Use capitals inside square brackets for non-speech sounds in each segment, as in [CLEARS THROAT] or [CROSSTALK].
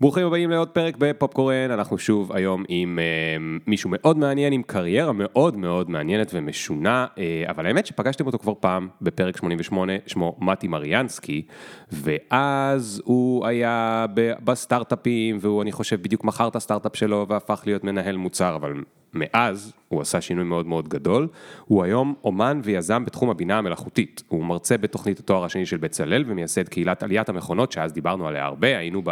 ברוכים הבאים לעוד פרק בפופקורן, אנחנו שוב היום עם uh, מישהו מאוד מעניין, עם קריירה מאוד מאוד מעניינת ומשונה, uh, אבל האמת שפגשתם אותו כבר פעם בפרק 88, שמו מתי מריאנסקי, ואז הוא היה בסטארט-אפים, והוא אני חושב בדיוק מכר את הסטארט-אפ שלו והפך להיות מנהל מוצר, אבל מאז הוא עשה שינוי מאוד מאוד גדול, הוא היום אומן ויזם בתחום הבינה המלאכותית, הוא מרצה בתוכנית התואר השני של בצלאל ומייסד קהילת עליית המכונות שאז דיברנו עליה הרבה, היינו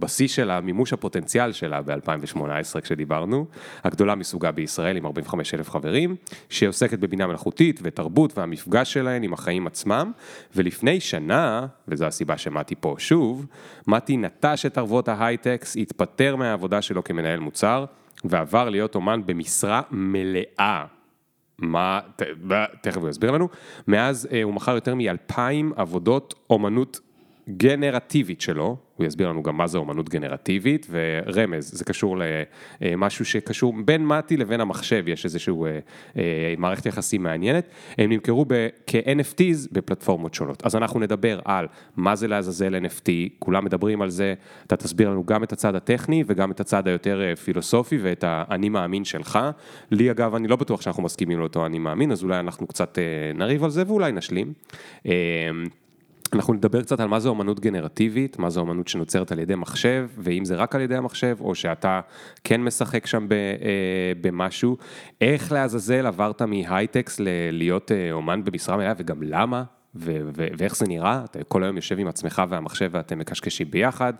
בשיא של המימוש הפוטנציאל שלה ב-2018 כשדיברנו, הגדולה מסוגה בישראל עם 45 אלף חברים, שעוסקת בבינה מלאכותית ותרבות והמפגש שלהן עם החיים עצמם, ולפני שנה, וזו הסיבה שמתי פה שוב, מתי נטש את ערבות ההייטקס, התפטר מהעבודה שלו כמנהל מוצר, ועבר להיות אומן במשרה מלאה. מה, ת, תכף הוא יסביר לנו. מאז אה, הוא מכר יותר מאלפיים עבודות אומנות גנרטיבית שלו, הוא יסביר לנו גם מה זה אומנות גנרטיבית, ורמז, זה קשור למשהו שקשור בין מתי לבין המחשב, יש איזושהי אה, אה, מערכת יחסים מעניינת, הם נמכרו כ-NFTs בפלטפורמות שונות. אז אנחנו נדבר על מה זה לעזאזל NFT, כולם מדברים על זה, אתה תסביר לנו גם את הצד הטכני וגם את הצד היותר אה, פילוסופי ואת האני מאמין שלך. לי אגב, אני לא בטוח שאנחנו מסכימים לאותו אני מאמין, אז אולי אנחנו קצת נריב על זה ואולי נשלים. אנחנו נדבר קצת על מה זה אומנות גנרטיבית, מה זה אומנות שנוצרת על ידי מחשב, ואם זה רק על ידי המחשב, או שאתה כן משחק שם ב, אה, במשהו. איך לעזאזל עברת מהייטקס להיות אה, אומן במשרה מלאה, וגם למה? ו- ו- ואיך זה נראה, אתה כל היום יושב עם עצמך והמחשב ואתם מקשקשים ביחד,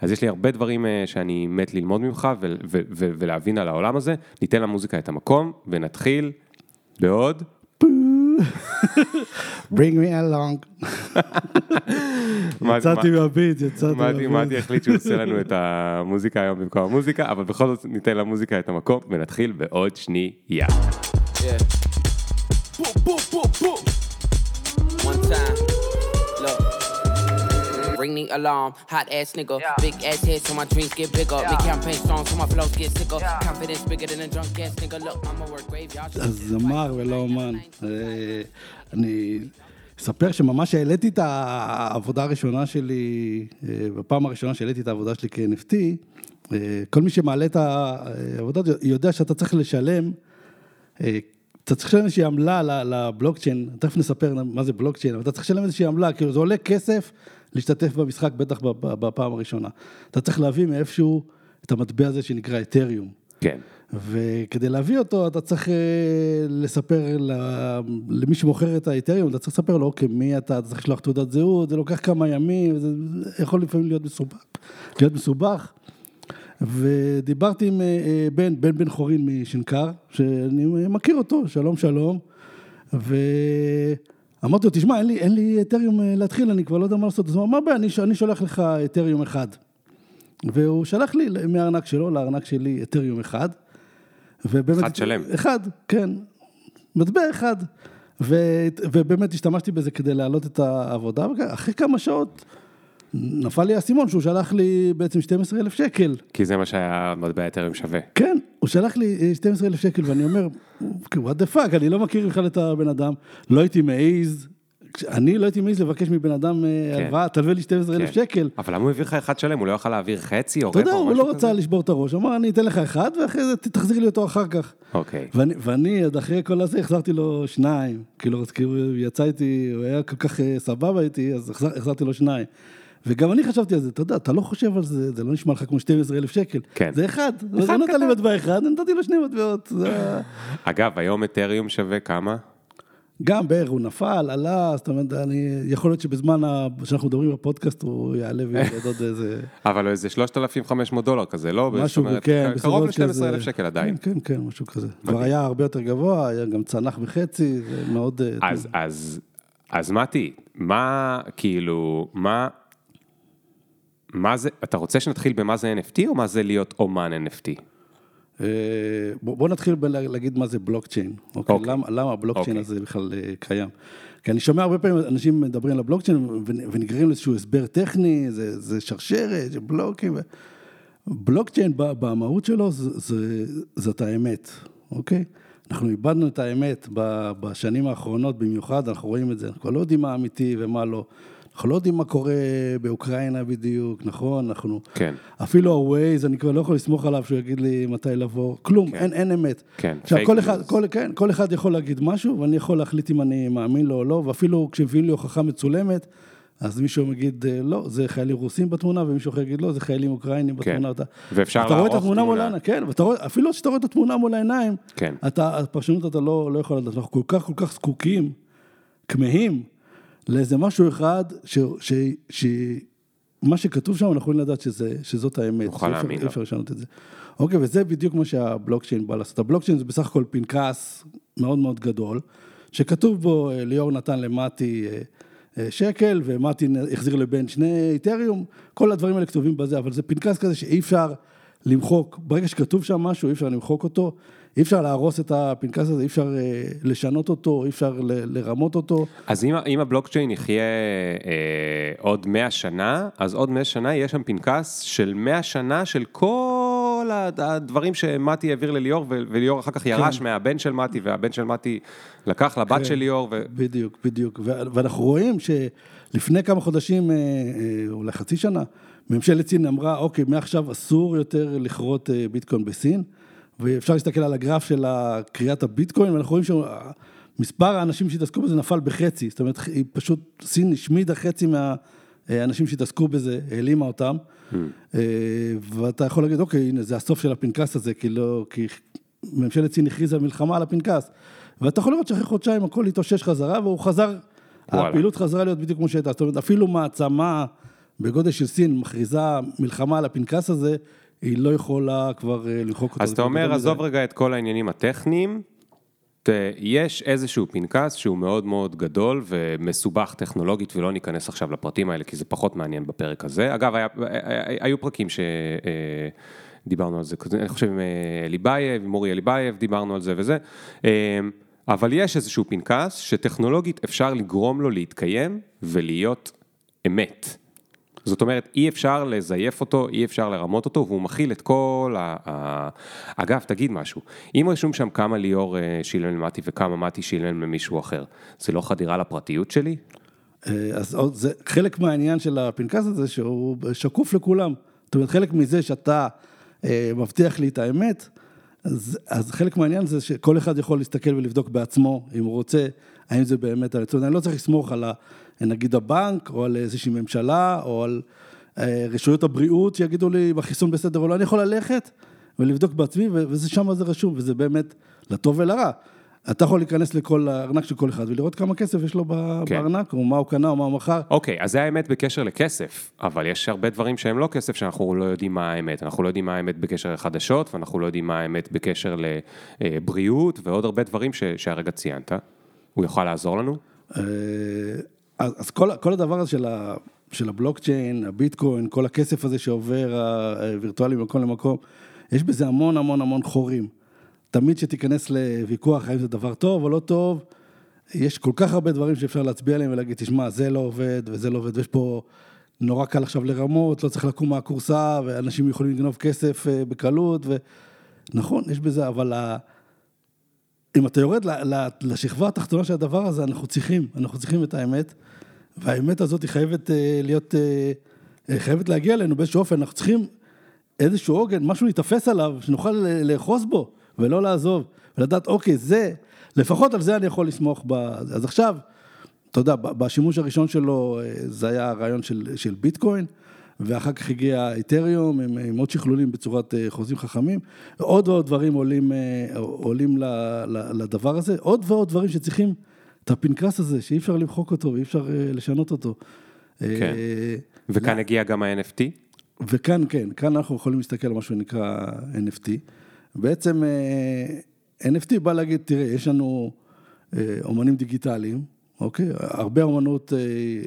אז יש לי הרבה דברים uh, שאני מת ללמוד ממך ו- ו- ו- ולהבין על העולם הזה, ניתן למוזיקה את המקום ונתחיל בעוד. [LAUGHS] bring me along. [LAUGHS] יצאתי מהביט, יצאתי מהביט. מתי החליט שהוא עושה לנו את המוזיקה היום במקום המוזיקה, אבל בכל זאת ניתן למוזיקה את המקום ונתחיל בעוד שנייה. One ring the alarm. Hot ass nigga, yeah. big ass head so my dreams get bigger. Yeah. Me campaign strong so my flows get sicker. Yeah. Confidence bigger than a drunk ass nigga. Look, I'ma work graveyard. אז זמר ולא אומן. אני אספר שממש העליתי את העבודה הראשונה שלי, בפעם הראשונה שהעליתי את העבודה שלי כ-NFT, כל מי שמעלה את העבודה יודע שאתה צריך לשלם אתה צריך לשלם איזושהי עמלה לבלוקצ'יין, תכף נספר מה זה בלוקצ'יין, אבל אתה צריך לשלם איזושהי עמלה, כאילו זה עולה כסף להשתתף במשחק, בטח בפעם הראשונה. אתה צריך להביא מאיפשהו את המטבע הזה שנקרא אתריום. כן. וכדי להביא אותו, אתה צריך אה, לספר למי שמוכר את האתריום, אתה צריך לספר לו, אוקיי, מי אתה, אתה צריך לשלוח תעודת זהות, זה לוקח כמה ימים, זה יכול לפעמים להיות מסובך. להיות מסובך. ודיברתי עם אה, אה, בן, בן בן חורין משנקר, שאני מכיר אותו, שלום שלום, ו... אמרתי לו, תשמע, אין לי, אין לי אתריום אה, להתחיל, אני כבר לא יודע מה לעשות. אז הוא אמר, מה אני, אני שולח לך אתריום אחד. והוא שלח לי מהארנק שלו לארנק שלי אתריום אחד. ובאמת, אחד שלם. אחד, כן. מטבע אחד. ו, ובאמת השתמשתי בזה כדי להעלות את העבודה, ואחרי כמה שעות נפל לי האסימון שהוא שלח לי בעצם 12 אלף שקל. כי זה מה שהיה מטבע אתרים שווה. כן, הוא שלח לי 12 אה, שקל ואני אומר, what the fuck, אני לא מכיר בכלל את הבן אדם, לא הייתי מעז. אני לא הייתי מעז לבקש מבן אדם אה, כן. הלוואה, תלווה לי 12 אלף כן. שקל. אבל למה הוא העביר לך אחד שלם? הוא לא יכל להעביר חצי או רבע או משהו כזה? אתה יודע, הוא לא רצה לשבור את הראש, אמר אני אתן לך אחד ואחרי זה תחזיר לי אותו אחר כך. אוקיי. ואני עד אחרי כל הזה החזרתי לו שניים, כאילו, כאילו יצא איתי, הוא היה כל כך אה, סבבה איתי, אז החזרתי לו שניים. וגם אני חשבתי על זה, אתה יודע, אתה לא חושב על זה, זה לא נשמע לך כמו 12 אלף שקל. כן. זה אחד. אחד הוא נתן לי מטבע אחד, נתתי לו שני מטבעות. אגב, היום אתריום שווה כמה? גם בערך הוא נפל, עלה, זאת אומרת, אני, יכול להיות שבזמן שאנחנו מדברים בפודקאסט הוא יעלה וירד עוד איזה... אבל איזה 3,500 דולר כזה, לא? משהו, אומרת, כן, קרוב ל-12,000 שקל עדיין. כן, כן, כן, משהו כזה. כבר היה הרבה יותר גבוה, היה גם צנח בחצי, זה מאוד... אה, אז, אז, אז מתי, מה, כאילו, מה... מה זה, אתה רוצה שנתחיל במה זה NFT או מה זה להיות אומן NFT? אה, בוא נתחיל בלהגיד מה זה בלוקצ'יין, אוקיי? אוקיי. למה, למה הבלוקצ'יין אוקיי. הזה בכלל אה, קיים. כי אני שומע הרבה פעמים אנשים מדברים על הבלוקצ'יין ונגררים לאיזשהו הסבר טכני, זה, זה שרשרת, זה בלוקים. בלוקצ'יין במהות שלו זאת האמת, אוקיי? אנחנו איבדנו את האמת בשנים האחרונות במיוחד, אנחנו רואים את זה, אנחנו לא יודעים מה אמיתי ומה לא. אנחנו לא יודעים מה קורה באוקראינה בדיוק, נכון? אנחנו... כן. אפילו ה-Waze, אני כבר לא יכול לסמוך עליו שהוא יגיד לי מתי לבוא, כלום, אין, אין אמת. כן, עכשיו, כל אחד. כל, כן, כל אחד יכול להגיד משהו, ואני יכול להחליט אם אני מאמין לו או לא, ואפילו כשמביאים לי הוכחה מצולמת, אז מישהו יגיד, אה, לא, זה חיילים רוסים בתמונה, ומישהו אחר יגיד, לא, זה חיילים אוקראינים כן. בתמונה. אתה, ואפשר אתה רואה את התמונה מול. העיניים, כן, ואתה רואה, אפילו כשאתה רואה את התמונה מול העיניים, כן. אתה, הפרשנות אתה לא, לא יכול לדעת, אנחנו כל כך כל כך זקוקים, כמהים, לאיזה משהו אחד, ש, ש, ש, מה שכתוב שם, אנחנו יכולים לדעת שזה, שזאת האמת. נוכל להאמין אי. אפשר לשנות את זה. אוקיי, וזה בדיוק מה שהבלוקצ'יין בא לעשות. הבלוקצ'יין זה בסך הכל פנקס מאוד מאוד גדול, שכתוב בו, אה, ליאור נתן למטי אה, אה, שקל, ומטי החזיר לבן שני איתריום, כל הדברים האלה כתובים בזה, אבל זה פנקס כזה שאי אפשר למחוק, ברגע שכתוב שם משהו, אי אפשר למחוק אותו, אי אפשר להרוס את הפנקס הזה, אי אפשר אה, לשנות אותו, אי אפשר ל- לרמות אותו. אז אם, אם הבלוקצ'יין יחיה אה, עוד 100 שנה, אז עוד 100 שנה יהיה שם פנקס של 100 שנה של כל הד- הדברים שמתי העביר לליאור, וליאור אחר כך ירש מהבן של מתי, והבן של מתי לקח לבת כן. של ליאור, ו... בדיוק, בדיוק. ואנחנו רואים שלפני כמה חודשים, אה, אה, אולי חצי שנה, ממשלת סין אמרה, אוקיי, מעכשיו אסור יותר לכרות אה, ביטקוין בסין, ואפשר להסתכל על הגרף של קריאת הביטקוין, ואנחנו רואים שמספר האנשים שהתעסקו בזה נפל בחצי, זאת אומרת, היא פשוט, סין השמידה חצי מהאנשים שהתעסקו בזה, העלימה אותם, אה, ואתה יכול להגיד, אוקיי, הנה, זה הסוף של הפנקס הזה, כי לא, כי ממשלת סין הכריזה מלחמה על הפנקס, ואתה יכול לראות שאחרי חודשיים הכל התאושש חזרה, והוא חזר, וואלה. הפעילות חזרה להיות בדיוק כמו שהייתה, זאת אומרת, אפילו מעצמה בגודל של סין מכריזה מלחמה על הפנקס הזה, היא לא יכולה כבר אה, למחוק אותו. אז אתה אומר, עזוב. רגע את כל העניינים הטכניים, יש איזשהו פנקס שהוא מאוד מאוד גדול ומסובך טכנולוגית, ולא ניכנס עכשיו לפרטים האלה, כי זה פחות מעניין בפרק הזה. אגב, היה, היו פרקים שדיברנו על זה, אני חושב עם אה, אליבייב, עם אורי אליבייב, דיברנו על זה וזה. אה, אבל יש איזשהו פנקס שטכנולוגית אפשר לגרום לו להתקיים ולהיות אמת. זאת אומרת, אי אפשר לזייף אותו, אי אפשר לרמות אותו, והוא מכיל את כל ה... ה... אגב, תגיד משהו, אם רשום שם כמה ליאור אה, שילם למטי וכמה מטי שילם למישהו אחר, זה לא חדירה לפרטיות שלי? אה, אז עוד, זה חלק מהעניין של הפנקס הזה, שהוא שקוף לכולם. זאת אומרת, חלק מזה שאתה אה, מבטיח לי את האמת, אז, אז חלק מהעניין זה שכל אחד יכול להסתכל ולבדוק בעצמו, אם הוא רוצה, האם זה באמת, אומרת, אני לא צריך לסמוך על ה, נגיד הבנק, או על איזושהי ממשלה, או על אה, רשויות הבריאות שיגידו לי אם החיסון בסדר או לא, אני יכול ללכת ולבדוק בעצמי, ו- וזה שם זה רשום, וזה באמת לטוב ולרע. אתה יכול להיכנס לכל הארנק של כל אחד ולראות כמה כסף יש לו כן. בארנק, או מה הוא קנה או מה הוא מכר. אוקיי, אז זה האמת בקשר לכסף, אבל יש הרבה דברים שהם לא כסף שאנחנו לא יודעים מה האמת. אנחנו לא יודעים מה האמת בקשר לחדשות, ואנחנו לא יודעים מה האמת בקשר לבריאות, ועוד הרבה דברים ש... שהרגע ציינת. הוא יוכל לעזור לנו? אז, אז כל, כל הדבר הזה של, ה, של הבלוקצ'יין, הביטקוין, כל הכסף הזה שעובר הווירטואלי ממקום למקום, יש בזה המון המון המון חורים. תמיד שתיכנס לוויכוח האם זה דבר טוב או לא טוב, יש כל כך הרבה דברים שאפשר להצביע עליהם ולהגיד, תשמע, זה לא עובד וזה לא עובד, ויש פה נורא קל עכשיו לרמות, לא צריך לקום מהכורסה, ואנשים יכולים לגנוב כסף אה, בקלות, ונכון, יש בזה, אבל ה... אם אתה יורד לשכבה התחתונה של הדבר הזה, אנחנו צריכים, אנחנו צריכים את האמת, והאמת הזאת היא חייבת אה, להיות, אה, אה, חייבת להגיע אלינו באיזשהו אופן, אנחנו צריכים איזשהו עוגן, משהו להיתפס עליו, שנוכל לאחוז בו, ולא לעזוב, ולדעת, אוקיי, זה, לפחות על זה אני יכול לסמוך ב... אז עכשיו, אתה יודע, בשימוש הראשון שלו, זה היה הרעיון של, של ביטקוין, ואחר כך הגיע איתריום עם, עם עוד שכלולים בצורת אה, חוזים חכמים, עוד ועוד דברים עולים, אה, עולים לדבר הזה, עוד ועוד דברים שצריכים את הפנקס הזה, שאי אפשר למחוק אותו ואי אפשר אה, לשנות אותו. כן. אה, וכאן הגיע גם ה-NFT? וכאן כן, כאן אנחנו יכולים להסתכל על מה שנקרא NFT. בעצם NFT בא להגיד, תראה, יש לנו אומנים דיגיטליים, אוקיי? הרבה אומנות אה,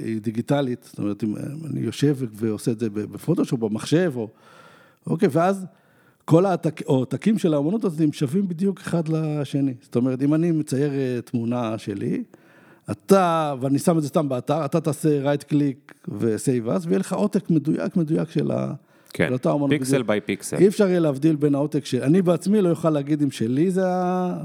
היא דיגיטלית, זאת אומרת, אם אני יושב ועושה את זה בפוטושופ, במחשב, או... אוקיי, ואז כל העותקים של האומנות הזאת הם שווים בדיוק אחד לשני. זאת אומרת, אם אני מצייר אה, תמונה שלי, אתה, ואני שם את זה סתם באתר, אתה תעשה right click ו save as, ויהיה לך עותק מדויק מדויק של, ה, כן, אותה אומנות פיקסל. ביי פיקסל. אי אפשר יהיה להבדיל בין העותק של... אני בעצמי לא אוכל להגיד אם שלי זה.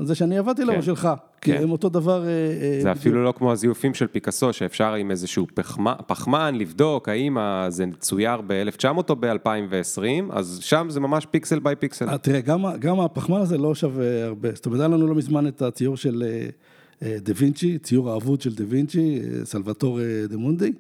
זה שאני עבדתי עליו כן. או שלך. כי כן. הם אותו דבר... אה, אה, זה בדיוק. אפילו לא כמו הזיופים של פיקאסו, שאפשר עם איזשהו פחמן, פחמן לבדוק האם זה צויר ב-1900 או ב-2020, אז שם זה ממש pixel by pixel. אה, תראה, גם, גם הפחמן הזה לא שווה הרבה. זאת אומרת, היה לנו לא מזמן את הציור של דה וינצ'י, ציור האבוד של דה וינצ'י, סלווטור דה מונדי.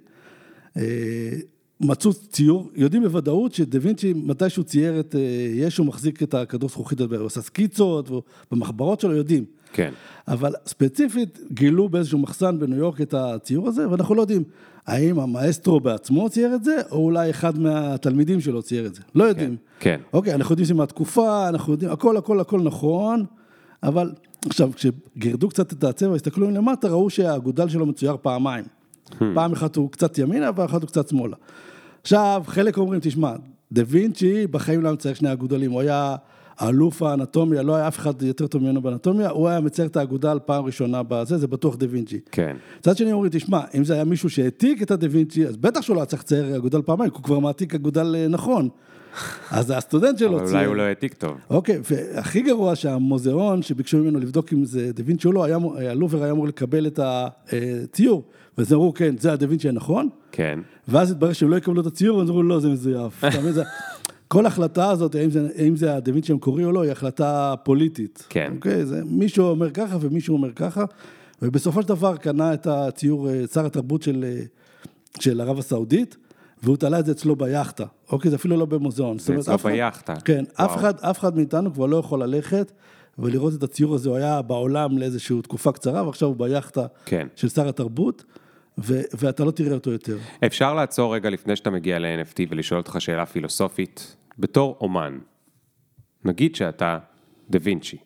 מצאו ציור, יודעים בוודאות שדה וינצ'י, מתי שהוא צייר את אה, ישו, מחזיק את הכדור זכוכית, הוא עשה סקיצות, ובמחברות שלו יודעים. כן, אבל ספציפית גילו באיזשהו מחסן בניו יורק את הציור הזה, ואנחנו לא יודעים האם המאסטרו בעצמו צייר את זה, או אולי אחד מהתלמידים שלו צייר את זה. לא יודעים. כן. אוקיי, אנחנו יודעים שזה מהתקופה, אנחנו יודעים, הכל, הכל, הכל נכון, אבל עכשיו, כשגירדו קצת את הצבע, הסתכלו למטה, ראו שהאגודל שלו מצויר פעמיים. פעם אחת הוא קצת ימינה, פעם אחת הוא קצת שמאלה. עכשיו, חלק אומרים, תשמע, דה וינצ'י בחיים לא היה מצייר שני אגודלים, הוא היה אלוף האנטומיה, לא היה אף אחד יותר טוב ממנו באנטומיה, הוא היה מצייר את האגודל פעם ראשונה בזה, זה בטוח דה וינצ'י. כן. מצד שני אומרים, תשמע, אם זה היה מישהו שהעתיק את הדה וינצ'י, אז בטח שהוא לא היה צריך לצייר אגודל פעמיים, כי הוא כבר מעתיק אגודל אה, נכון. אז הסטודנט שלו אבל צייר. אולי הוא לא העתיק טוב. אוקיי, והכי גרוע שהמוזיאון שביקשו ממנו לבדוק אם זה דה וינצ'י או לא, הלובר היה אמור לקבל את הציור, ואז אמרו, כן, זה הדה וינצ'י הנכון, כן. ואז התברר שהם לא יקבלו את הציור, ואז אמרו, לא, זה מזויף. [LAUGHS] כל החלטה הזאת, האם זה, האם זה הדה וינצ'י המקורי או לא, היא החלטה פוליטית. כן. אוקיי? זה, מישהו אומר ככה ומישהו אומר ככה, ובסופו של דבר קנה את הציור אה, שר התרבות של, אה, של ערב הסעודית, והוא תלה את זה אצלו ביאכטה. אוקיי? זה אפילו לא במוזיאון. זה אצלו אף ביאכטה. כן, אף וואו. אחד, אף אחד מאיתנו כבר לא יכול ללכת ולראות את הציור הזה, הוא היה בעולם לאיזושהי תקופה קצרה, ועכשיו הוא ביאכטה כן. של שר התרבות, ו- ואתה לא תראה אותו יותר. אפשר לעצור רגע לפני שאתה מגיע ל-NFT ולשאול אותך שאלה פילוסופית. בתור אומן, נגיד שאתה דה וינצ'י,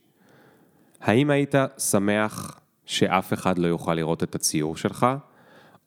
האם היית שמח שאף אחד לא יוכל לראות את הציור שלך?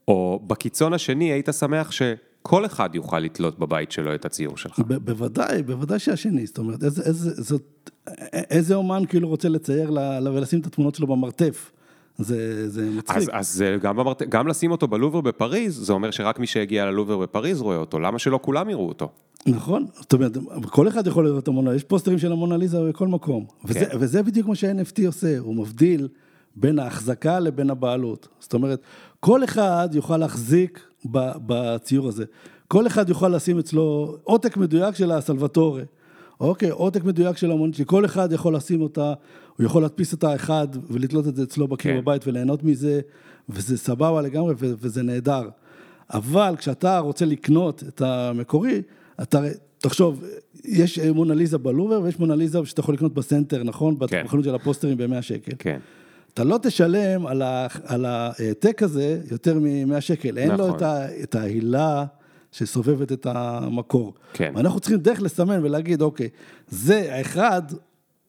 או בקיצון השני היית שמח שכל אחד יוכל לתלות בבית שלו את הציור שלך? ב- בוודאי, בוודאי שהשני, זאת אומרת, איזה, איזה, זאת, איזה אומן כאילו רוצה לצייר לה, לה, ולשים את התמונות שלו במרתף? זה, זה מצחיק. אז, אז זה גם, במרט... גם לשים אותו בלובר בפריז, זה אומר שרק מי שהגיע ללובר בפריז רואה אותו, למה שלא כולם יראו אותו? נכון, זאת אומרת, כל אחד יכול לראות את המונה, יש פוסטרים של המונליזה בכל מקום. וזה, כן. וזה בדיוק מה שה-NFT עושה, הוא מבדיל בין ההחזקה לבין הבעלות. זאת אומרת, כל אחד יוכל להחזיק בציור הזה. כל אחד יוכל לשים אצלו עותק מדויק של הסלווטורי. אוקיי, עותק מדויק של המונית, שכל אחד יכול לשים אותה, הוא יכול להדפיס אותה אחד ולתלות את זה אצלו בקיר כן. בבית וליהנות מזה, וזה סבבה לגמרי ו- וזה נהדר. אבל כשאתה רוצה לקנות את המקורי, אתה, תחשוב, יש מונליזה בלובר ויש מונליזה שאתה יכול לקנות בסנטר, נכון? כן. בחנות של הפוסטרים ב-100 שקל. כן. אתה לא תשלם על, ה, על העתק הזה יותר מ-100 שקל, אין לו נכון. את, ה, את ההילה שסובבת את המקור. כן. ואנחנו צריכים דרך לסמן ולהגיד, אוקיי, זה האחד,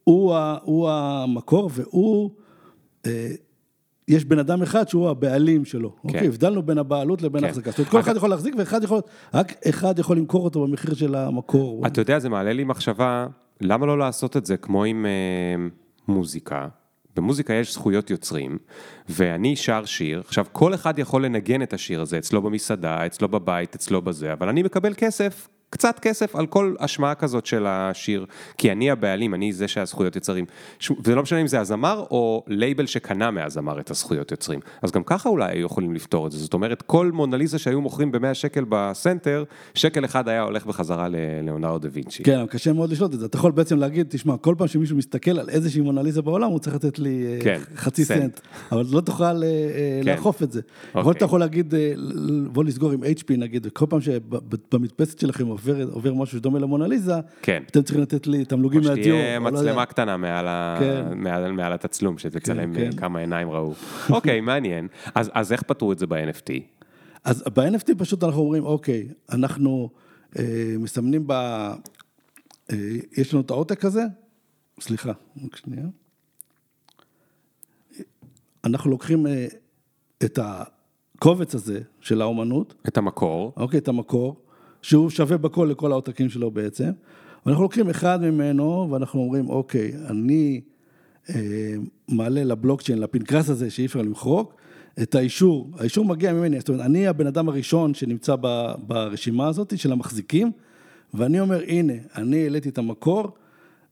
הוא, ה, הוא המקור והוא, אה, יש בן אדם אחד שהוא הבעלים שלו. כן. אוקיי, הבדלנו בין הבעלות לבין כן. ההחזקה. זאת אומרת, כל אחד יכול להחזיק ואחד יכול, רק אחד יכול למכור אותו במחיר של המקור. אתה יודע, זה מעלה לי מחשבה, למה לא לעשות את זה כמו עם אה, מוזיקה? במוזיקה יש זכויות יוצרים, ואני שר שיר, עכשיו כל אחד יכול לנגן את השיר הזה, אצלו במסעדה, אצלו בבית, אצלו בזה, אבל אני מקבל כסף, קצת כסף על כל השמעה כזאת של השיר, כי אני הבעלים, אני זה שהזכויות יוצרים. ש- וזה לא משנה אם זה הזמר או לייבל שקנה מהזמר את הזכויות יוצרים. אז גם ככה אולי היו יכולים לפתור את זה, זאת אומרת, כל מונליזה שהיו מוכרים ב-100 שקל בסנטר, שקל אחד היה הולך בחזרה ללאונרדו דה וינצ'י. כן, קשה מאוד לשלוט את זה. אתה יכול בעצם להגיד, תשמע, כל פעם שמישהו מסתכל על איזושהי מונליזה בעולם, הוא צריך לתת לי אה, כן, חצי סנט. סנט. אבל לא תוכל אה, אה, כן. לאכוף את זה. אוקיי. יכול שאתה יכול להגיד, בוא נסגור עם HP נגיד, כל פעם שבמדפסת שלכם עובר עובר משהו שדומה למונליזה, כן. אתם צריכים לתת לי תמלוגים או מהדיור. שתהיה או לא יודע. מצלמה קטנה מעל, ה... כן. מעל, מעל התצלום, שתצלם כן, כן. כמה עיניים ראו. [LAUGHS] אוקיי, מעניין. אז, אז איך פתרו את זה ב-NFT? אז ב-NFT פשוט אנחנו אומרים, אוקיי, אנחנו אה, מסמנים ב... אה, יש לנו את העותק הזה, סליחה, רק שנייה. אנחנו לוקחים אה, את הקובץ הזה של האומנות, את המקור, אוקיי, את המקור, שהוא שווה בכל לכל העותקים שלו בעצם, ואנחנו לוקחים אחד ממנו, ואנחנו אומרים, אוקיי, אני אה, מעלה לבלוקצ'יין, לפנקס הזה שאי אפשר למחוק, את האישור, האישור מגיע ממני, זאת אומרת, אני הבן אדם הראשון שנמצא ב, ברשימה הזאת של המחזיקים, ואני אומר, הנה, אני העליתי את המקור,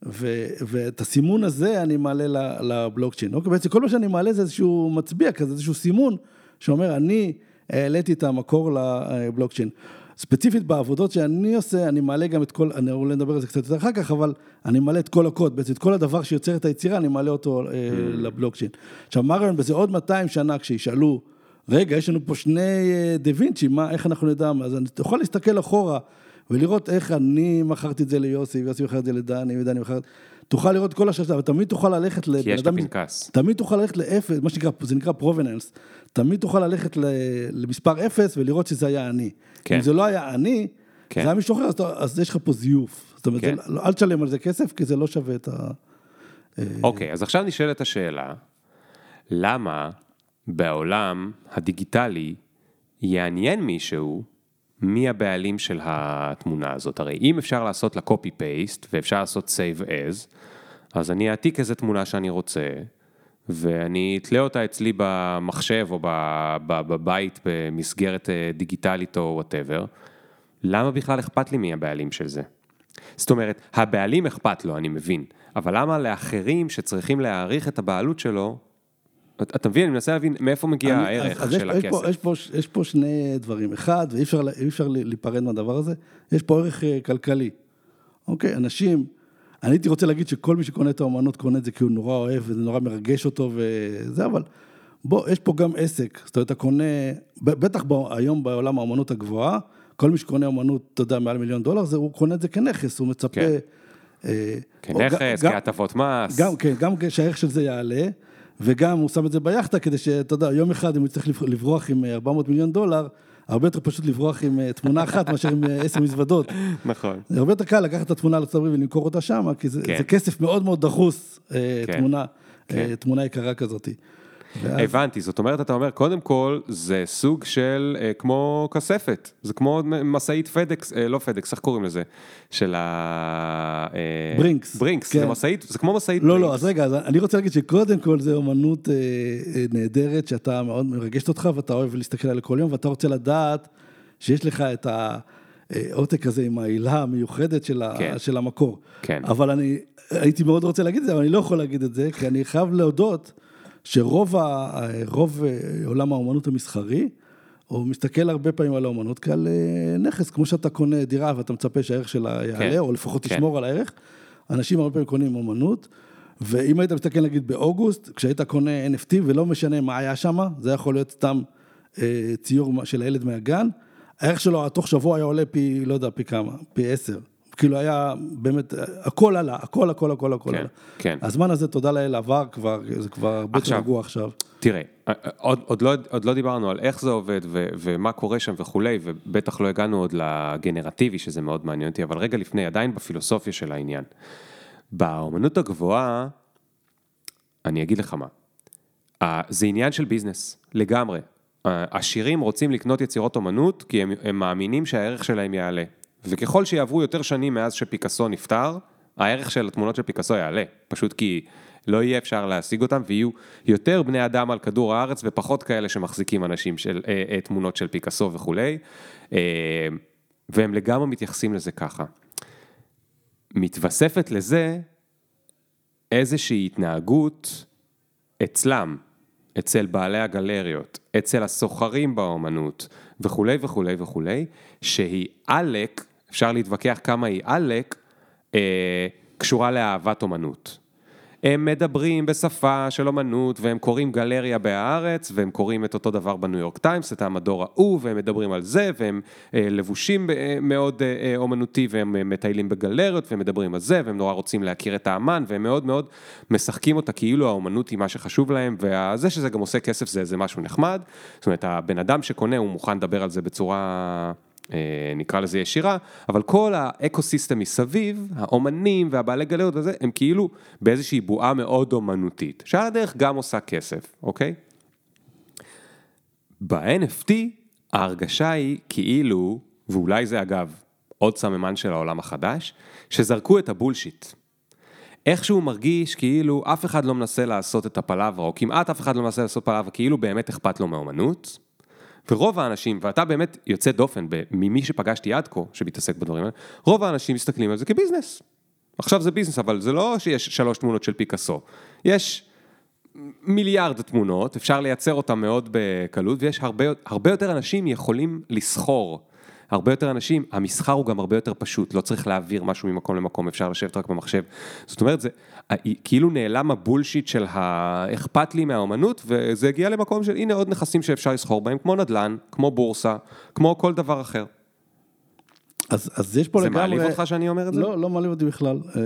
ו, ואת הסימון הזה אני מעלה לבלוקצ'יין. אוקיי, בעצם כל מה שאני מעלה זה איזשהו מצביע כזה, איזשהו סימון, שאומר, אני העליתי את המקור לבלוקצ'יין. ספציפית בעבודות שאני עושה, אני מעלה גם את כל, אני אולי נדבר על זה קצת יותר אחר כך, אבל אני מעלה את כל הקוד, בעצם את כל הדבר שיוצר את היצירה, אני מעלה אותו mm. לבלוקצ'יין. עכשיו, מה הרעיון בזה? עוד 200 שנה כשישאלו, רגע, יש לנו פה שני אה, דה וינצ'י, מה, איך אנחנו נדע? אז אני יכול להסתכל אחורה ולראות איך אני מכרתי את זה ליוסי, ויוסי מכר את זה לדני, ודני מכר... תוכל לראות כל השאלה, ותמיד תוכל ללכת לבן אדם... כי יש את הפנקס. תמיד תוכל ללכת לאפס, מה שנקרא, זה נקרא provenance. תמיד תוכל ללכת למספר אפס ולראות שזה היה אני. כן. אם זה לא היה אני, כן. זה היה מישהו אחר, אז, אז יש לך פה זיוף. זאת אומרת, כן. זה, אל תשלם על זה כסף, כי זה לא שווה את ה... אה, אוקיי, אז עכשיו נשאלת השאלה, למה בעולם הדיגיטלי יעניין מישהו מי הבעלים של התמונה הזאת. הרי אם אפשר לעשות לה copy paste ואפשר לעשות save as, אז אני אעתיק איזה תמונה שאני רוצה, ואני אתלה אותה אצלי במחשב או בבית במסגרת אה, דיגיטלית או וואטאבר. למה בכלל אכפת לי מי הבעלים של זה? זאת אומרת, הבעלים אכפת לו, אני מבין, אבל למה לאחרים שצריכים להעריך את הבעלות שלו, אתה מבין, אני מנסה להבין מאיפה מגיע אני, הערך אז, של יש, הכסף. יש פה, יש, פה, יש פה שני דברים. אחד, ואי אפשר, אפשר להיפרד מהדבר הזה, יש פה ערך אה, כלכלי. אוקיי, אנשים, אני הייתי רוצה להגיד שכל מי שקונה את האומנות קונה את זה כי הוא נורא אוהב וזה נורא מרגש אותו וזה, אבל בוא, יש פה גם עסק. זאת אומרת, אתה קונה, בטח היום בעולם האומנות הגבוהה, כל מי שקונה אומנות, אתה יודע, מעל מיליון דולר, זה, הוא קונה את זה כנכס, הוא מצפה... כן. אה, כנכס, כהטבות מס. גם, כן, גם שהערך של זה יעלה. וגם הוא שם את זה ביאכטה כדי שאתה יודע, יום אחד אם הוא יצטרך לברוח עם 400 אה, מיליון דולר, הרבה יותר פשוט לברוח עם אה, תמונה אחת מאשר עם אה, עשר מזוודות. [LAUGHS] נכון. זה הרבה יותר קל לקחת את התמונה לארצות הברית ולמכור אותה שם, כי זה, כן. זה כסף מאוד מאוד דחוס, כן. תמונה, כן. תמונה יקרה כזאת. הבנתי, זאת אומרת, אתה אומר, קודם כל, זה סוג של, אה, כמו כספת, זה כמו משאית פדקס, אה, לא פדקס, איך קוראים לזה? של ה... אה, ברינקס. ברינקס, כן. זה משאית, זה כמו משאית לא, לא ברינקס. לא, לא, אז רגע, אז אני רוצה להגיד שקודם כל זה אומנות אה, אה, נהדרת, שאתה מאוד מרגשת אותך, ואתה אוהב להסתכל עליה כל יום, ואתה רוצה לדעת שיש לך את העותק הזה עם העילה המיוחדת של, כן. ה, של המקור. כן. אבל אני הייתי מאוד רוצה להגיד את זה, אבל אני לא יכול להגיד את זה, כי אני חייב להודות. שרוב ה, רוב אה, עולם האומנות המסחרי, הוא מסתכל הרבה פעמים על האומנות כעל אה, נכס, כמו שאתה קונה דירה ואתה מצפה שהערך שלה יעלה, כן, או לפחות כן. תשמור על הערך, אנשים הרבה פעמים קונים אומנות, ואם היית מסתכל נגיד באוגוסט, כשהיית קונה NFT ולא משנה מה היה שם, זה יכול להיות סתם אה, ציור של הילד מהגן, הערך שלו תוך שבוע היה עולה פי, לא יודע, פי כמה, פי עשר. כאילו היה באמת, הכל עלה, הכל, הכל, הכל, הכל כן, עלה. כן. הזמן הזה, תודה לאל, עבר כבר, זה כבר הרבה יותר רגוע עכשיו. תראה, עוד, עוד, לא, עוד לא דיברנו על איך זה עובד ו, ומה קורה שם וכולי, ובטח לא הגענו עוד לגנרטיבי, שזה מאוד מעניין אותי, אבל רגע לפני, עדיין בפילוסופיה של העניין. באמנות הגבוהה, אני אגיד לך מה, זה עניין של ביזנס, לגמרי. עשירים רוצים לקנות יצירות אומנות כי הם, הם מאמינים שהערך שלהם יעלה. וככל שיעברו יותר שנים מאז שפיקאסו נפטר, הערך של התמונות של פיקאסו יעלה, פשוט כי לא יהיה אפשר להשיג אותם ויהיו יותר בני אדם על כדור הארץ ופחות כאלה שמחזיקים אנשים של, אה, אה, תמונות של פיקאסו וכולי, אה, והם לגמרי מתייחסים לזה ככה. מתווספת לזה איזושהי התנהגות אצלם, אצל בעלי הגלריות, אצל הסוחרים באומנות וכולי וכולי וכולי, שהיא עלק אפשר להתווכח כמה היא עלק, אה, קשורה לאהבת אומנות. הם מדברים בשפה של אומנות והם קוראים גלריה בהארץ והם קוראים את אותו דבר בניו יורק טיימס, את המדור ההוא והם מדברים על זה והם אה, לבושים אה, מאוד אה, אה אומנותי והם אה, מטיילים בגלריות והם מדברים על זה והם נורא רוצים להכיר את האמן והם מאוד מאוד משחקים אותה כאילו האומנות היא מה שחשוב להם וזה שזה גם עושה כסף זה, זה משהו נחמד, זאת אומרת הבן אדם שקונה הוא מוכן לדבר על זה בצורה... אה, נקרא לזה ישירה, אבל כל ה ecosystem מסביב, האומנים והבעלי גלריות וזה, הם כאילו באיזושהי בועה מאוד אומנותית, שעל הדרך גם עושה כסף, אוקיי? ב-NFT ההרגשה היא כאילו, ואולי זה אגב עוד סממן של העולם החדש, שזרקו את ה bullshit. איכשהו מרגיש כאילו אף אחד לא מנסה לעשות את הפלאברה, או כמעט אף אחד לא מנסה לעשות פלאברה, כאילו באמת אכפת לו מאומנות, ורוב האנשים, ואתה באמת יוצא דופן ממי שפגשתי עד כה, שמתעסק בדברים האלה, רוב האנשים מסתכלים על זה כ business. עכשיו זה business, אבל זה לא שיש שלוש תמונות של פיקאסו. יש מיליארד תמונות, אפשר לייצר אותן מאוד בקלות, ויש הרבה, הרבה יותר אנשים יכולים לסחור. הרבה יותר אנשים, המסחר הוא גם הרבה יותר פשוט, לא צריך להעביר משהו ממקום למקום, אפשר לשבת רק במחשב. זאת אומרת, זה כאילו נעלם ה bullshit של האכפת לי מהאומנות, וזה הגיע למקום של הנה עוד נכסים שאפשר לסחור בהם, כמו נדל"ן, כמו בורסה, כמו כל דבר אחר. אז, אז יש פה זה לגמרי... מעליב אותך שאני אומר את זה? לא, לא מעליב אותי בכלל. אה,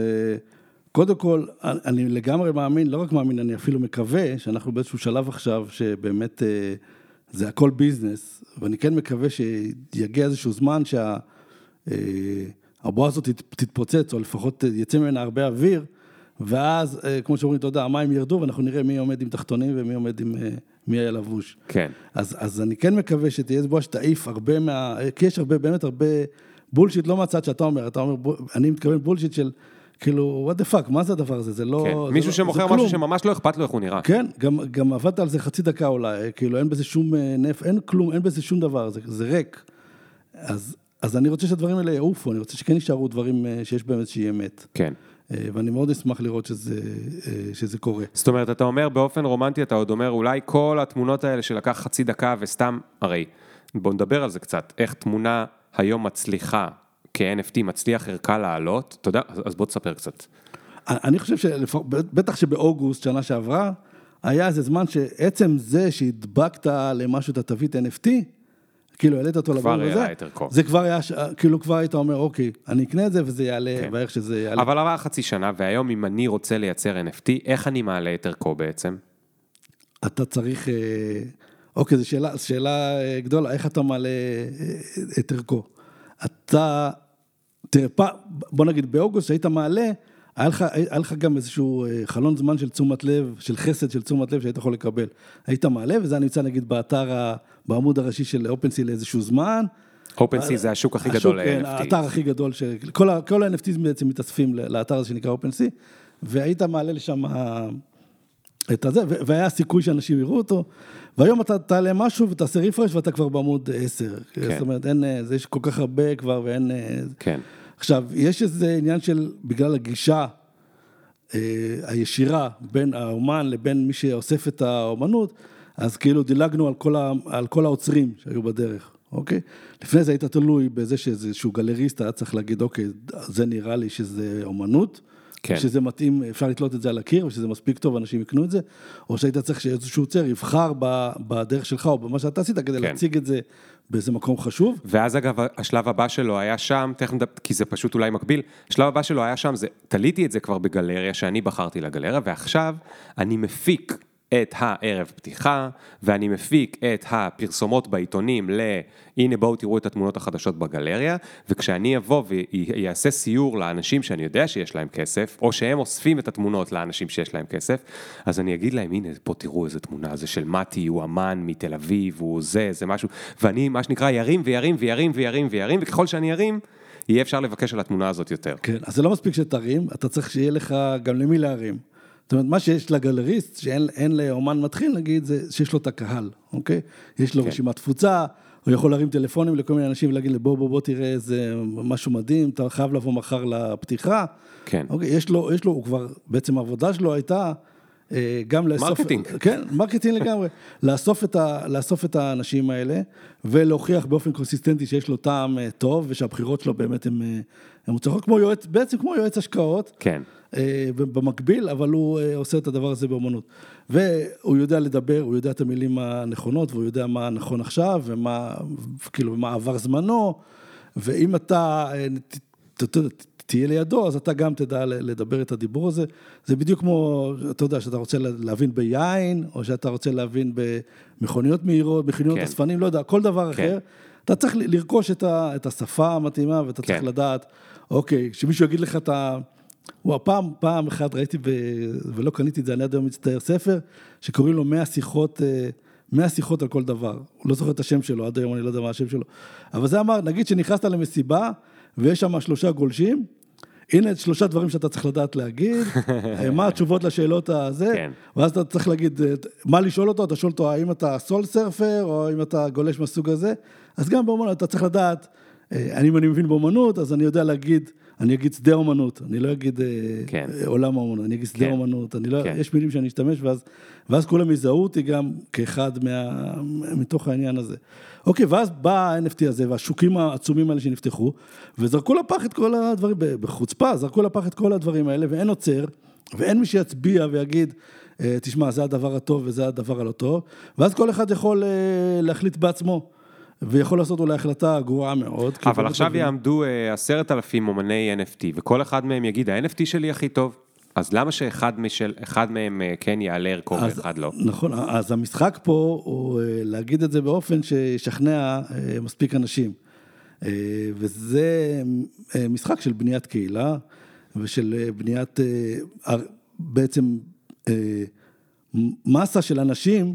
קודם כל, אני לגמרי מאמין, לא רק מאמין, אני אפילו מקווה שאנחנו באיזשהו שלב עכשיו, שבאמת אה, זה הכל ביזנס, ואני כן מקווה שיגיע איזשהו זמן שהבועה אה, הזאת תתפוצץ, או לפחות יצא ממנה הרבה אוויר, ואז, כמו שאומרים, אתה יודע, המים ירדו, ואנחנו נראה מי עומד עם תחתונים ומי עומד עם... מי היה לבוש. כן. אז, אז אני כן מקווה שתהיה איזו בועה שתעיף הרבה מה... כי יש הרבה, באמת הרבה בולשיט, לא מהצד שאתה אומר, אתה אומר, אני מתכוון בולשיט של... כאילו, what the fuck, מה זה הדבר הזה? זה לא... כן, זה מישהו לא, שמוכר משהו שממש לא אכפת לו איך הוא נראה. כן, גם, גם עבדת על זה חצי דקה אולי, כאילו, אין בזה שום נף, אין כלום, אין בזה שום דבר, זה, זה ריק. אז, אז אני רוצה שהדברים האלה יעופו, אני רוצה שכן יישארו דברים שיש בהם איזושהי אמת. כן. ואני מאוד אשמח לראות שזה, שזה קורה. זאת אומרת, אתה אומר באופן רומנטי, אתה עוד אומר, אולי כל התמונות האלה שלקח חצי דקה וסתם, הרי, בוא נדבר על זה קצת, איך תמונה היום מצליחה כ-NFT מצליח ערכה לעלות, אתה יודע, אז בוא תספר קצת. אני חושב שבטח שבאוגוסט, שנה שעברה, היה איזה זמן שעצם זה שהדבקת למשהו את התווית NFT, כאילו העלית אותו כבר היה יותר קור. זה כבר היה, כאילו כבר היית אומר, אוקיי, אני אקנה את זה וזה יעלה, כן. ואיך שזה יעלה. אבל עברה חצי שנה, והיום אם אני רוצה לייצר NFT, איך אני מעלה את ערכו בעצם? אתה צריך, אוקיי, זו שאלה, שאלה גדולה, איך אתה מעלה את ערכו? אתה, תראה, בוא נגיד באוגוסט שהיית מעלה, היה לך, היה לך גם איזשהו חלון זמן של תשומת לב, של חסד של תשומת לב שהיית יכול לקבל. היית מעלה, וזה נמצא נגיד באתר, בעמוד הראשי של אופנסי לאיזשהו זמן. אופנסי זה השוק הכי גדול ל-NFT. כן, האתר הכי גדול, כל ה-NFT בעצם מתאספים לאתר הזה שנקרא אופנסי, והיית מעלה לשם את הזה, והיה סיכוי שאנשים יראו אותו, והיום אתה תעלה משהו ותעשה רפרש ואתה כבר בעמוד 10. כן. זאת אומרת, אין, יש כל כך הרבה כבר ואין... כן. עכשיו, יש איזה עניין של, בגלל הגישה אה, הישירה בין האומן לבין מי שאוסף את האומנות, אז כאילו דילגנו על כל, ה, על כל העוצרים שהיו בדרך, אוקיי? לפני זה היית תלוי בזה שאיזשהו גלריסט היה צריך להגיד, אוקיי, זה נראה לי שזה אומנות. כן. שזה מתאים, אפשר לתלות את זה על הקיר, ושזה מספיק טוב, אנשים יקנו את זה, או שהיית צריך שאיזשהו עוצר יבחר בדרך שלך או במה שאתה עשית, כדי כן. להציג את זה באיזה מקום חשוב. ואז אגב, השלב הבא שלו היה שם, תכף נדבר, כי זה פשוט אולי מקביל, השלב הבא שלו היה שם, זה, תליתי את זה כבר בגלריה, שאני בחרתי לגלריה, ועכשיו אני מפיק את הערב פתיחה, ואני מפיק את הפרסומות בעיתונים ל... הנה בואו תראו את התמונות החדשות בגלריה, וכשאני אבוא ויעשה סיור לאנשים שאני יודע שיש להם כסף, או שהם אוספים את התמונות לאנשים שיש להם כסף, אז אני אגיד להם, הנה פה תראו איזה תמונה, זה של מתי, הוא אמן מתל אביב, הוא זה, זה משהו, ואני מה שנקרא ירים וירים וירים וירים וירים, וככל שאני ארים, יהיה אפשר לבקש על התמונה הזאת יותר. כן, אז זה לא מספיק שתרים, אתה צריך שיהיה לך גם למי להרים. זאת אומרת, מה שיש לגלריסט, שאין לאומן מתחיל, נגיד, זה שיש לו את הקהל, אוקיי? יש לו כן. רשימת תפוצה, הוא יכול להרים טלפונים לכל מיני אנשים ולהגיד בוא, בוא, בוא תראה איזה משהו מדהים, אתה חייב לבוא מחר לפתיחה. כן. אוקיי, יש לו, יש לו, הוא כבר, בעצם העבודה שלו הייתה... אה, גם לאסוף... marketing. כן, marketing לגמרי. [LAUGHS] לאסוף את, ה, לאסוף את האנשים האלה, ולהוכיח באופן קונסיסטנטי שיש לו טעם אה, טוב, ושהבחירות שלו באמת הן מוצלחות, כמו יועץ, בעצם כמו יועץ השקעות. כן. אה, במקביל, אבל הוא עושה את הדבר הזה באמנות. והוא יודע לדבר, הוא יודע את המילים הנכונות, והוא יודע מה נכון עכשיו, ומה, כאילו, מה עבר זמנו, ואם אתה, יודע, תהיה לידו, אז אתה גם תדע לדבר את הדיבור הזה. זה בדיוק כמו, אתה יודע, שאתה רוצה להבין ביין, או שאתה רוצה להבין במכוניות מהירות, מכוניות כן. אספנים, לא יודע, כל דבר כן. אחר. אתה צריך לרכוש את השפה המתאימה, ואתה כן. צריך לדעת, אוקיי, שמישהו יגיד לך את ה... וואו, פעם, פעם אחת ראיתי, ב... ולא קניתי את זה, אני עד היום מצטער ספר, שקוראים לו 100 שיחות, 100 אה, שיחות על כל דבר. הוא לא זוכר את השם שלו, עד היום אני לא יודע מה השם שלו. אבל זה אמר, נגיד שנכנסת למסיבה, ויש שם שלושה גולשים, הנה שלושה דברים שאתה צריך לדעת להגיד, [LAUGHS] אה, מה התשובות לשאלות הזה, כן. ואז אתה צריך להגיד, אה, מה לשאול אותו, אתה שואל אותו האם אתה סול סרפר, או אם אתה גולש מהסוג הזה, אז גם באומנות אתה צריך לדעת, אם אני מבין באומנות, אז אני יודע להגיד, אני אגיד שדה אומנות, אני לא אגיד אה, כן. אה, עולם האומנות, אני אגיד שדה כן. אומנות, אני לא, כן. יש מילים שאני אשתמש, ואז, ואז כולם יזהו אותי גם כאחד מה, מתוך העניין הזה. אוקיי, ואז בא ה-NFT הזה, והשוקים העצומים האלה שנפתחו, וזרקו לפח את כל הדברים, בחוצפה, זרקו לפח את כל הדברים האלה, ואין עוצר, ואין מי שיצביע ויגיד, אה, תשמע, זה הדבר הטוב וזה הדבר הלא טוב, ואז כל אחד יכול להחליט בעצמו. ויכול לעשות אולי החלטה גרועה מאוד. אבל עכשיו יעמדו אה, עשרת אלפים אומני NFT, וכל אחד מהם יגיד, ה-NFT שלי הכי טוב. אז למה שאחד משל, אחד מהם אה, כן יעלה ערכו ואחד לא? נכון, אז המשחק פה הוא אה, להגיד את זה באופן שישכנע מספיק אנשים. וזה משחק של בניית קהילה ושל בניית בעצם מסה של אנשים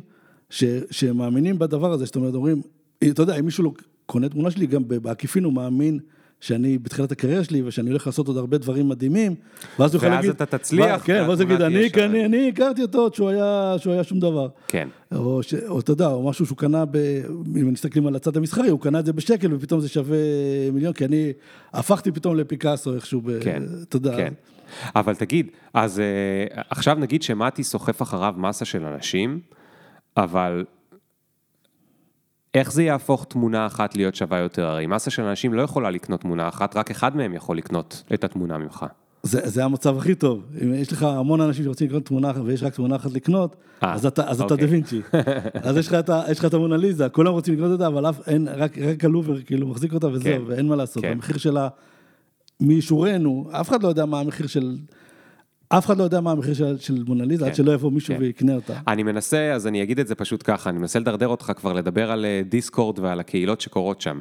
ש, שמאמינים בדבר הזה, זאת אומרת, אומרים, אתה יודע, אם מישהו לא קונה תמונה שלי, גם בעקיפין הוא מאמין שאני בתחילת הקריירה שלי ושאני הולך לעשות עוד הרבה דברים מדהימים, ואז הוא יכול ואז להגיד... אתה תצליח, כן, ואז הוא יגיד, והתמונה אני, תהיה שווה." אני, אני הכרתי אותו עוד שהוא היה, שום דבר. כן. או, אתה יודע, או משהו שהוא קנה, ב, אם מסתכלים על הצד המסחרי, הוא קנה את זה בשקל ופתאום זה שווה מיליון, כי אני הפכתי פתאום לפיקאסו איכשהו, כן, אתה יודע. כן. אבל תגיד, אז אה, עכשיו נגיד שמתי סוחף אחריו מסה של אנשים, אבל איך זה יהפוך תמונה אחת להיות שווה יותר? הרי מסה של אנשים לא יכולה לקנות תמונה אחת, רק אחד מהם יכול לקנות את התמונה ממך. זה, זה המצב הכי טוב. אם יש לך המון אנשים שרוצים לקנות תמונה אחת ויש רק תמונה אחת לקנות, אה, אז אתה, אז אתה אוקיי. דה וינצ'י. [LAUGHS] אז יש לך יש לך את המונליזה, כולם רוצים לקנות אותה, אבל אף, אין, רק, רק הלובר כאילו מחזיק אותה וזהו, כן, ואין מה לעשות. כן. המחיר שלה, מאישורנו, אף אחד לא יודע מה המחיר של... אף אחד לא יודע מה המחיר של, של מונליזה, עד כן, שלא יבוא מישהו כן. ויקנה אותה. אני מנסה, אז אני אגיד את זה פשוט ככה, אני מנסה לדרדר אותך כבר לדבר על אה, דיסקורד ועל הקהילות שקורות שם.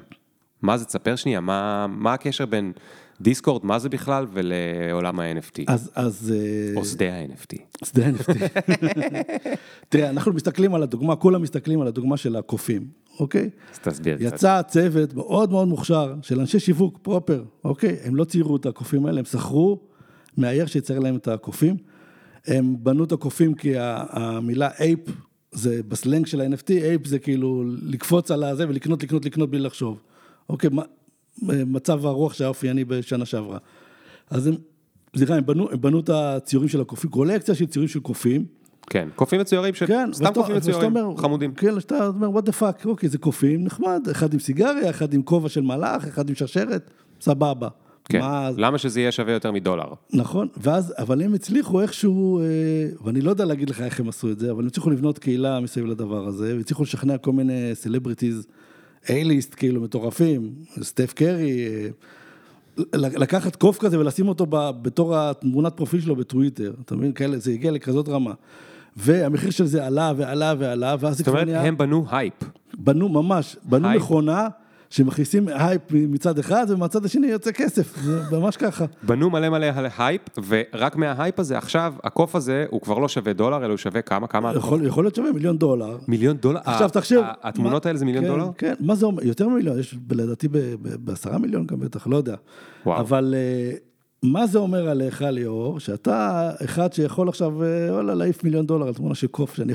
מה זה, תספר שנייה, מה, מה הקשר בין דיסקורד, מה זה בכלל, ולעולם ה-NFT, אז, אז... אה, או שדה ה-NFT. שדה NFT. [LAUGHS] תראה, אנחנו מסתכלים על הדוגמה, כולם מסתכלים על הדוגמה של הקופים, אוקיי? אז תסביר קצת. יצא צוות מאוד מאוד מוכשר של אנשי שיווק proper, אוקיי? הם לא ציירו את הקופים האלה, הם שכרו מאייר שיצייר להם את הקופים. הם בנו את הקופים כי המילה ape זה בסלנג של ה-NFT, ape זה כאילו לקפוץ על הזה ולקנות, לקנות, לקנות בלי לחשוב. אוקיי, מה- מצב הרוח שהיה אופייני בשנה שעברה. אז הם, סליחה, הם בנו, הם בנו את הציורים של הקופים, קולקציה של ציורים של קופים. כן, קופים מצוירים, של... כן, סתם קופים מצוירים, חמודים. כן, שאתה אומר, what the fuck, אוקיי, זה קופים, נחמד, אחד עם סיגריה, אחד עם כובע של מלאך, אחד עם שרשרת, סבבה. כן, מה, למה שזה יהיה שווה יותר מדולר? נכון, ואז, אבל הם הצליחו איכשהו, אה, ואני לא יודע להגיד לך איך הם עשו את זה, אבל הם הצליחו לבנות קהילה מסביב לדבר הזה, והצליחו לשכנע כל מיני סלבריטיז, A-list כאילו מטורפים, סטף קרי, אה, לקחת קוף כזה ולשים אותו ב- בתור התמונת פרופיל שלו בטוויטר, אתה מבין? כאלה, זה הגיע לכזאת רמה. והמחיר של זה עלה ועלה ועלה, ואז זה זאת כבר אומרת, נהיה, הם בנו הייפ. בנו ממש, בנו. מכונה שמכניסים הייפ מצד אחד, ומהצד השני יוצא כסף, זה ממש ככה. בנו מלא מלא על הייפ, ורק מההייפ הזה, עכשיו, הקוף הזה, הוא כבר לא שווה דולר, אלא הוא שווה כמה? כמה? יכול, יכול להיות שווה מיליון דולר. מיליון דולר? עכשיו תחשב. התמונות האלה זה מיליון כן, דולר? כן, מה זה אומר? יותר ממיליון, יש לדעתי בעשרה מיליון גם בטח, לא יודע. וואו. אבל אה, מה זה אומר עליך, ליאור, שאתה אחד שיכול עכשיו, אה, וואלה, להעיף מיליון דולר על תמונה של קוף, שאני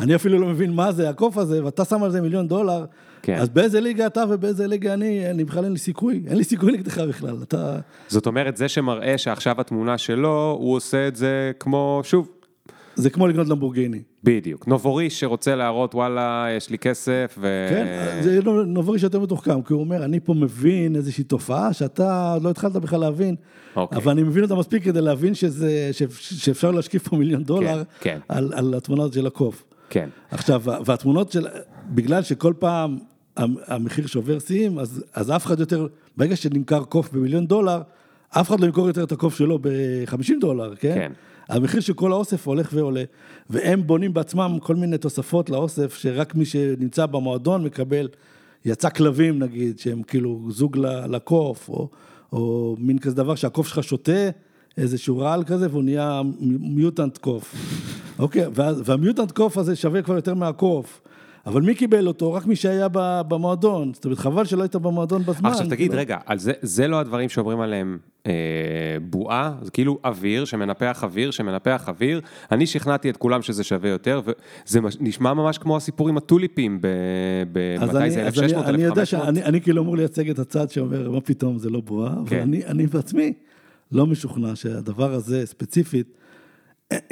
אני אפילו לא מבין מה זה הקוף הזה, ואתה שם על זה מיליון דולר, כן. אז באיזה ליגה אתה ובאיזה ליגה אני, אני בכלל אין לי סיכוי, אין לי סיכוי נגדך בכלל, אתה... זאת אומרת, זה שמראה שעכשיו התמונה שלו, הוא עושה את זה כמו, שוב, זה כמו לקנות למבורגיני. בדיוק. נובוריש שרוצה להראות, וואלה, יש לי כסף, ו... כן, זה לא- נובריש יותר מתוחכם, כי הוא אומר, אני פה מבין איזושהי תופעה שאתה עוד לא התחלת בכלל להבין, אוקיי. אבל אני מבין אותה מספיק כדי להבין שזה, שאפ- שאפשר להשקיף פה מיליון דולר כן. על, על התמונה הזאת של הקוף. כן. עכשיו, והתמונות של, בגלל שכל פעם המחיר שובר שיאים, אז, אז אף אחד יותר, ברגע שנמכר קוף במיליון דולר, אף אחד לא ימכור יותר את הקוף שלו ב-50 דולר, כן? כן. המחיר של כל האוסף הולך ועולה, והם בונים בעצמם כל מיני תוספות לאוסף, שרק מי שנמצא במועדון מקבל, יצא כלבים נגיד, שהם כאילו זוג לקוף, או, או מין כזה דבר שהקוף שלך שותה, איזשהו רעל כזה, והוא נהיה מיוטנט קוף. אוקיי, ואז- והמיוטנט קוף הזה שווה כבר יותר מהקוף. אבל מי קיבל אותו? רק מי שהיה במועדון. זאת אומרת, חבל שלא היית במועדון בזמן. עכשיו תגיד, כאילו. רגע, זה, זה לא הדברים שאומרים עליהם אה, בועה, זה כאילו אוויר שמנפח אוויר שמנפח אוויר. אני שכנעתי את כולם שזה שווה יותר, וזה נשמע ממש כמו הסיפור עם הטוליפים, ב- ב- אז מתי אני, זה, אז אני, 1600, אני יודע 1500? שאני אני כאילו אמור לייצג את הצד שאומר, מה פתאום, זה לא בועה, אבל כן. אני, אני בעצמי לא משוכנע שהדבר הזה ספציפית,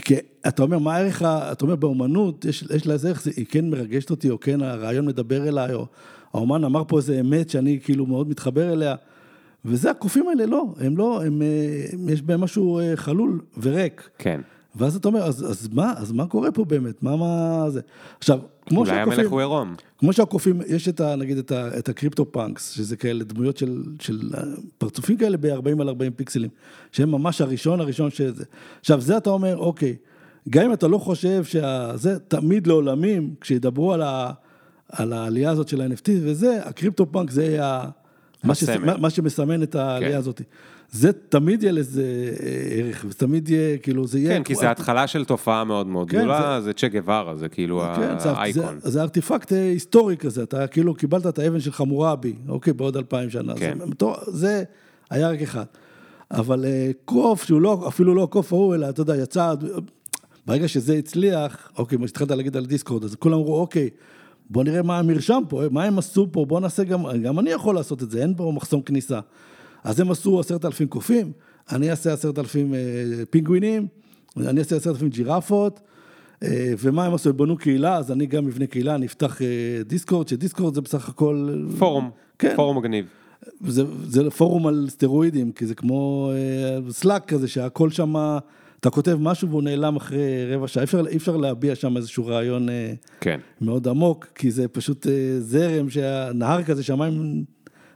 כי אתה אומר, מה הערך, אתה אומר, באומנות, יש, יש לה איזה ערך, היא כן מרגשת אותי, או כן הרעיון מדבר אליי, או האומן אמר פה איזה אמת שאני כאילו מאוד מתחבר אליה, וזה הקופים האלה, לא, הם לא, הם, אה, יש בהם משהו אה, חלול וריק. כן. ואז אתה אומר, אז, אז מה, אז מה קורה פה באמת? מה, מה זה? עכשיו, כמו אולי שהקופים... המלך הוא עירום. כמו שהקופים, יש את ה, נגיד את, ה, את הקריפטו פאנקס, שזה כאלה דמויות של, של אה, פרצופים כאלה ב-40 על 40 פיקסלים, שהם ממש הראשון הראשון שזה. עכשיו, זה אתה אומר, אוקיי, גם אם אתה לא חושב שזה תמיד לעולמים, כשידברו על, ה, על העלייה הזאת של ה-NFT וזה, הקריפטו פאנק זה יהיה מה, ש, הסמל. מה, מה שמסמן את העלייה כן. הזאת. זה תמיד יהיה לזה אה, ערך, וזה תמיד יהיה, כאילו, זה יהיה... כן, כי זה התחלה של תופעה מאוד מאוד כן, גדולה, זה צ'ה גווארה, זה כאילו כן, האייקון. זה, זה ארטיפקט אה, היסטורי כזה, אתה כאילו קיבלת את האבן של חמורבי, אוקיי, בעוד אלפיים שנה. כן. זה, זה היה רק אחד. אבל אה, קוף, שהוא לא, אפילו לא הקוף ההוא, אלא אתה יודע, יצא, ברגע שזה הצליח, אוקיי, מה שהתחלת להגיד על דיסקורד, אז כולם אמרו, אוקיי, בוא נראה מה המרשם פה, מה הם עשו פה, בוא נעשה גם, גם אני יכול לעשות את זה, אין פה מחסום כניסה. אז הם עשו עשרת אלפים קופים, אני אעשה עשרת אלפים אה, פינגווינים, אני אעשה עשרת אלפים ג'ירפות, אה, ומה הם עשו? הם בנו קהילה, אז אני גם אבנה קהילה, אני אפתח אה, דיסקורד, שדיסקורד זה בסך הכל... פורום, כן. פורום מגניב. זה, זה פורום על סטרואידים, כי זה כמו סלאק כזה, שהכל שם, אתה כותב משהו והוא נעלם אחרי רבע שעה, אי אפשר, אי אפשר להביע שם איזשהו רעיון אה, כן. מאוד עמוק, כי זה פשוט אה, זרם, שהנהר כזה, שהמים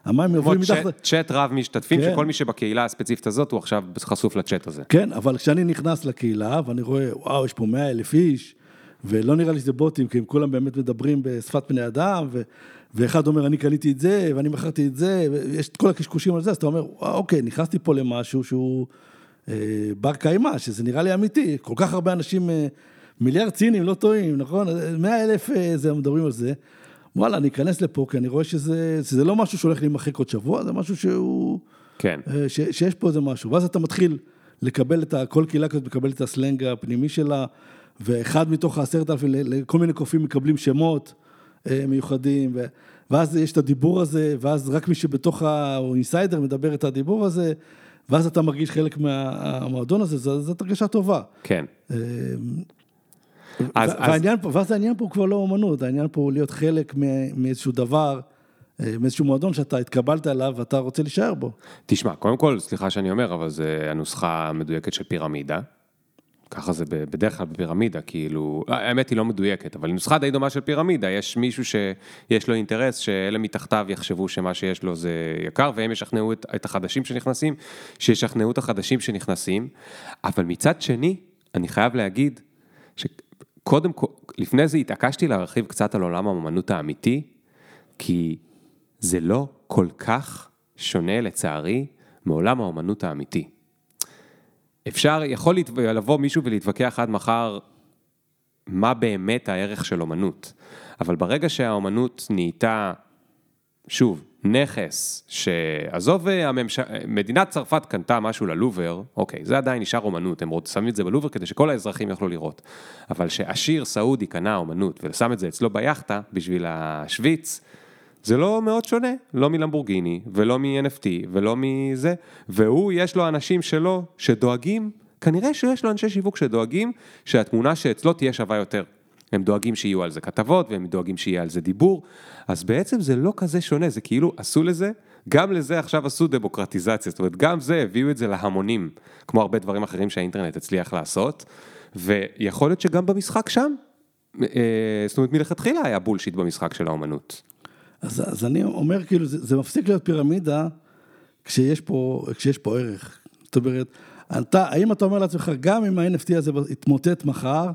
המים כמו עוברים מתחת... צ'אט- צ'אט רב משתתפים, כן. שכל מי שבקהילה הספציפית הזאת הוא עכשיו חשוף לצ'אט הזה. כן, אבל כשאני נכנס לקהילה ואני רואה, וואו, יש פה מאה אלף איש, ולא נראה לי שזה בוטים, כי הם כולם באמת מדברים בשפת בני אדם, ו... ואחד אומר, אני קניתי את זה, ואני מכרתי את זה, ויש את כל הקשקושים על זה, אז אתה אומר, וואו, אוקיי, נכנסתי פה למשהו שהוא אה, בר קיימא, שזה נראה לי אמיתי, כל כך הרבה אנשים, אה, מיליארד צינים, לא טועים, נכון? מאה אלף אה, זה, מדברים על זה. וואלה, אני אכנס לפה, כי אני רואה שזה, שזה לא משהו שהולך להימחק עוד שבוע, זה משהו שהוא... כן. אה, ש, שיש פה איזה משהו, ואז אתה מתחיל לקבל את ה... כל קהילה כזאת מקבלת את הסלנג הפנימי שלה, ואחד מתוך העשרת אלפים, ל- לכל מיני קופים מקבלים שמות אה, מיוחדים, ו, ואז יש את הדיבור הזה, ואז רק מי שבתוך ה... הוא אינסיידר מדבר את הדיבור הזה, ואז אתה מרגיש חלק מהמועדון הזה, זו- זאת הרגשה טובה. כן. אה, אז- ו- אז- והעניין פה, ואז העניין פה הוא כבר לא אומנות, העניין פה הוא להיות חלק מאיזשהו דבר, אה, מאיזשהו מועדון שאתה התקבלת אליו ואתה רוצה להישאר בו. תשמע, קודם כל, סליחה שאני אומר, אבל זה הנוסחה המדויקת של פירמידה. ככה זה בדרך כלל בפירמידה, כאילו, האמת היא לא מדויקת, אבל נוסחה די דומה של פירמידה, יש מישהו שיש לו אינטרס שאלה מתחתיו יחשבו שמה שיש לו זה יקר, והם ישכנעו את, את החדשים שנכנסים, שישכנעו את החדשים שנכנסים, אבל מצד שני, אני חייב להגיד, שקודם כל, לפני זה התעקשתי להרחיב קצת על עולם האמנות האמיתי, כי זה לא כל כך שונה לצערי מעולם האומנות האמיתי. אפשר, יכול להת- לבוא מישהו ולהתווכח עד מחר מה באמת הערך של אומנות, אבל ברגע שהאומנות נהייתה, שוב, נכס, שעזוב, אה, הממש... מדינת צרפת קנתה משהו ללובר, אוקיי, זה עדיין נשאר אומנות, הם שמים את זה בלובר כדי שכל האזרחים יוכלו לראות. אבל שעשיר סעודי קנה אומנות ושם את זה אצלו ביאכטה בשביל השוויץ, זה לא מאוד שונה, לא מלמבורגיני, ולא מ-NFT, ולא מזה, והוא, יש לו אנשים שלו שדואגים, כנראה שיש לו אנשי שיווק שדואגים שהתמונה שאצלו תהיה שווה יותר. הם דואגים שיהיו על זה כתבות, והם דואגים שיהיה על זה דיבור, אז בעצם זה לא כזה שונה, זה כאילו עשו לזה, גם לזה עכשיו עשו דמוקרטיזציה, זאת אומרת, גם זה הביאו את זה להמונים, כמו הרבה דברים אחרים שהאינטרנט הצליח לעשות, ויכול להיות שגם במשחק שם, אה, זאת אומרת, מלכתחילה היה בולשיט במשחק של האומנות. אז, אז אני אומר, כאילו, זה, זה מפסיק להיות פירמידה כשיש פה, כשיש פה ערך. זאת אומרת, אתה, האם אתה אומר לעצמך, גם אם ה-NFT הזה יתמוטט מחר,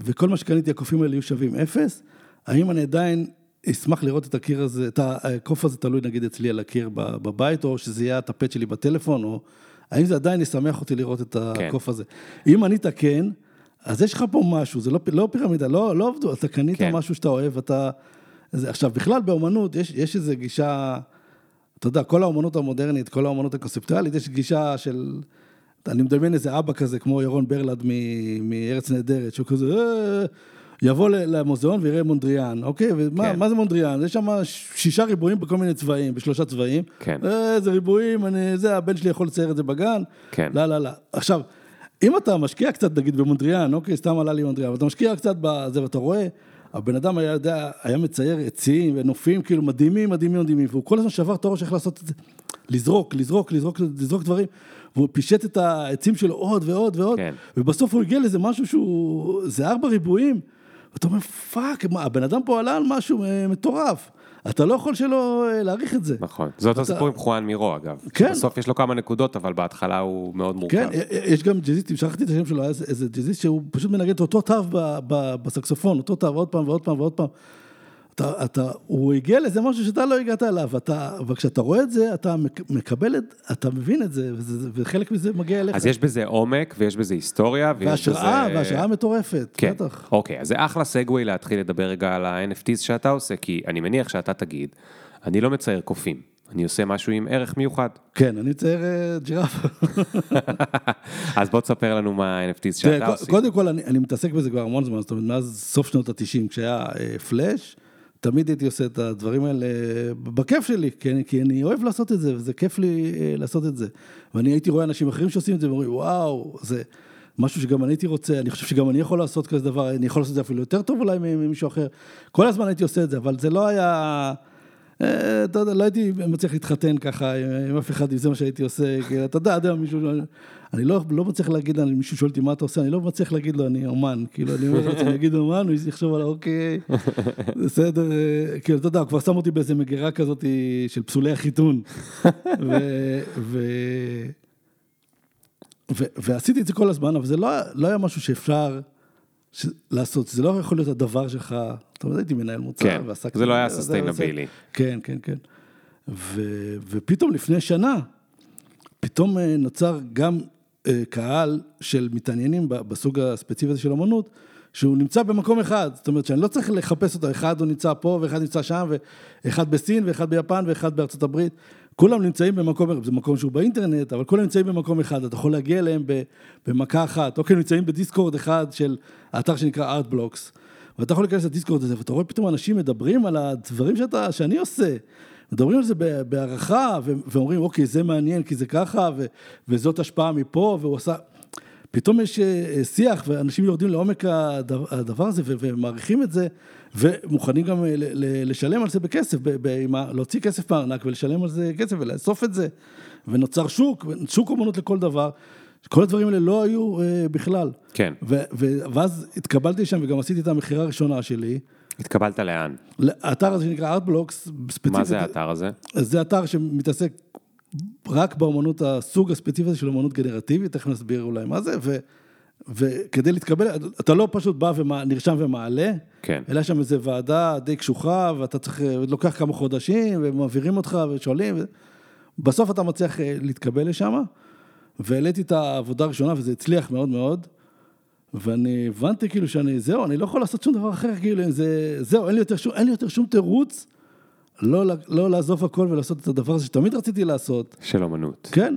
וכל מה שקניתי, הקופים האלה יהיו שווים אפס, האם אני עדיין אשמח לראות את הקיר הזה, את הקוף הזה תלוי נגיד אצלי על הקיר בבית, או שזה יהיה הטפט שלי בטלפון, או האם זה עדיין ישמח אותי לראות את כן. הקוף הזה. אם ענית כן, אז יש לך פה משהו, זה לא, לא פירמידה, לא, לא עבדו, אתה קנית כן. משהו שאתה אוהב, אתה... זה, עכשיו, בכלל באומנות יש, יש איזו גישה, אתה יודע, כל האומנות המודרנית, כל האומנות הקונספטואלית, יש גישה של... אני מדמיין איזה אבא כזה, כמו ירון ברלד מ- מארץ נהדרת, שהוא כזה, "אה, יבוא למוזיאון ויראה מונדריאן, אוקיי? ומה כן. מה זה מונדריאן? יש שם שישה ריבועים בכל מיני צבעים, בשלושה צבעים. כן. אה, זה ריבועים, אני, זה, הבן שלי יכול לצייר את זה בגן. כן. לא, לא, לא. עכשיו, אם אתה משקיע קצת, נגיד, במונדריאן, אוקיי, סתם עלה לי מונדריאן, אבל אתה משקיע קצת בזה, ואתה רואה, הבן אדם היה יודע, היה מצייר עצים ונופים, כאילו, מדהימים, מדהימים, מדהימים, והוא כל הזמן שבר את הראש איך לעשות את זה. לזרוק, לזרוק, לזרוק, לזרוק דברים, והוא פישט את העצים שלו עוד ועוד ועוד, כן. ובסוף הוא הגיע לאיזה משהו שהוא, זה ארבע ריבועים, ואתה אומר, fuck, מה, הבן אדם פה עלה על משהו אה, מטורף. אתה לא יכול שלא אה, להעריך את זה. נכון. זה אותו סיפור עם חואן מירו, אגב. כן. בסוף יש לו כמה נקודות, אבל בהתחלה הוא מאוד מורכב. כן, יש גם ג'אזיסטים, שכחתי את השם שלו, היה איזה- ג'אזיסט שהוא פשוט מנגן את אותו תו בסקסופון, אותו תו עוד פעם ועוד פעם ועוד פעם. אתה, אתה, הוא הגיע לאיזה משהו שאתה לא הגעת אליו, אתה, וכשאתה רואה את זה, אתה מק- מקבל את, אתה מבין את זה, וזה, וחלק מזה מגיע אליך. אז יש בזה עומק, ויש בזה היסטוריה, ויש והשראה, בזה... והשראה מטורפת, כן, בטח. אוקיי, אז זה אחלה סגווי להתחיל לדבר רגע על ה-NFTs שאתה עושה, כי אני מניח שאתה תגיד, אני לא מצייר קופים, אני עושה משהו עם ערך מיוחד. כן, אני מצייר אה, ג'ירפה. [LAUGHS] אז בוא תספר לנו מה ה-NFTs שאתה עושה. קודם כל, אני, אני מתעסק בזה כבר המון זמן, זאת אומרת, מאז סוף שנות ה-90, כשהיה אה, פלאש, תמיד הייתי עושה את הדברים האלה בכיף שלי, כי אני, כי אני אוהב לעשות את זה, וזה כיף לי אה, לעשות את זה. ואני הייתי רואה אנשים אחרים שעושים את זה, ואומרים, וואו, זה משהו שגם אני הייתי רוצה, אני חושב שגם אני יכול לעשות כזה דבר, אני יכול לעשות את זה אפילו יותר טוב אולי ממישהו אחר. כל הזמן הייתי עושה את זה, אבל זה לא היה... אה, אתה יודע, לא הייתי מצליח להתחתן ככה עם אף אחד, אם זה מה שהייתי עושה, כי אתה יודע, אתה יודע, מישהו, אני לא, לא מצליח להגיד, אני- מישהו שואל אותי מה אתה עושה, אני לא מצליח להגיד לו, אני אומן, כאילו, אני אומר לעצמי, אני אגיד אומן, הוא יחשוב על אוקיי, [LAUGHS] בסדר, כאילו, אתה יודע, הוא כבר שם אותי באיזה מגירה כזאת של פסולי החיתון, ו- ו- ו- ועשיתי את זה כל הזמן, אבל זה לא, לא היה משהו שאפשר ש- לעשות, זה לא יכול להיות הדבר שלך, זאת אומרת, הייתי מנהל מוצר, כן, ועסקתי זה לא היה סוסטיינבילי. כן, כן, כן. ו, ופתאום לפני שנה, פתאום אה, נוצר גם קהל של מתעניינים בסוג הספציפי הזה של אמנות, שהוא נמצא במקום אחד, זאת אומרת שאני לא צריך לחפש אותו, אחד הוא נמצא פה ואחד נמצא שם, ואחד בסין ואחד ביפן ואחד בארצות הברית, כולם נמצאים במקום, זה מקום שהוא באינטרנט, אבל כולם נמצאים במקום אחד, אתה יכול להגיע אליהם במכה אחת, אוקיי, נמצאים בדיסקורד אחד של האתר שנקרא ארטבלוקס, ואתה יכול להיכנס לדיסקורד הזה, ואתה רואה פתאום אנשים מדברים על הדברים שאתה, שאני עושה. מדברים על זה בהערכה, ואומרים, אוקיי, זה מעניין כי זה ככה, ו- וזאת השפעה מפה, והוא עשה... פתאום יש אה, שיח, ואנשים יורדים לעומק הדבר, הזה, ומעריכים את זה, ומוכנים גם אה, לשלם על זה בכסף, להוציא כסף מהארנק ולשלם על זה כסף ולאסוף את זה. ונוצר שוק, שוק אומנות לכל דבר. כל הדברים האלה לא היו אה, בכלל. כן. ואז התקבלתי שם וגם עשיתי את המכירה הראשונה שלי. התקבלת לאן? לאתר הזה שנקרא ארטבלוקס, ספציפית. מה זה האתר הזה? זה אתר שמתעסק רק באמנות, הסוג הספציפי הזה של אמנות גנרטיבית, תכף נסביר אולי מה זה, ו, וכדי להתקבל, אתה לא פשוט בא ונרשם ומעלה, כן. אלא שם איזו ועדה די קשוחה, ואתה צריך, לוקח כמה חודשים, ומעבירים אותך ושואלים. בסוף אתה מצליח אה, להתקבל לשם, והעליתי את העבודה הראשונה, וזה הצליח מאוד מאוד. ואני הבנתי כאילו שאני, זהו, אני לא יכול לעשות שום דבר אחר, כאילו, זה, זהו, אין לי יותר שום, אין לי יותר שום תירוץ לא, לא לעזוב הכל ולעשות את הדבר הזה שתמיד רציתי לעשות. של אומנות. כן,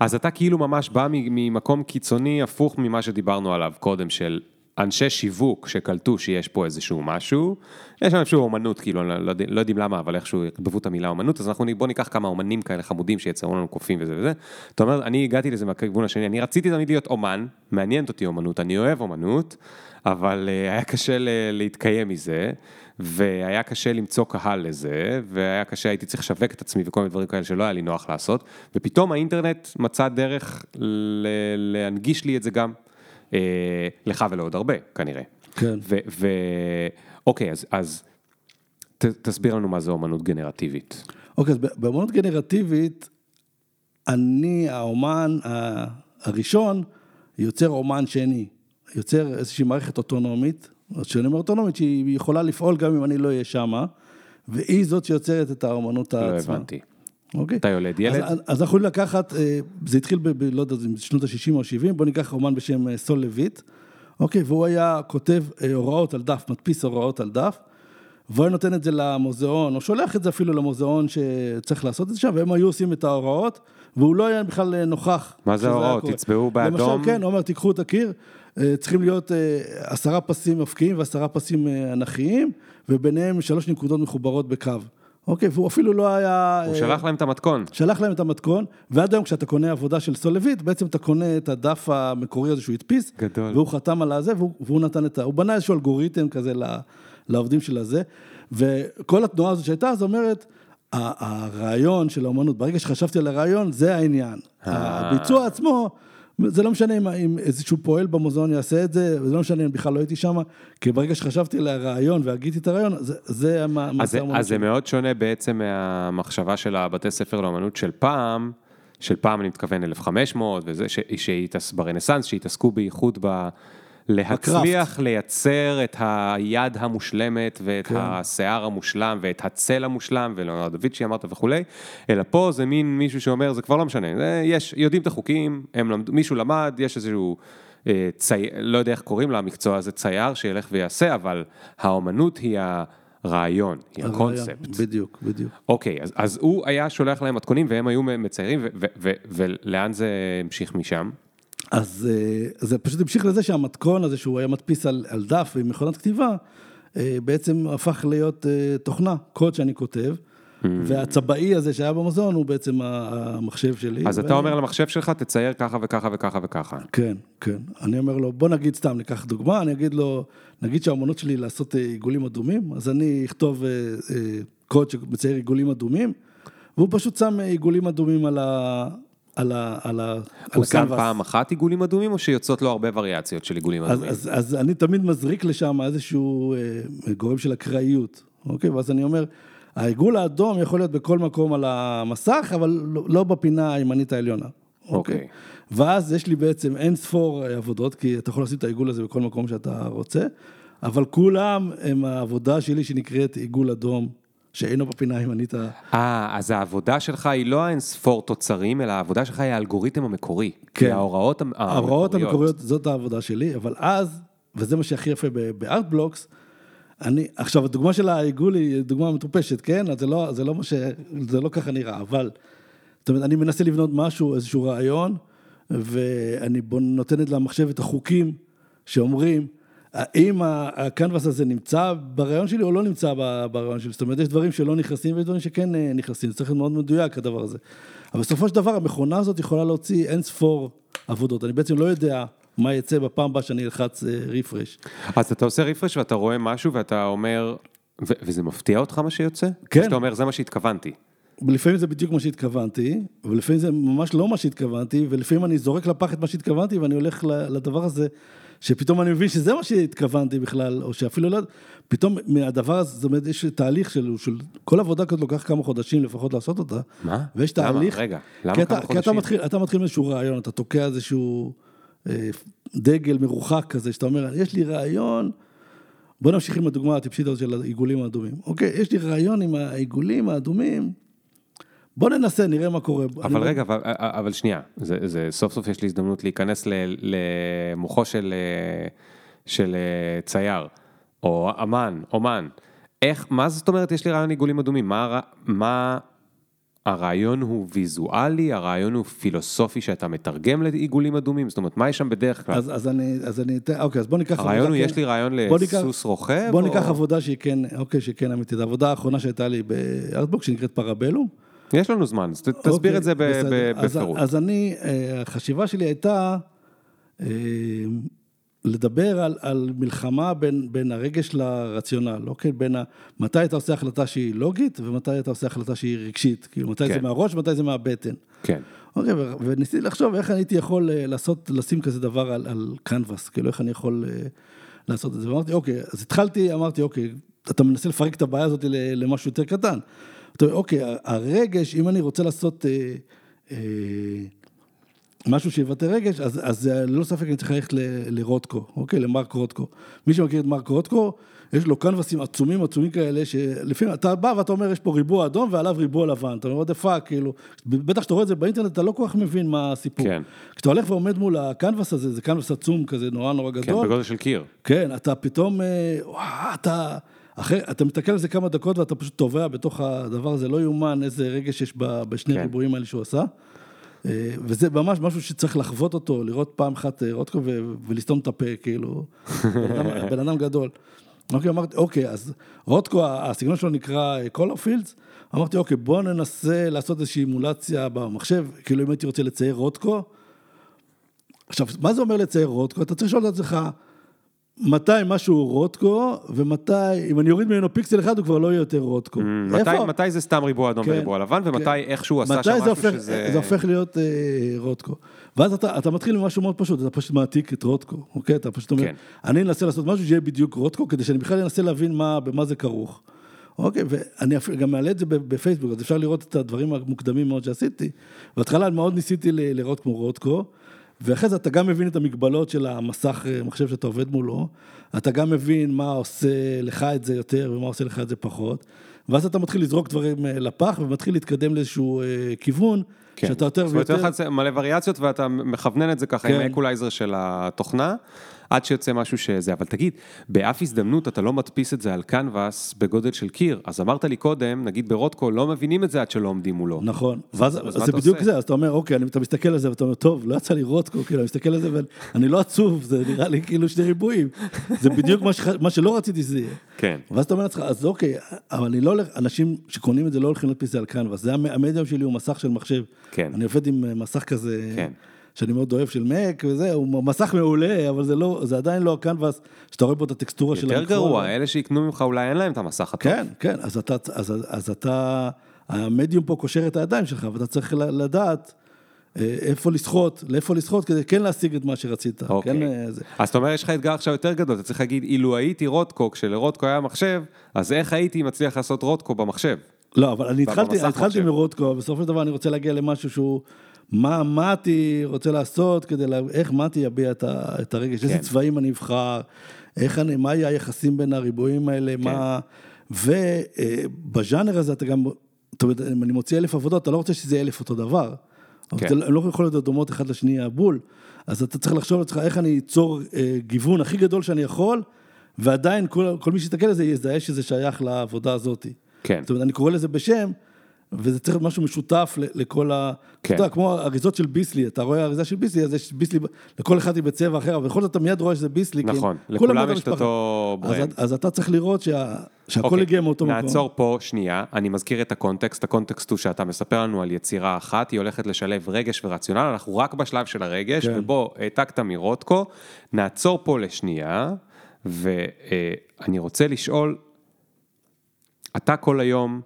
אז אתה כאילו ממש בא ממקום קיצוני הפוך ממה שדיברנו עליו קודם, של אנשי שיווק שקלטו שיש פה איזשהו משהו, יש שם איזשהו אומנות, כאילו, לא, יודע- לא יודעים למה, אבל איכשהו ערבבו את המילה אומנות, אז אנחנו, בוא ניקח כמה אומנים כאלה חמודים שיצרו לנו קופים וזה וזה. אתה אומר, אני הגעתי לזה מהכיוון השני, אני רציתי תמיד להיות אומן, מעניינת אותי אומנות, אני אוהב אומנות, אבל אה, היה קשה ל- להתקיים מזה, והיה קשה למצוא קהל לזה, והיה קשה, הייתי צריך לשווק את עצמי וכל מיני דברים כאלה שלא היה לי נוח לעשות, ופתאום האינטרנט מצא דרך ל- להנגיש לי את זה גם, לך ולעוד הרבה, כנראה. כן. ו... ו... אוקיי, אז, אז ת, תסביר לנו מה זה אומנות גנרטיבית. אוקיי, אז באמנות גנרטיבית, אני האומן הראשון יוצר אומן שני, יוצר איזושהי מערכת אוטונומית, אז כשאני אומר אוטונומית, שהיא יכולה לפעול גם אם אני לא אהיה שמה, והיא זאת שיוצרת את האומנות לא עצמה. הבנתי. אוקיי. אתה יולד ילד? אז, אז אנחנו יכולים לקחת, אה, זה התחיל ב... ב לא יודע, בשנות ה-60 או ה-70, בוא ניקח אומן בשם אה, סול לויט, אוקיי, והוא היה כותב אה, הוראות על דף, מדפיס הוראות על דף, והוא היה נותן את זה למוזיאון, או שולח את זה אפילו למוזיאון שצריך לעשות את זה שם, והם היו עושים את ההוראות, והוא לא היה בכלל נוכח. מה זה ההוראות? תצבעו באדום? למשל, כן, הוא אומר, תיקחו את הקיר, צריכים להיות עשרה פסים אופקיים ועשרה פסים אנכיים, וביניהם שלוש נקודות מחוברות בקו. אוקיי, והוא אפילו לא היה... הוא אה, שלח להם את המתכון. שלח להם את המתכון, ועד היום כשאתה קונה עבודה של סולבית, בעצם אתה קונה את הדף המקורי הזה שהוא הדפיס, גדול. והוא חתם על הזה, והוא, והוא נתן את ה... הוא בנה איזשהו אלגוריתם כזה לעובדים של הזה, וכל התנועה הזאת שהייתה, אז אומרת, הרעיון של האומנות, ברגע שחשבתי על הרעיון, זה העניין. אה. הביצוע עצמו, זה לא משנה אם, אם איזשהו פועל במוזיאון יעשה את זה, וזה לא משנה אם בכלל לא הייתי שם, כי ברגע שחשבתי על הרעיון והגיתי את הרעיון, זה, זה המ- אז האומנות אז זה. מאוד שונה בעצם מהמחשבה של הבתי ספר לאמנות של פעם, של פעם אני מתכוון 1500, וזה, ש, שהתעס, ברנסאנס, שהתעסקו בייחוד ב... להצליח לייצר את היד המושלמת ואת כן. השיער המושלם ואת הצל המושלם ולאונרדו ויצ'י אמרת וכולי, אלא פה זה מין מישהו שאומר זה כבר לא משנה, זה, יש, יודעים את החוקים, הם למד, מישהו למד, יש איזשהו אה, צי... לא יודע איך קוראים למקצוע הזה, צייר שילך ויעשה, אבל האומנות היא הרעיון, היא הקונספט. בדיוק, בדיוק. אוקיי, אז, אז הוא היה שולח להם מתכונים והם היו מציירים, ולאן זה המשיך משם? אז אה, זה פשוט המשיך לזה שהמתכון הזה שהוא היה מדפיס על, על דף עם מכונת כתיבה, אה, בעצם הפך להיות אה, תוכנה, קוד שאני כותב, Mm. והצבעי הזה שהיה במוזיאון הוא בעצם המחשב שלי. אז ו- אתה אומר למחשב שלך, תצייר ככה וככה וככה וככה. כן, כן. אני אומר לו, בוא נגיד סתם, ניקח דוגמה, אני אגיד לו, נגיד שהאמנות שלי לעשות עיגולים אדומים, אז אני אכתוב אה, אה, קוד שמצייר עיגולים אדומים, והוא פשוט שם עיגולים אדומים על ה... על ה... על ה... על הוא שם הקנבס. פעם אחת עיגולים אדומים, או שיוצאות לו הרבה וריאציות של עיגולים אז, אדומים? אז, אז אני תמיד מזריק לשם איזשהו אה, גורם של אקראיות, אוקיי? ואז אני אומר, העיגול האדום יכול להיות בכל מקום על המסך, אבל לא, לא בפינה הימנית העליונה. אוקיי. ואז יש לי בעצם אין ספור עבודות, כי אתה יכול לשים את העיגול הזה בכל מקום שאתה רוצה, אבל כולם הם העבודה שלי שנקראת עיגול אדום, שאינו בפינה הימנית ה... אה, אז העבודה שלך היא לא האין ספור תוצרים, אלא העבודה שלך היא האלגוריתם המקורי. כן. ההוראות המ- ההוראות המקוריות, זאת העבודה שלי, אבל אז, וזה מה שהכי יפה בארטבלוקס, אני, עכשיו הדוגמה של העיגול היא דוגמה מטופשת, כן? אז זה לא, זה לא מה ש... זה לא ככה נראה, אבל, זאת אומרת, אני מנסה לבנות משהו, איזשהו רעיון, ואני בוא נותנת למחשב את החוקים שאומרים, האם הקנבס הזה נמצא ברעיון שלי או לא נמצא ברעיון שלי, זאת אומרת, יש דברים שלא נכנסים ויש דברים שכן אה, נכנסים, זה צריך להיות מאוד מדויק הדבר הזה. אבל בסופו של דבר המכונה הזאת יכולה להוציא אין ספור עבודות, אני בעצם לא יודע מה יצא בפעם הבאה שאני אלחץ רפרש. אז אתה עושה רפרש ואתה רואה משהו ואתה אומר, ו- וזה מפתיע אותך מה שיוצא? כן. שאתה אומר, זה מה שהתכוונתי. לפעמים זה בדיוק מה שהתכוונתי, ולפעמים זה ממש לא מה שהתכוונתי, ולפעמים אני זורק לפח את מה שהתכוונתי, ואני הולך לדבר הזה, שפתאום אני מבין שזה מה שהתכוונתי בכלל, או שאפילו לא, פתאום מהדבר הזה, זאת אומרת, יש תהליך של, של כל עבודה כזאת לוקח כמה חודשים לפחות לעשות אותה. מה? ויש למה? תהליך. רגע, למה כי אתה, כמה כי אתה חודשים? מתחיל, אתה מתחיל מאיזשהו רעיון, אתה תוקע איזשהו אה, דגל מרוחק כזה, שאתה אומר, יש לי רעיון, בוא נמשיך עם הדוגמה הטיפשית הזאת של העיגולים האדומים. אוקיי, יש לי רעיון עם העיגולים האדומים, בוא ננסה, נראה מה קורה. אבל אני- רגע, אבל, אבל שנייה, זה, זה, סוף סוף יש לי הזדמנות להיכנס ל, למוחו של, אה, של אה, צייר, או אמן, אומן. איך, מה זאת אומרת יש לי רעיון עיגולים אדומים? מה, מה הרעיון הוא ויזואלי, הרעיון הוא פילוסופי שאתה מתרגם לעיגולים אדומים? זאת אומרת, מה יש שם בדרך כלל? אז, אז אני, אז אני אוקיי, אז בוא ניקח... הרעיון הוא, עבודה, יש כן. לי רעיון בוא ניקח- לסוס רוכב? בוא או- ניקח עבודה שהיא כן, אוקיי, שהיא כן אמיתית. העבודה האחרונה שהייתה לי בארטבוק, שנקראת פרבלום. יש לנו זמן, אז ת- תסביר אוקיי, את זה ב- בסדר. ב- אז- בפירוט. אז אני, אה, החשיבה שלי הייתה אה, לדבר על, על מלחמה בין, בין הרגש לרציונל, אוקיי? בין ה, מתי אתה עושה החלטה שהיא לוגית ומתי אתה עושה החלטה שהיא רגשית. כאילו, מתי כן. זה מהראש ומתי זה מהבטן. כן. אוקיי, וניסיתי לחשוב איך אני הייתי יכול אה, לעשות, לשים כזה דבר על, על קנבס, כאילו איך אני יכול לעשות את זה. ואמרתי, אוקיי, אז התחלתי, אמרתי, אוקיי, אתה מנסה לפרק את הבעיה הזאת למשהו יותר קטן. אתה אומר, אוקיי, הרגש, אם אני רוצה לעשות אה, אה, משהו שיבטא רגש, אז, אז ללא ספק אני צריך ללכת ל- לרוטקו, אוקיי? למרק רוטקו. מי שמכיר את מרק רוטקו, יש לו קנבסים עצומים עצומים כאלה, שלפעמים אתה בא ואתה אומר, יש פה ריבוע אדום ועליו ריבוע לבן. אתה אומר, what the fuck, כאילו, בטח כשאתה רואה את זה באינטרנט, אתה לא כל כך מבין מה הסיפור. כן. כשאתה הולך ועומד מול הקנבס הזה, זה קנבס עצום כזה, נורא נורא כן, גדול. בגודל של קיר. כן, אתה פתאום, אה, וואו, אתה, אחרי, אתה מסתכל על זה כמה דקות ואתה פשוט טובע בתוך הדבר הזה, לא יאומן איזה רגש יש בשני כן. ריבועים האלה שהוא עשה. אה, וזה ממש משהו שצריך לחוות אותו, לראות פעם אחת אה, רודקו ו- ולסתום את הפה, כאילו, [LAUGHS] בן אדם- גדול. אוקיי, אמרתי, אוקיי, אז רודקו, הסגנון שלו נקרא קולר פילדס, אמרתי, אוקיי, בוא ננסה לעשות איזושהי אימולציה במחשב, כאילו אם הייתי רוצה לצייר רודקו, עכשיו, מה זה אומר לצייר רודקו? אתה צריך לשאול את עצמך, מתי משהו רודקו, ומתי, אם אני אוריד ממנו פיקסל אחד, הוא כבר לא יהיה יותר רודקו. מתי, איפה? מתי זה סתם ריבוע אדום כן, וריבוע לבן, ומתי כן. איכשהו עשה מתי שם זה משהו הופך, שזה... זה הופך להיות אה, רודקו. ואז אתה, אתה מתחיל ממשהו מאוד פשוט, אתה פשוט מעתיק את רודקו, אוקיי? אתה פשוט אומר, כן. אני אנסה לעשות משהו שיהיה בדיוק רודקו, כדי שאני בכלל אנסה להבין מה, במה זה כרוך. אוקיי, ואני גם מעלה את זה בפייסבוק, אז אפשר לראות את הדברים המוקדמים מאוד שעשיתי. בהתחלה מאוד ניסיתי לראות כמו רודקו, ואחרי זה אתה גם מבין את המגבלות של המסך אה, מחשב שאתה עובד מולו, אתה גם מבין מה עושה לך את זה יותר ומה עושה לך את זה פחות, ואז אתה מתחיל לזרוק דברים אה, לפח ומתחיל להתקדם לאיזשהו אה, כיוון, כן. שאתה יותר זאת אומרת, ויותר... יוצא לך מלא וריאציות ואתה מכוונן את זה ככה עם כן. האקולייזר של התוכנה, עד שיוצא משהו שזה, אבל תגיד, באף הזדמנות אתה לא מדפיס את זה על קנבס בגודל של קיר, אז אמרת לי קודם, נגיד ברותקו, לא מבינים את זה עד שלא עומדים מולו. נכון, ואז זה בדיוק? זה, אז אתה אומר, אוקיי, אתה מסתכל על זה ואתה אומר, טוב, לא יצא לי רודקו, כאילו, אני מסתכל על זה ואני לא עצוב, זה נראה לי כאילו שני ריבועים, זה בדיוק מה שלא רציתי שזה יהיה. כן. ואז אתה אומר לעצמך, אז אוקיי, אבל אני לא הולך, אנשים שקונים את זה לא הולכים להדפיס את זה על קנבס, זה המ- המדיום שלי הוא מסך של מחשב. כן. אני עובד עם אה, מסך כזה, כן. שאני מאוד אוהב, של מק וזה, הוא מסך מעולה, אבל זה לא, זה עדיין לא הקנבס, שאתה רואה פה את הטקסטורה של יותר המיקרון. גרוע, אלה שיקנו ממך אולי אין להם את המסך הטוב. כן, כן, אז אתה, אז, אז אתה, המדיום פה קושר את הידיים שלך, ואתה צריך לדעת אה, איפה לסחוט, לאיפה לסחוט, כדי כן להשיג את מה שרצית. אוקיי. כן, אה, זה. אז אתה אומר, יש לך אתגר עכשיו יותר גדול, אתה צריך להגיד, אילו הייתי רודקו, כשלרודקו היה מחשב, אז איך הייתי מצליח לעשות רודקו במחשב? לא, אבל אני התחלתי, התחלתי. מרודקו, בסופו של דבר אני רוצה להגיע למשהו שהוא, מה מתי רוצה לעשות, כדי, לה, איך מתי יביע את, ה, את הרגש, כן. איזה צבעים אני אבחר, איך אני, מה יהיה היחסים בין הריבועים האלה, כן. מה... ובז'אנר הזה אתה גם, זאת אומרת, אם אני מוציא אלף עבודות, אתה לא רוצה שזה יהיה אלף אותו דבר. כן. כן. הן לא יכולות להיות דומות אחד לשני הבול, אז אתה צריך לחשוב לעצמך איך אני אצור אה, גיוון הכי גדול שאני יכול, ועדיין כל, כל מי שיסתכל על זה יזהה שזה שייך לעבודה הזאת. כן. זאת אומרת, אני קורא לזה בשם, וזה צריך להיות משהו משותף לכל ה... כן. אתה יודע, כמו אריזות של ביסלי, אתה רואה אריזה של ביסלי, אז יש ביסלי, לכל אחד היא בצבע אחר, אבל בכל זאת אתה מיד רואה שזה ביסלי. נכון, כולם לכולם יש את. אותו אז, ברנד. אז אתה צריך לראות שה, שהכל אוקיי, הגיע מאותו מקום. נעצור פה שנייה, אני מזכיר את הקונטקסט, הקונטקסט הוא שאתה מספר לנו על יצירה אחת, היא הולכת לשלב רגש ורציונל, אנחנו רק בשלב של הרגש, כן. ובוא, העתקת מרודקו, נעצור פה לשנייה, ואני רוצה לשאול, אתה כל היום,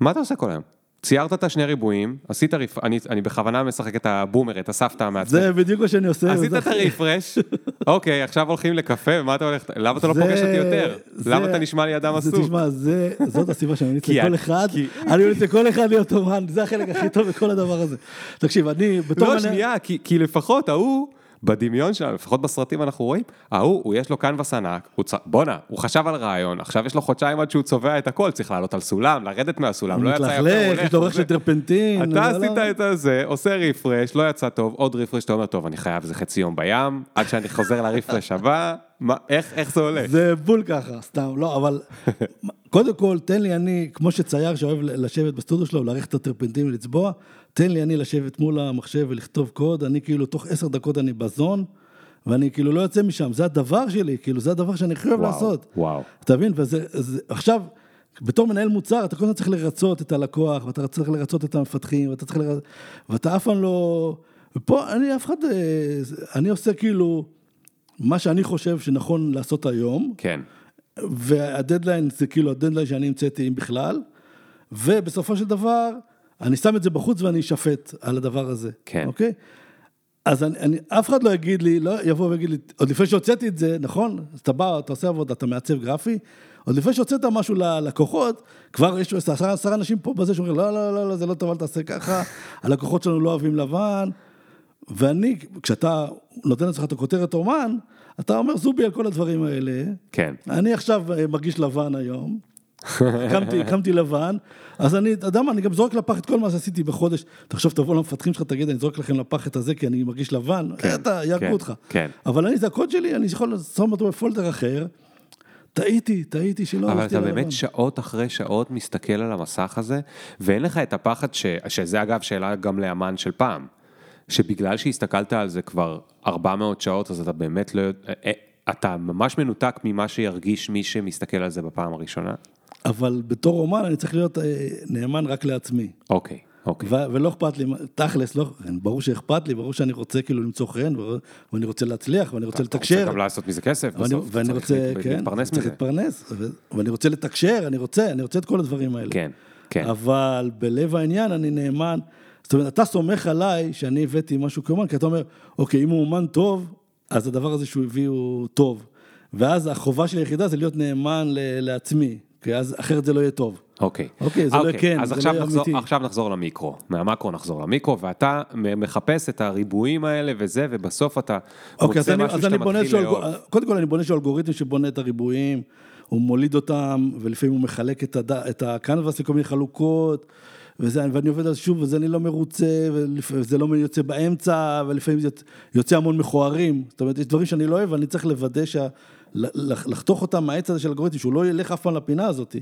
מה אתה עושה כל היום? ציירת את השני ריבועים, עשית ריפ... אני, אני בכוונה משחק את הבומר, את הסבתא מעצמך. זה בדיוק מה שאני עושה. עשית את הרפרש, [LAUGHS] אוקיי, עכשיו הולכים לקפה, ומה אתה הולך, למה אתה לא פוגש אותי יותר? למה אתה נשמע לי אדם עסוק? תשמע, זה, זאת הסיבה שאני ממליץ [LAUGHS] לכל אחד, אני ממליץ לכל אחד להיות אומן, זה החלק הכי טוב בכל הדבר הזה. תקשיב, אני, בתור... לא, שנייה, כי, כי לפחות ההוא, בדמיון שלנו, לפחות בסרטים אנחנו רואים, ההוא, הוא יש לו קנבס ענק, צ... בואנה, הוא חשב על רעיון, עכשיו יש לו חודשיים עד שהוא צובע את הכל, צריך לעלות על סולם, לרדת מהסולם, לא יצא יפה, הוא הולך, יש לו וזה. של טרפנטין. אתה זה עשית לא- את הזה, עושה רפרש, לא יצא טוב, עוד רפרש, אתה אומר, טוב, אני חייב איזה חצי יום בים, עד שאני חוזר לרפרש הבא, מה, איך, איך זה הולך? זה בול ככה, סתם, לא, אבל [LAUGHS] קודם כל, תן לי אני, כמו שצייר שאוהב לשבת בסטודיו שלו, להעריך את הטרפנטין ולצבוע, תן לי אני לשבת מול המחשב ולכתוב קוד, אני כאילו תוך עשר דקות אני בזון, ואני כאילו לא יוצא משם, זה הדבר שלי, כאילו זה הדבר שאני הכי אוהב לעשות. וואו. אתה מבין? וזה, זה, עכשיו, בתור מנהל מוצר, אתה כל הזמן צריך לרצות את הלקוח, ואתה צריך לרצות את המפתחים, ואתה צריך לרצות, ואתה אף פעם לא... ופה אני אף אחד, אה, אני עושה כאילו מה שאני חושב שנכון לעשות היום, כן, והדדליין זה כאילו הדדליין שאני המצאתי אם בכלל, ובסופו של דבר, אני שם את זה בחוץ ואני אשפט על הדבר הזה, כן. אוקיי? אז אני, אני, אף אחד לא יגיד לי, לא יבוא ויגיד לי, עוד לפני שהוצאתי את זה, נכון? אז אתה בא, אתה עושה עבודה, אתה מעצב גרפי, עוד לפני שהוצאת משהו ללקוחות, כבר יש עשרה עשרה אנשים פה בזה שאומרים, לא, לא, לא, לא, זה לא טוב, אל תעשה ככה, [LAUGHS] הלקוחות שלנו לא אוהבים לבן, ואני, כשאתה נותן לעצמך את הכותרת אומן, אתה אומר זובי על כל הדברים האלה. כן. אני עכשיו אה, מרגיש לבן היום. קמתי, קמתי לבן, אז אני, אתה יודע מה, אני גם זורק לפח את כל מה שעשיתי בחודש. תחשוב, תבוא למפתחים שלך, תגיד, אני זורק לכם לפח את הזה כי אני מרגיש לבן, כן, אתה, יהרגו כן, אותך. כן. אבל אני, זה הקוד שלי, אני יכול לשים אותו בפולדר אחר. טעיתי, טעיתי שלא אבל אתה. באמת שעות אחרי שעות מסתכל על המסך הזה, ואין לך את הפחד, ש... שזה אגב שאלה גם לאמן של פעם, שבגלל שהסתכלת על זה כבר 400 שעות, אז אתה באמת לא יודע, אה, אתה ממש מנותק ממה שירגיש מי שמסתכל על זה בפעם הראשונה? אבל בתור אומן אני צריך להיות אה, נאמן רק לעצמי. אוקיי, אוקיי. ו- ולא אכפת לי, תכלס, לא, ברור שאכפת לי, ברור שאני רוצה כאילו למצוא חן, ואני רוצה להצליח, ואני רוצה אתה לתקשר. רוצה גם לעשות מזה כסף ואני, בסוף, אתה ואני רוצה, כן, להתפרנס צריך מזה. להתפרנס, ואני רוצה לתקשר, אני רוצה, אני רוצה את כל הדברים האלה. כן, כן. אבל בלב העניין אני נאמן, זאת אומרת, אתה סומך עליי שאני הבאתי משהו כאומן, כי אתה אומר, אוקיי, אם הוא אומן טוב, אז הדבר הזה שהוא הביא הוא טוב. ואז החובה של היחידה זה להיות נאמן לעצמי, כי אז אחרת זה לא יהיה טוב. אוקיי. אוקיי, זה לא אוקיי, כן, אז זה עכשיו, לא יהיה נחזור, אמיתי. עכשיו נחזור למיקרו, מהמקרו נחזור למיקרו, ואתה מחפש את הריבועים האלה וזה, ובסוף אתה אוקיי, אז מוצא אני, משהו אז שאתה מתחיל לאהוב. קודם כל אני בונה איזשהו אלגוריתם שבונה את הריבועים, הוא מוליד אותם, ולפעמים הוא מחלק את, הד... את הקנבס לכל מיני חלוקות, וזה, ואני עובד על שוב, וזה אני לא מרוצה, וזה לא יוצא באמצע, ולפעמים זה יוצא המון מכוערים, זאת אומרת, יש דברים שאני לא אוהב, ואני צריך לוודא, שה... לחתוך אותם מהעץ הזה של האלגוריתם, שהוא לא ילך אף פעם לפינה הזאת.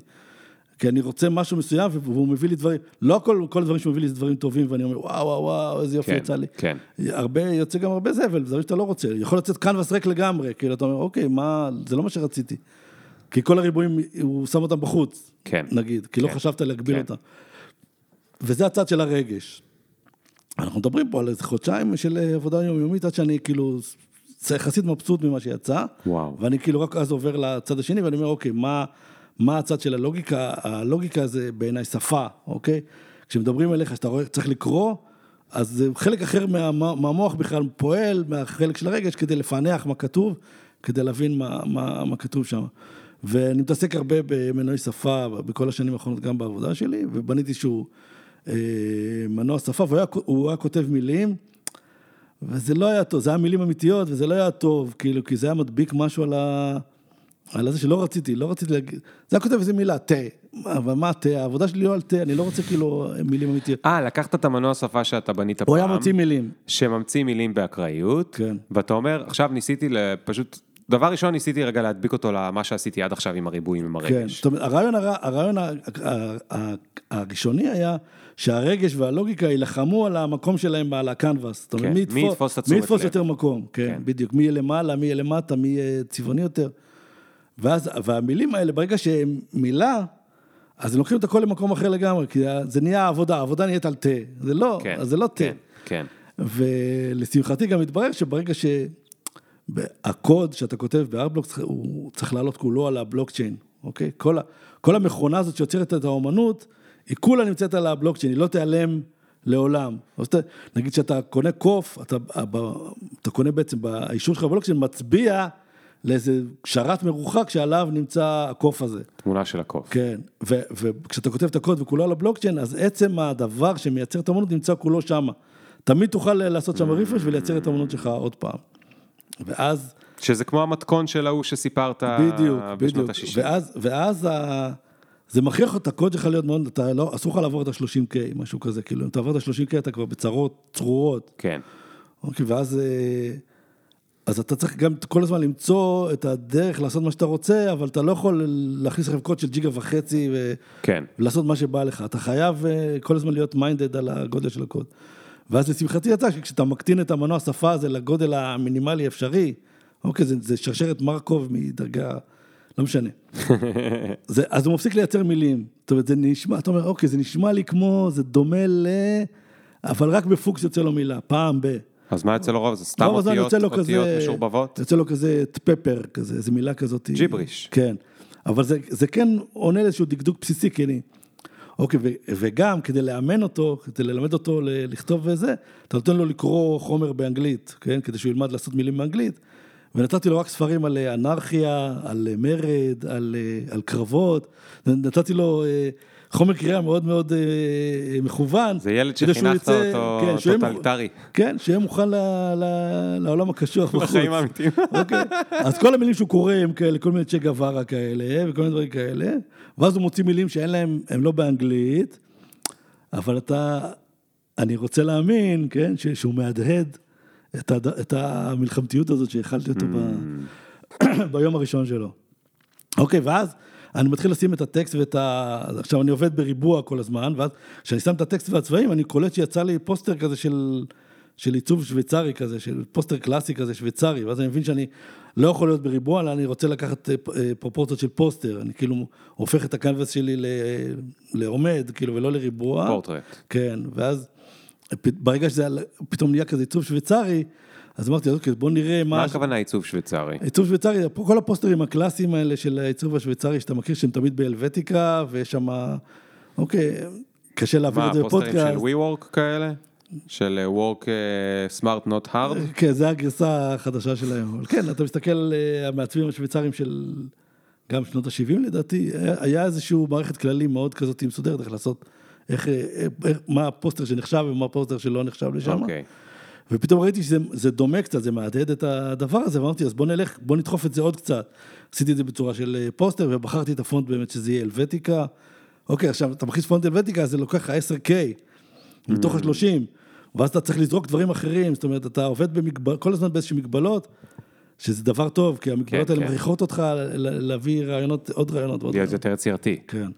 כי אני רוצה משהו מסוים, והוא מביא לי דברים, לא כל, כל הדברים שהוא מביא לי זה דברים טובים, ואני אומר, וואו, וואו, וואו, איזה יופי כן, יצא לי. כן. הרבה, יוצא גם הרבה זבל, דברים שאתה לא רוצה. יכול לצאת קנבס ריק לגמרי, כאילו, אתה אומר, אוקיי, מה, זה לא מה שרציתי. כי כל הריבועים, הוא שם אותם בחוץ, כן. נגיד, כי לא כן. חשבת להגביל כן. אותם. וזה הצד של הרגש. אנחנו מדברים פה על איזה חודשיים של אה, עבודה יומיומית, עד שאני כאילו, יחסית מבסוט ממה שיצא. וואו. ואני כאילו רק אז עובר לצד השני, ואני אומר, אוקיי, מה, מה הצד של הלוגיקה? הלוגיקה זה בעיניי שפה, אוקיי? כשמדברים אליך, שאתה רואה, צריך לקרוא, אז זה חלק אחר מה, מהמוח בכלל פועל, מהחלק של הרגש, כדי לפענח מה כתוב, כדי להבין מה, מה, מה כתוב שם. ואני מתעסק הרבה במנועי שפה בכל השנים האחרונות, גם בעבודה שלי, ובניתי שהוא אה, מנוע שפה, והוא היה, היה כותב מילים. וזה לא היה טוב, זה היה מילים אמיתיות, וזה לא היה טוב, כאילו, כי זה היה מדביק משהו על ה... על זה שלא רציתי, לא רציתי להגיד, זה היה כותב איזה מילה, תה, אבל מה תה, העבודה שלי לא על תה, אני לא רוצה כאילו מילים אמיתיות. אה, לקחת את המנוע שפה שאתה בנית פעם, הוא היה מוציא מילים, שממציא מילים באקראיות, כן. ואתה אומר, עכשיו ניסיתי פשוט, דבר ראשון ניסיתי רגע להדביק אותו למה שעשיתי עד עכשיו עם הריבועים, עם כן, הרגש. זאת אומרת, הרעיון, הר- הרעיון הראשוני היה שהרגש והלוגיקה יילחמו על המקום שלהם על הקנבס, זאת אומרת, כן, מי יתפוס- את מי יתפוס. יותר מקום, כן, כן. בדיוק, מי יהיה למעלה, מי יהיה למטה, מי יהיה צבעוני יותר. ואז, והמילים האלה, ברגע שהם מילה, אז הם לוקחים את הכל למקום אחר לגמרי, כי זה נהיה עבודה, העבודה נהיית על תה, זה לא, כן, זה לא תה. כן, כן. ולשמחתי גם התברר שברגע שהקוד שאתה כותב בארבלוקס, הוא צריך לעלות כולו על הבלוקצ'יין, אוקיי? כל, ה, כל המכונה הזאת שיוצרת את האומנות, היא כולה נמצאת על הבלוקצ'יין, היא לא תיעלם לעולם. אז אתה, נגיד שאתה קונה קוף, אתה, אתה קונה בעצם, האישור שלך בבלוקצ'יין מצביע לאיזה שרת מרוחק שעליו נמצא הקוף הזה. תמונה של הקוף. כן, ו- וכשאתה כותב את הקוד וכולו על הבלוקצ'יין, אז עצם הדבר שמייצר את האמנות נמצא כולו שמה. תמיד תוכל לעשות שם רפרש ולייצר את האמנות שלך עוד פעם. ואז, שזה כמו המתכון של ההוא שסיפרת בדיוק, בשנות בדיוק, ה-60. ואז, ואז ה... זה מכריח את הקוד שלך להיות מאוד, אתה לא, אסור לך לעבור את ה-30K, משהו כזה, כאילו, אם אתה עובר את ה-30K אתה כבר בצרות צרורות. כן, אוקיי, ואז... אה, אז אתה צריך גם כל הזמן למצוא את הדרך לעשות מה שאתה רוצה, אבל אתה לא יכול להכניס לכם קוד של ג'יגה וחצי ו... כן. ולעשות מה שבא לך. אתה חייב אה, כל הזמן להיות מיינדד על הגודל של הקוד. ואז לשמחתי יצא שכשאתה מקטין את המנוע שפה הזה לגודל המינימלי אפשרי, אוקיי, זה, זה שרשרת מרקוב מדרגה, לא משנה. [LAUGHS] זה, אז הוא מפסיק לייצר מילים. זאת אומרת, זה נשמע, אתה אומר, אוקיי, זה נשמע לי כמו, זה דומה ל... אבל רק בפוקס יוצא לו מילה, פעם ב... אז מה יוצא לו רוב? זה סתם הזמן אותיות, אותיות כזה- משורבבות? יוצא לו כזה פפר, כזה, איזה מילה כזאת. ג'יבריש. כן. אבל זה, זה כן עונה לאיזשהו דקדוק בסיסי, כי אני... אוקיי, ו, וגם כדי לאמן אותו, כדי ללמד אותו לכתוב וזה, אתה נותן לו לקרוא חומר באנגלית, כן? כדי שהוא ילמד לעשות מילים באנגלית, ונתתי לו רק ספרים על אה, אנרכיה, על אה, מרד, על, אה, על קרבות, נתתי לו חומר קריאה מאוד מאוד מכוון. זה ילד שחינכת יצא- אותו כן, טוטליטרי. כן, שיהיה מוכן ל, ל, לעולם הקשוח בחוץ. לחיים האמיתיים. [LAUGHS] אוקיי, אז כל המילים שהוא קורא הם כאלה, כל מיני צ'ה גווארה כאלה, וכל מיני דברים כאלה, ואז הוא מוציא מילים שאין להם, הם לא באנגלית, אבל אתה, אני רוצה להאמין, כן, שהוא מהדהד את, הד, את המלחמתיות הזאת שהאכלתי אותו ב, [COUGHS] ביום הראשון שלו. אוקיי, ואז אני מתחיל לשים את הטקסט ואת ה... עכשיו אני עובד בריבוע כל הזמן, ואז כשאני שם את הטקסט והצבעים, אני קולט שיצא לי פוסטר כזה של, של עיצוב שוויצרי כזה, של פוסטר קלאסי כזה שוויצרי, ואז אני מבין שאני לא יכול להיות בריבוע, אלא אני רוצה לקחת אה, אה, פרופורציות של פוסטר, אני כאילו הופך את הקנבס שלי ל... לעומד, כאילו, ולא לריבוע. פורטרט. כן, ואז ברגע שזה פתאום נהיה כזה עיצוב שוויצרי, אז אמרתי, אוקיי, בוא נראה מה... מה הכוונה עיצוב שוויצרי? עיצוב שוויצרי, כל הפוסטרים הקלאסיים האלה של העיצוב השוויצרי שאתה מכיר, שהם תמיד בהלווטיקה, ויש שם, אוקיי, קשה להעביר מה, את זה פוסטרים של בפודקאסט. WeWork כאלה? של אה, Work אה, Smart Not Hard? כן, זה הגרסה החדשה שלהם. אבל כן, אתה מסתכל על אה, המעצבים השוויצרים של גם שנות ה-70 לדעתי, היה איזושהי מערכת כללים מאוד כזאת מסודרת, איך לעשות, איך, איך, מה הפוסטר שנחשב ומה הפוסטר שלא נחשב לשם. אוקיי. ופתאום ראיתי שזה זה דומה קצת, זה מהדהד את הדבר הזה, ואמרתי, אז בוא נלך, בוא נדחוף את זה עוד קצת. עשיתי את זה בצורה של אה, פוסטר, ובחרתי את הפונט באמת שזה יהיה Helvetica. אוקיי, עכשיו, אתה מכניס פונט Helvetica, זה לוקח לך 10K, מתוך Mm. ה-30, ואז אתה צריך לזרוק דברים אחרים, זאת אומרת, אתה עובד במגבל, כל הזמן באיזשהם מגבלות, שזה דבר טוב, כי המגבלות כן, האלה כן. מכריחות אותך להביא רעיונות, עוד רעיונות להיות. יותר יצירתי. כן.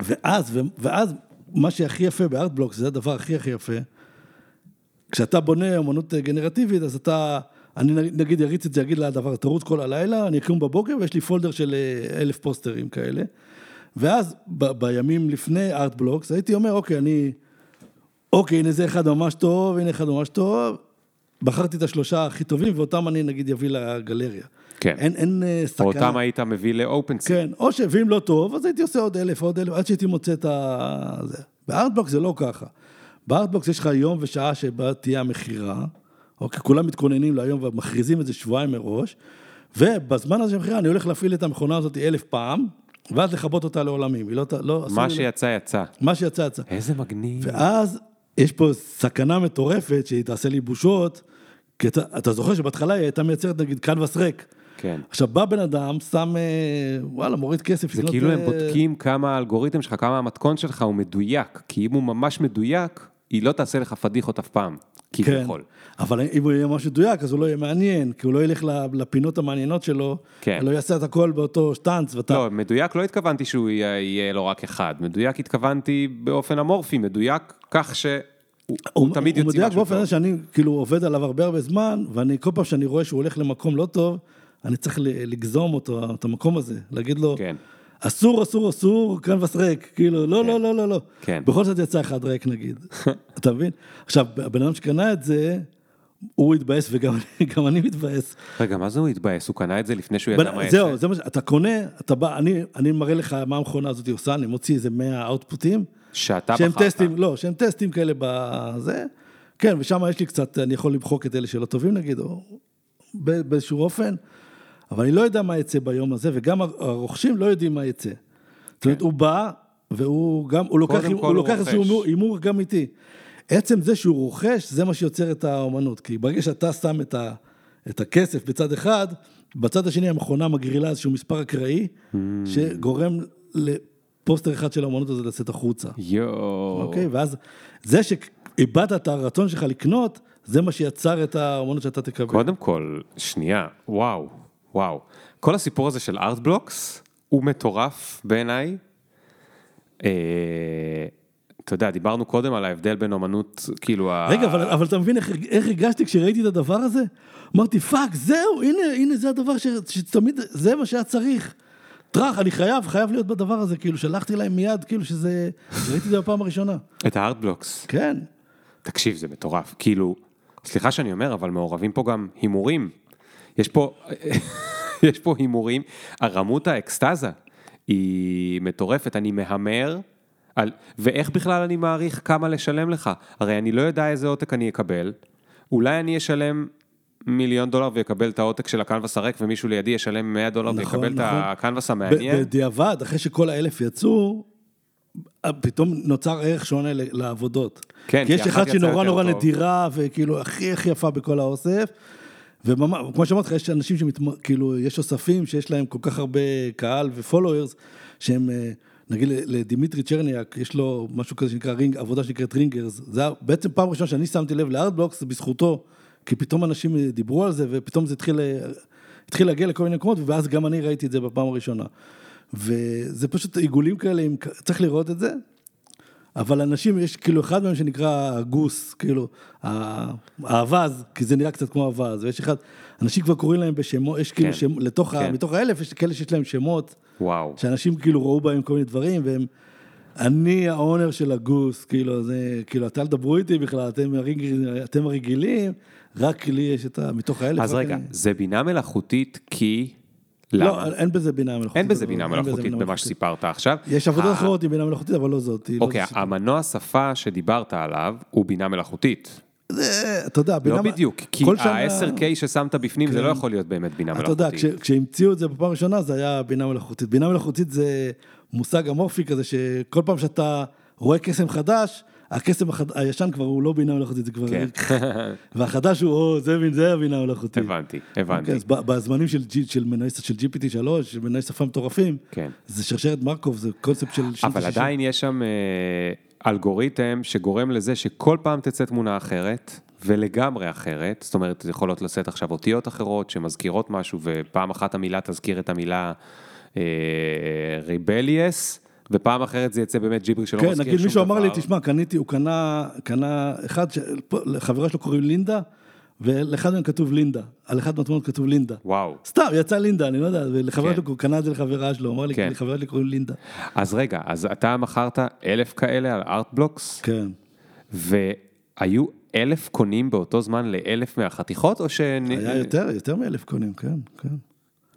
ואז, ואז, מה שהכי יפה בארטבלוק, זה הדבר הכי הכי יפה, כשאתה בונה אמנות גנרטיבית, אז אתה, אני נגיד אריץ את זה, אגיד לדבר, תרוץ כל הלילה, אני אקום בבוקר ויש לי פולדר של אה, אלף פוסטרים כאלה. ואז ב, בימים לפני ארטבלוקס, הייתי אומר, אוקיי, אני, אוקיי, הנה זה אחד ממש טוב, הנה אחד ממש טוב, בחרתי את השלושה הכי טובים, ואותם אני נגיד אביא לגלריה. כן. אין, אין אה, סכנה. או אותם היית מביא לאופנסי. כן, או ש... ואם לא טוב, אז הייתי עושה עוד אלף, עוד אלף, עד שהייתי מוצא את ה... זה. בארטבלוק זה לא ככה. בארטבלוקס יש לך יום ושעה שבה תהיה המכירה, אוקיי, כולם מתכוננים להיום ומכריזים את זה שבועיים מראש, ובזמן הזה של המכירה אני הולך להפעיל את המכונה הזאת אלף פעם, ואז לכבות אותה לעולמים. היא לא... לא מה שיצא יצא. מה שיצא יצא. איזה מגניב. ואז יש פה סכנה מטורפת שהיא תעשה לי בושות, כי אתה, אתה זוכר שבהתחלה היא הייתה מייצרת נגיד קנבס ריק. כן. עכשיו בא בן אדם, שם, אה, וואלה, מוריד כסף. זה כאילו הם אה, בודקים כמה האלגוריתם שלך, כמה המתכון שלך הוא מדויק, כי אם הוא ממש מדויק, היא לא תעשה לך פדיחות אף פעם, כן, כביכול. אבל אם הוא יהיה ממש מדויק, אז הוא לא יהיה מעניין, כי הוא לא ילך לפינות המעניינות שלו, כן. הוא יעשה את הכל באותו שטאנץ, ואתה... לא, מדויק לא התכוונתי שהוא יהיה, לו רק אחד, מדויק התכוונתי באופן אמורפי, מדויק כך שהוא הוא תמיד הוא יוציא מדויק משהו באופן טוב. הזה שאני כאילו עובד עליו הרבה הרבה זמן, ואני כל פעם שאני רואה שהוא הולך למקום לא טוב, אני צריך לגזום אותו, את המקום הזה, להגיד לו, כן. אסור, אסור, אסור, קנבס ריק, כאילו, לא, לא, לא, לא, לא. כן. בכל זאת יצא אחד ריק נגיד, [LAUGHS] אתה מבין? עכשיו, הבן אדם שקנה את זה, הוא התבאס וגם [LAUGHS] גם אני מתבאס. רגע, מה זה הוא התבאס? הוא קנה את זה לפני שהוא ידע מה? זהו, זה מה ש... אתה קונה, אתה בא, אני, אני מראה לך מה המכונה הזאת עושה, אני מוציא איזה 100 אאוטפוטים. שאתה בחרת. טסטים, לא, שהם טסטים כאלה בזה. כן, ושם יש לי קצת, אני יכול למחוק את אלה שלא טובים נגיד, או באיזשהו אופן, אבל אני לא יודע מה יצא ביום הזה, וגם הרוכשים לא יודעים מה יצא. זאת אומרת, הוא בא, והוא גם, הוא לוקח, הוא הוא לוקח איזשהו. הימור- גם איתי. עצם זה שהוא רוכש, זה מה שיוצר את האומנות, כי ברגע שאתה שם את, ה, את הכסף בצד אחד, בצד השני המכונה מגרילה איזשהו מספר אקראי, Hmm. שגורם לפוסטר אחד של האומנות הזה לצאת החוצה. יואו. אוקיי, ואז זה שאיבדת את הרצון שלך לקנות, זה מה שיצר את האומנות שאתה תקבל. קודם כל, שנייה, וואו, וואו. כל הסיפור הזה של ארטבלוקס הוא מטורף בעיניי. אה, אתה יודע, דיברנו קודם על ההבדל בין אומנות, כאילו... ה- רגע, אבל, אבל אתה מבין איך, איך הרגשתי כשראיתי את הדבר הזה? אמרתי, fuck, זהו, הנה, הנה זה הדבר ש, שתמיד, זה מה שהיה צריך. טראח, אני חייב, חייב להיות בדבר הזה, כאילו, שלחתי להם מיד, כאילו שזה, ראיתי את זה בפעם הראשונה. את ה Art Blocks. כן, תקשיב, זה מטורף. כאילו, סליחה שאני אומר, אבל מעורבים פה גם הימורים. יש פה, [LAUGHS] יש פה הימורים, הרמות האקסטזה היא מטורפת, אני מהמר, על, ואיך בכלל אני מעריך כמה לשלם לך? הרי אני לא יודע איזה עותק אני אקבל, אולי אני אשלם מיליון דולר ויקבל את העותק של הקנבס הריק, ומישהו לידי ישלם 100 דולר נכון, ויקבל את נכון. הקנבס ב- המעניין. בדיעבד, אחרי שכל האלף יצאו, פתאום נוצר ערך שונה לעבודות. כן, כי יש אחת שנורא נורא טוב. נדירה, וכאילו הכי הכי יפה בכל האוסף. וכמו שאמרתי לך, יש אנשים שכאילו, יש אוספים שיש להם כל כך הרבה קהל ופולוורס, שהם, אה, נגיד לדימיטרי צ'רניאק, יש לו משהו כזה שנקרא Ring, עבודה שנקראת Ringers. זה בעצם פעם ראשונה שאני שמתי לב ל Art Blocks, זה בזכותו, כי פתאום אנשים אה, דיברו על זה, ופתאום זה התחיל, אה, התחיל להגיע לכל מיני מקומות, ואז גם אני ראיתי את זה בפעם הראשונה. וזה פשוט עיגולים כאלה, עם- צריך לראות את זה. אבל אנשים, יש כאילו אחד מהם שנקרא Goose, כאילו, האווז, כי זה נראה קצת כמו אווז, ויש אחד, אנשים כבר קוראים להם בשמות, יש כאילו, כן, שם, לתוך, כן. מתוך האלף, יש כאלה שיש להם שמות, וואו. שאנשים כאילו ראו בהם כל מיני דברים, והם, אני האונר של הגוס, כאילו, זה, כאילו, אל תדברו איתי בכלל, אתם, הרגיל, אתם הרגילים, רק לי יש את ה... מתוך האלף. אז רגע, אני- זה בינה מלאכותית כי... לא? אין בזה בינה מלאכותית. אין בזה בינה מלאכותית במה מלאכותית. שסיפרת עכשיו. יש עבודות ה- אחרות עם בינה מלאכותית, אבל לא זאת. לא אוקיי. המנוע שפה שדיברת עליו הוא בינה מלאכותית. אתה יודע, בינה... לא בדיוק, כי כל שנה- ה-10K ששמת בפנים זה לא יכול להיות באמת בינה אתה יודע, מלאכותית. כש- כשהמציאו את זה בפעם הראשונה זה היה בינה מלאכותית. בינה מלאכותית זה מושג אמורפי כזה שכל פעם שאתה רואה קסם חדש, הקסם החד... הישן כבר הוא לא בינה מלאכותית, זה כבר... כן. [LAUGHS] והחדש הוא, או, זה, זה הבינה המלאכותית. הבנתי, הבנתי. אוקיי, אז בזמנים של, של מנועי של GPT-3, של מנועי שפה מטורפים, כן. זה שרשרת מרקוב, זה קונספט של אבל. עדיין יש שם אה, אלגוריתם שגורם לזה שכל פעם תצא תמונה אחרת, ולגמרי אחרת, זאת אומרת, יכולות לשאת עכשיו אותיות אחרות שמזכירות משהו, ופעם אחת המילה תזכיר את המילה ריבליאס, ופעם אחרת זה יצא באמת ג'יברי שלא כן, מזכיר שום נגיד מישהו אמר לי, דבר. תשמע, קניתי, הוא קנה, קנה אחד, ש- פה, לחברה שלו קוראים לינדה, ולאחד מהם כתוב לינדה, על אחד מהתמונות כתוב לינדה. וואו. סתם, יצא לינדה, אני לא יודע, ולחברה כן. שלו, הוא קנה את זה לחברה שלו, הוא אמר לי, כן. לחברה שלי קוראים לינדה. אז רגע, אז אתה מכרת אלף כאלה על ארטבלוקס, כן. והיו אלף קונים באותו זמן לאלף מהחתיכות, או ש... היה יותר, יותר מאלף קונים, כן, כן.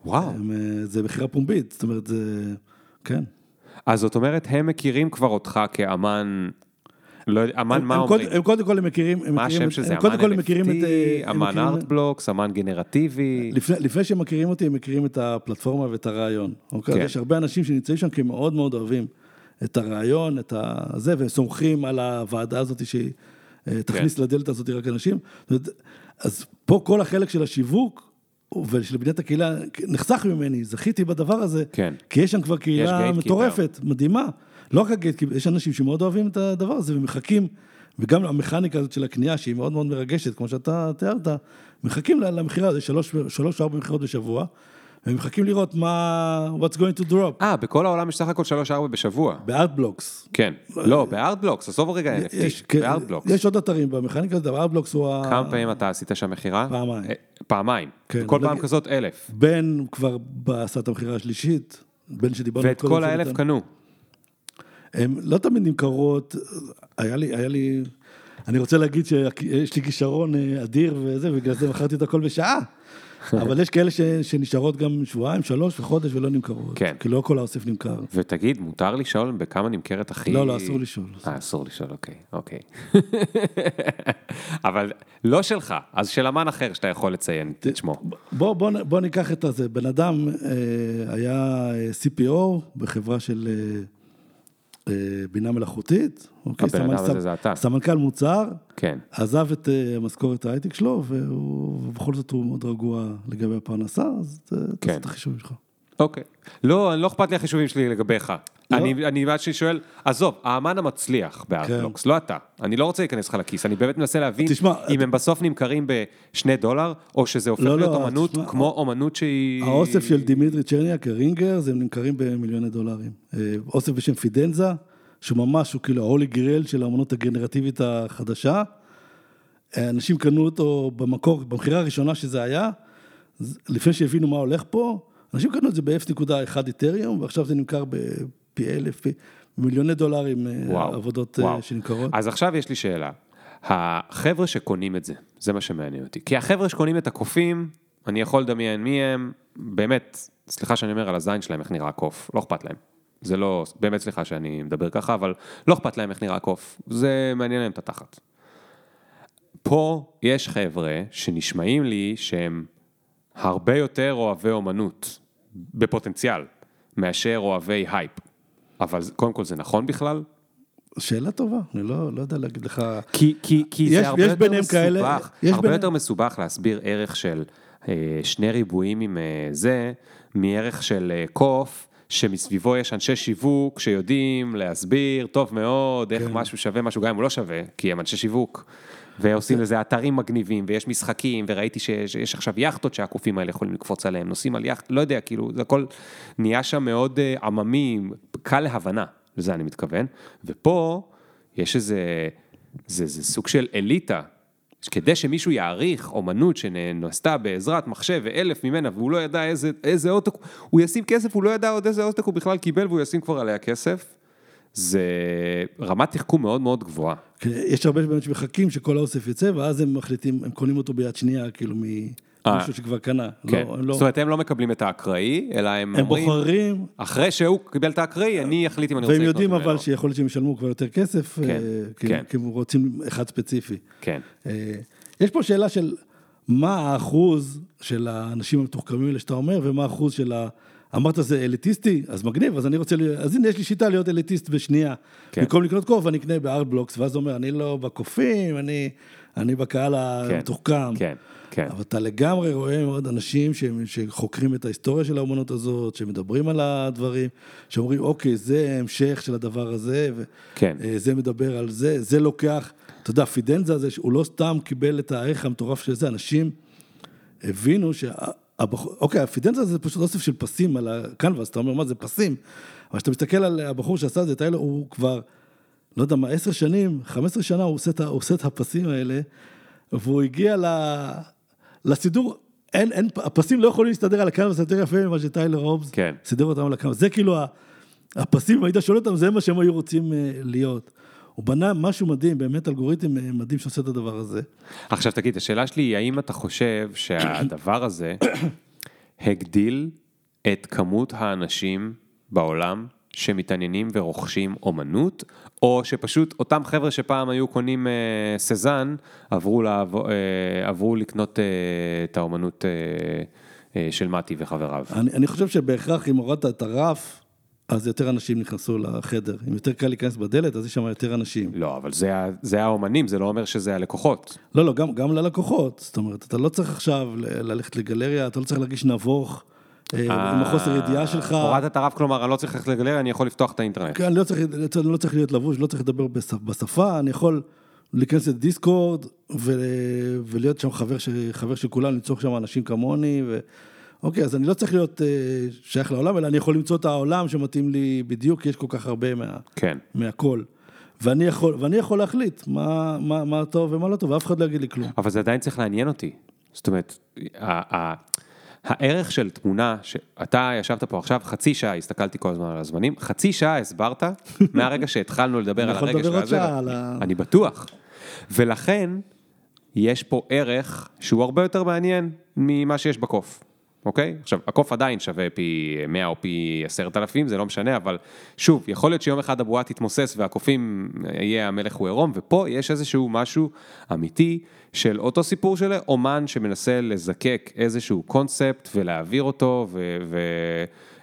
וואו. הם, אה, זה מכירה פומבית, זאת אומרת, זה, כן. אז זאת אומרת, הם מכירים כבר אותך כאמן, לא יודע, אמן הם- מה הם אומרים? הם קודם כל הם מכירים, הם מה השם את- של זה? הם קודם כל אמן הם מכירים את... אה, NFT, הם אמן ארטבלוקס, אמן גנרטיבי. לפני, לפני שהם מכירים אותי, הם מכירים את הפלטפורמה ואת הרעיון. אוקיי? כן. כן. יש הרבה אנשים שנמצאים שם כי הם מאוד מאוד אוהבים את הרעיון, את הזה, וסומכים על הוועדה הזאת שהיא אה, תכניס כן. לדלת הזאת רק אנשים. אז פה כל החלק של השיווק ושל בניית הקהילה נחסך ממני, זכיתי בדבר הזה, כן. כי יש שם כבר קהילה. מטורפת, מדהימה. לא רק הגייטקיפר, יש אנשים שמאוד אוהבים את הדבר הזה ומחכים, וגם המכניקה הזאת של הקנייה, שהיא מאוד מאוד מרגשת, כמו שאתה תיארת, מחכים למכירה, זה שלוש, שלוש או ארבע מכירות בשבוע, והם מחכים לראות מה, what's going to drop, אה, בכל העולם יש סך הכל 3-4 בשבוע. בארטבלוקס. כן. לא, בארטבלוקס, עזוב רגע NFT, יש, כן, בארטבלוקס. יש עוד אתרים במכניקה הזאת, אבל ארטבלוקס הוא ה... כמה פעמים אתה עשית שם מכירה? פעמיים. אה, פעמיים. כן, כל פעם כזאת אלף. בן כבר עשה את המכירה השלישית, בן שדיברנו ואת כל האלף. קנו. הן לא תמיד נמכרות, היה לי, היה לי, אני רוצה להגיד שיש לי כישרון אה, אדיר וזה, ובגלל זה מכרתי את הכל בשעה. [LAUGHS] אבל יש כאלה ש, שנשארות גם שבועיים, שלוש וחודש ולא נמכרות. כן. כי לא כל האוסף נמכר. ותגיד, מותר לשאול בכמה נמכרת הכי... לא, לא, אסור לשאול. אה, אסור לשאול, אוקיי, אוקיי. [LAUGHS] אבל לא שלך, אז של אמן אחר שאתה יכול לציין את שמו. בוא, בוא, בוא ניקח את הזה. בן אדם אה, היה אה, CPO בחברה של אה, בינה מלאכותית. אוקיי, הבן אדם הזה זה אתה. סמנכ"ל מוצר, כן. עזב את אה, משכורת ההייטק שלו, ובכל זאת הוא מאוד רגוע לגבי הפרנסה, אז אה, תעשה כן. את החישובים שלך. אוקיי. לא, לא אכפת לי החישובים שלי לגביך. לא? אני, בעד שאני שואל, עזוב, האמן המצליח ב Art Blocks, לא אתה. אני לא רוצה להיכנס לך לכיס, אני באמת מנסה להבין אם הם בסוף נמכרים בשני דולר, או שזה הופך לא, להיות לא, אומנות כמו אומנות שהיא... האוסף של דימיטרי צ'רניאק, ה Ringers, הם נמכרים במיליוני דולרים. אה, אוסף בשם Fidenza, שהוא ממש, הוא כאילו ה Holy Grail של האמנות הגנרטיבית החדשה. אנשים קנו אותו במקור, במכירה הראשונה שזה היה, לפני שהבינו מה הולך פה, אנשים קנו את זה ב-0.1 איתריום, ועכשיו זה נמכר בפי אלף, פי- מיליוני דולרים, אה, וואו, עבודות אה, וואו. שנמכרות. אז עכשיו יש לי שאלה. החבר'ה שקונים את זה, זה מה שמעניין אותי. כי החבר'ה שקונים את הקופים, אני יכול לדמיין מי הם, באמת, סליחה שאני אומר על הזין שלהם איך נראה קוף, לא אכפת להם. זה לא, באמת סליחה שאני מדבר ככה, אבל לא אכפת להם איך נראה קוף. זה מעניין להם את התחת. פה יש חבר'ה שנשמעים לי שהם הרבה יותר אוהבי אומנות, בפוטנציאל, מאשר אוהבי הייפ. אבל קודם כל זה נכון בכלל? שאלה טובה, אני לא, לא יודע להגיד לך. כי, כי, כי יש- זה הרבה יש יותר מסובך, כאלה- יש הרבה ביניהם- יותר מסובך להסביר ערך של אה, שני ריבועים עם אה, זה, מערך של אה, קוף, שמסביבו יש אנשי שיווק שיודעים להסביר טוב מאוד איך כן. משהו שווה משהו, גם אם הוא לא שווה, כי הם אנשי שיווק. ועושים לזה אתרים מגניבים, ויש משחקים, וראיתי שיש, עכשיו יכטות שהקופים האלה יכולים לקפוץ עליהם, נוסעים על יכט, לא יודע, כאילו, זה הכל נהיה שם מאוד אה, עממי, קל להבנה, לזה אני מתכוון. ופה יש איזה, זה, זה סוג של אליטה, כדי שמישהו יעריך אומנות שנעשתה בעזרת מחשב ואלף ממנה, והוא לא ידע איזה, איזה עותק, הוא ישים כסף, הוא לא ידע עוד איזה עותק הוא בכלל קיבל, והוא ישים כבר עליה כסף. זה רמת תחכום מאוד מאוד גבוהה. יש הרבה באמת שמחכים שכל האוסף יצא, ואז הם מחליטים, הם קונים אותו ביד שנייה, כאילו ממישהו שכבר קנה. כן. לא, לא, זאת אומרת, הם לא מקבלים את האקראי, אלא הם, הם אומרים, בוחרים, אחרי שהוא קיבל את האקראי, אני אחליט אם אני רוצה והם לקנות יודעים ממנו. אבל שיכול להיות שהם ישלמו כבר יותר כסף, כן, אה, כי כן. כי הם רוצים אחד ספציפי. כן. אה, יש פה שאלה של מה האחוז של האנשים המתוחכמים האלה שאתה אומר, ומה האחוז של ה... אמרת זה אליטיסטי, אז מגניב, אז אני רוצה, אז הנה יש לי שיטה להיות אליטיסט בשנייה. כן. במקום לקנות קוף, אני אקנה בארטבלוקס, ואז הוא אומר, אני לא בקופים, אני, אני בקהל כן, המתוחכם. כן, כן. אבל אתה לגמרי רואה מאוד אנשים שהם- שחוקרים את ההיסטוריה של האומנות הזאת, שמדברים על הדברים, שאומרים, אוקיי, זה המשך של הדבר הזה, כן. וזה מדבר על זה, זה לוקח, אתה יודע, פידנזה הזה, הוא לא סתם קיבל את הערך המטורף של זה, אנשים הבינו שהבחור, אוקיי, הפידנזה זה פשוט אוסף של פסים על הקנבס, אתה אומר, מה זה פסים? אבל כשאתה מסתכל על הבחור שעשה את זה, טיילר, הוא כבר, לא יודע מה, עשר שנים, חמש עשרה שנה, הוא עושה, את הוא עושה את הפסים האלה, והוא הגיע ל... לסידור, אין, אין, הפסים לא יכולים להסתדר על הקנבס יותר יפה ממה שטיילר הובס כן. סידר אותם על הקנבס. זה כאילו, הפסים, אם היית שואל אותם, זה מה שהם היו רוצים אה, להיות. הוא בנה משהו מדהים, באמת אלגוריתם אה, מדהים שעושה את הדבר הזה. עכשיו תגיד, השאלה שלי היא, האם אתה חושב שהדבר הזה [CLEARS THROAT] הגדיל את כמות האנשים בעולם שמתעניינים ורוכשים אומנות, או שפשוט אותם חבר'ה שפעם היו קונים אה, סזן, עברו, לעבור, אה, עברו לקנות אה, את האומנות אה, אה, של מתי וחבריו? אני, אני חושב שבהכרח אם הורדת את הרף, אז יותר אנשים נכנסו לחדר. אם יותר קל להיכנס בדלת, אז יש שם יותר אנשים. לא, אבל זה, זה האומנים, זה לא אומר שזה הלקוחות. לא, לא, גם, גם ללקוחות. זאת אומרת, אתה לא צריך עכשיו ללכת לגלריה, אתה לא צריך להרגיש נבוך אה, עם החוסר ידיעה שלך. הורדת את הרף, כלומר, אני לא צריך ללכת לגלריה, אני יכול לפתוח את האינטרנט. כן, אני לא צריך, אני לא צריך להיות לבוש, לא צריך לדבר בשפ- בשפה, אני יכול להיכנס לדיסקורד ולהיות שם חבר, חבר של כולם, למצוא שם אנשים כמוני, ו... אוקיי, אז אני לא צריך להיות אה, שייך לעולם, אלא אני יכול למצוא את העולם שמתאים לי בדיוק, כי יש כל כך הרבה מה, כן. מהכל. ואני יכול, ואני יכול להחליט מה, מה, מה טוב ומה לא טוב, ואף אחד לא יגיד לי כלום. אבל זה עדיין צריך לעניין אותי. זאת אומרת, ה- ה- הערך של תמונה, שאתה ישבת פה עכשיו חצי שעה, הסתכלתי כל הזמן על הזמנים, חצי שעה הסברת [LAUGHS] מהרגע שהתחלנו לדבר על הרגע של הזה, ה- אני בטוח. ולכן, יש פה ערך שהוא הרבה יותר מעניין ממה שיש בקוף. אוקיי? עכשיו, הקוף עדיין שווה פי 100 או פי 10,000, זה לא משנה, אבל שוב, יכול להיות שיום אחד הבועה תתמוסס והקופים יהיה המלך הוא עירום, ופה יש איזשהו משהו אמיתי של אותו סיפור של אומן שמנסה לזקק איזשהו קונספט ולהעביר אותו,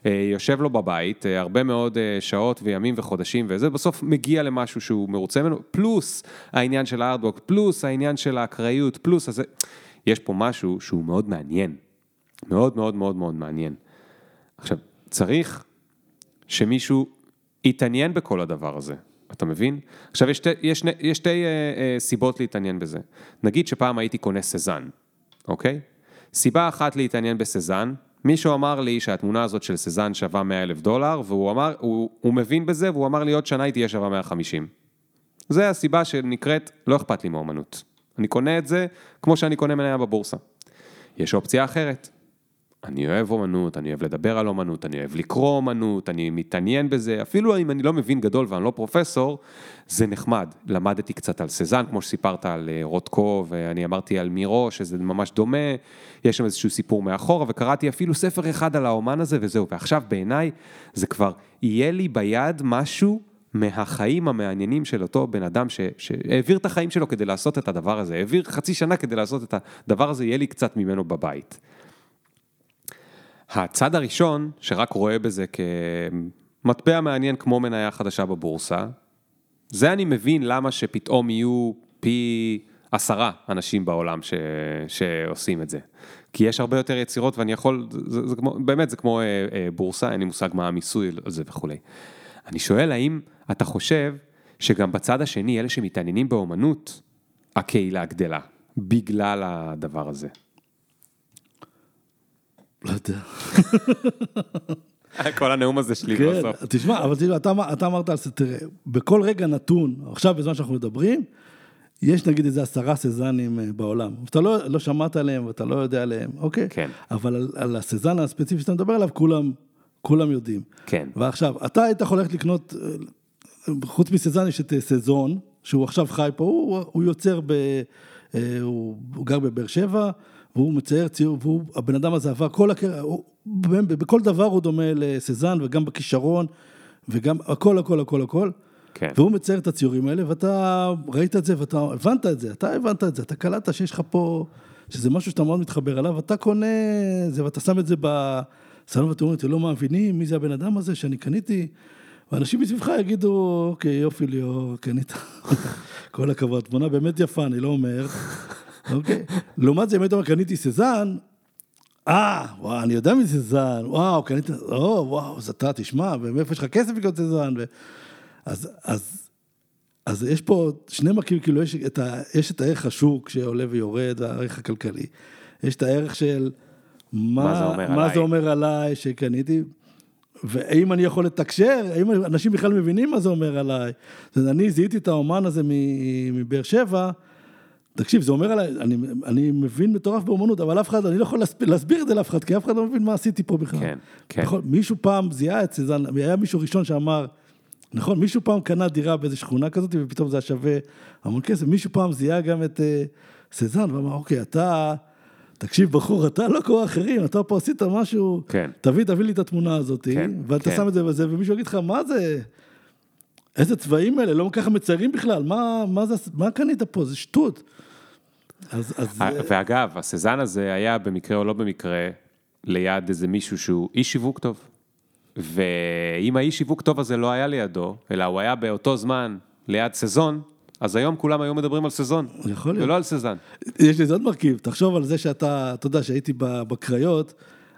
ויושב לו בבית אה, הרבה מאוד אה, שעות וימים וחודשים, וזה בסוף מגיע למשהו שהוא מרוצה ממנו, פלוס העניין של הארדבוק, פלוס העניין של האקראיות, פלוס, אז זה- יש פה משהו שהוא מאוד מעניין. מאוד מאוד מאוד מאוד מעניין. עכשיו, צריך שמישהו יתעניין בכל הדבר הזה, אתה מבין? עכשיו, יש שתי, יש יש שתי אה, אה, סיבות להתעניין בזה. נגיד שפעם הייתי קונה סזן, אוקיי? סיבה אחת להתעניין בסזן, מישהו אמר לי שהתמונה הזאת של סזן שווה 100 אלף דולר, והוא אמר, הוא, הוא מבין בזה, והוא אמר לי עוד שנה היא תהיה שווה 150. זה הסיבה שנקראת, לא אכפת לי מאומנות. אני קונה את זה כמו שאני קונה מניה בבורסה. יש אופציה אחרת. אני אוהב אומנות, אני אוהב לדבר על אומנות, אני אוהב לקרוא אומנות, אני מתעניין בזה, אפילו אם אני לא מבין גדול ואני לא פרופסור, זה נחמד. למדתי קצת על סזן, כמו שסיפרת על אה, רוטקו, ואני אמרתי על מירו, שזה ממש דומה, יש שם איזשהו סיפור מאחורה, וקראתי אפילו ספר אחד על האומן הזה וזהו. ועכשיו בעיניי זה כבר, יהיה לי ביד משהו מהחיים המעניינים של אותו בן אדם ש, שהעביר את החיים שלו כדי לעשות את הדבר הזה, העביר חצי שנה כדי לעשות את הדבר הזה, יהיה לי קצת ממנו בבית. הצד הראשון, שרק רואה בזה כמטבע מעניין כמו מניה חדשה בבורסה, זה אני מבין למה שפתאום יהיו פי עשרה אנשים בעולם ש... שעושים את זה. כי יש הרבה יותר יצירות ואני יכול, זה, זה כמו, באמת זה כמו אה, אה, בורסה, אין לי מושג מה המיסוי על זה וכולי. אני שואל האם אתה חושב שגם בצד השני, אלה שמתעניינים באומנות, הקהילה גדלה, בגלל הדבר הזה. לא יודע. כל הנאום הזה שלי כן, בסוף. תשמע, אבל תראה, אתה, אתה אמרת על זה, תראה, בכל רגע נתון, עכשיו בזמן שאנחנו מדברים, יש נגיד איזה עשרה סזנים אה, בעולם. אתה לא, לא שמעת עליהם ואתה לא יודע עליהם, אוקיי? כן. אבל על, על הסזן הספציפי שאתה מדבר עליו, כולם, כולם יודעים. כן. ועכשיו, אתה היית יכול ללכת לקנות, אה, חוץ מסזן יש את אה, סזון, שהוא עכשיו חי פה, הוא, הוא יוצר ב... הוא, הוא גר בבאר שבע, והוא מצייר ציור, והוא, הבן אדם הזה עבר כל הקרע, הוא, בכל דבר הוא דומה לסזן, וגם בכישרון, וגם הכל, הכל, הכל, הכל. כן. והוא מצייר את הציורים האלה, ואתה ראית את זה, ואתה הבנת את זה, אתה הבנת את זה, אתה קלטת שיש לך פה, שזה משהו שאתה מאוד מתחבר אליו, אתה קונה זה, ואתה שם את זה בסלון, ואתה אומר, אתם לא מאמינים מי זה הבן אדם הזה שאני קניתי, ואנשים מסביבך יגידו, אוקיי, יופי ליאור, קנית, [LAUGHS] כל הכבוד, תמונה באמת יפה, אני לא אומר, אוקיי. לעומת זה, אם היית אומר, קניתי סזן, אה, וואו, אני יודע מי סזן, וואו, קנית, או, וואו, אז אתה, תשמע, ומאיפה יש לך כסף לקנות סזן, ו... אז, אז, אז יש פה שני מרכיבים, כאילו יש את, ה, יש את הערך השוק שעולה ויורד, הערך הכלכלי. יש את הערך של מה, מה זה אומר מה עליי. זה אומר עליי שקניתי, והאם אני יכול לתקשר, האם אנשים בכלל מבינים מה זה אומר עליי. אני זיהיתי את האומן הזה מבאר שבע, תקשיב, זה אומר עליי, אני, אני מבין מטורף באומנות, אבל אף אחד, אני לא יכול להסביר, להסביר את זה לאף אחד, כי אף אחד לא מבין מה עשיתי פה בכלל. כן, כן. נכון, מישהו פעם זיהה את סזן, היה מישהו ראשון שאמר, נכון, מישהו פעם קנה דירה באיזו שכונה כזאת, ופתאום זה היה שווה המון כסף, מישהו פעם זיהה גם את uh, סזן, ואמר, אוקיי, אתה, תקשיב בחור, אתה לא כמו אחרים, אתה פה עשית משהו, כן. תביא, תביא לי את התמונה הזאת, כן, ואתה כן. שם את זה וזה, ומישהו יגיד לך, מה זה, איזה צבעים אלה, לא ככה מציירים בכלל, מה, מה, זה, מה קנית פה, זה שטות. אז, אז ואגב, הסזן הזה היה במקרה או לא במקרה ליד איזה מישהו שהוא איש שיווק טוב. ואם האיש שיווק טוב הזה לא היה לידו, אלא הוא היה באותו זמן ליד סזון, אז היום כולם היו מדברים על סזון, יכול להיות. ולא על סזן. יש לזה עוד מרכיב, תחשוב על זה שאתה, אתה יודע, שהייתי בקריות,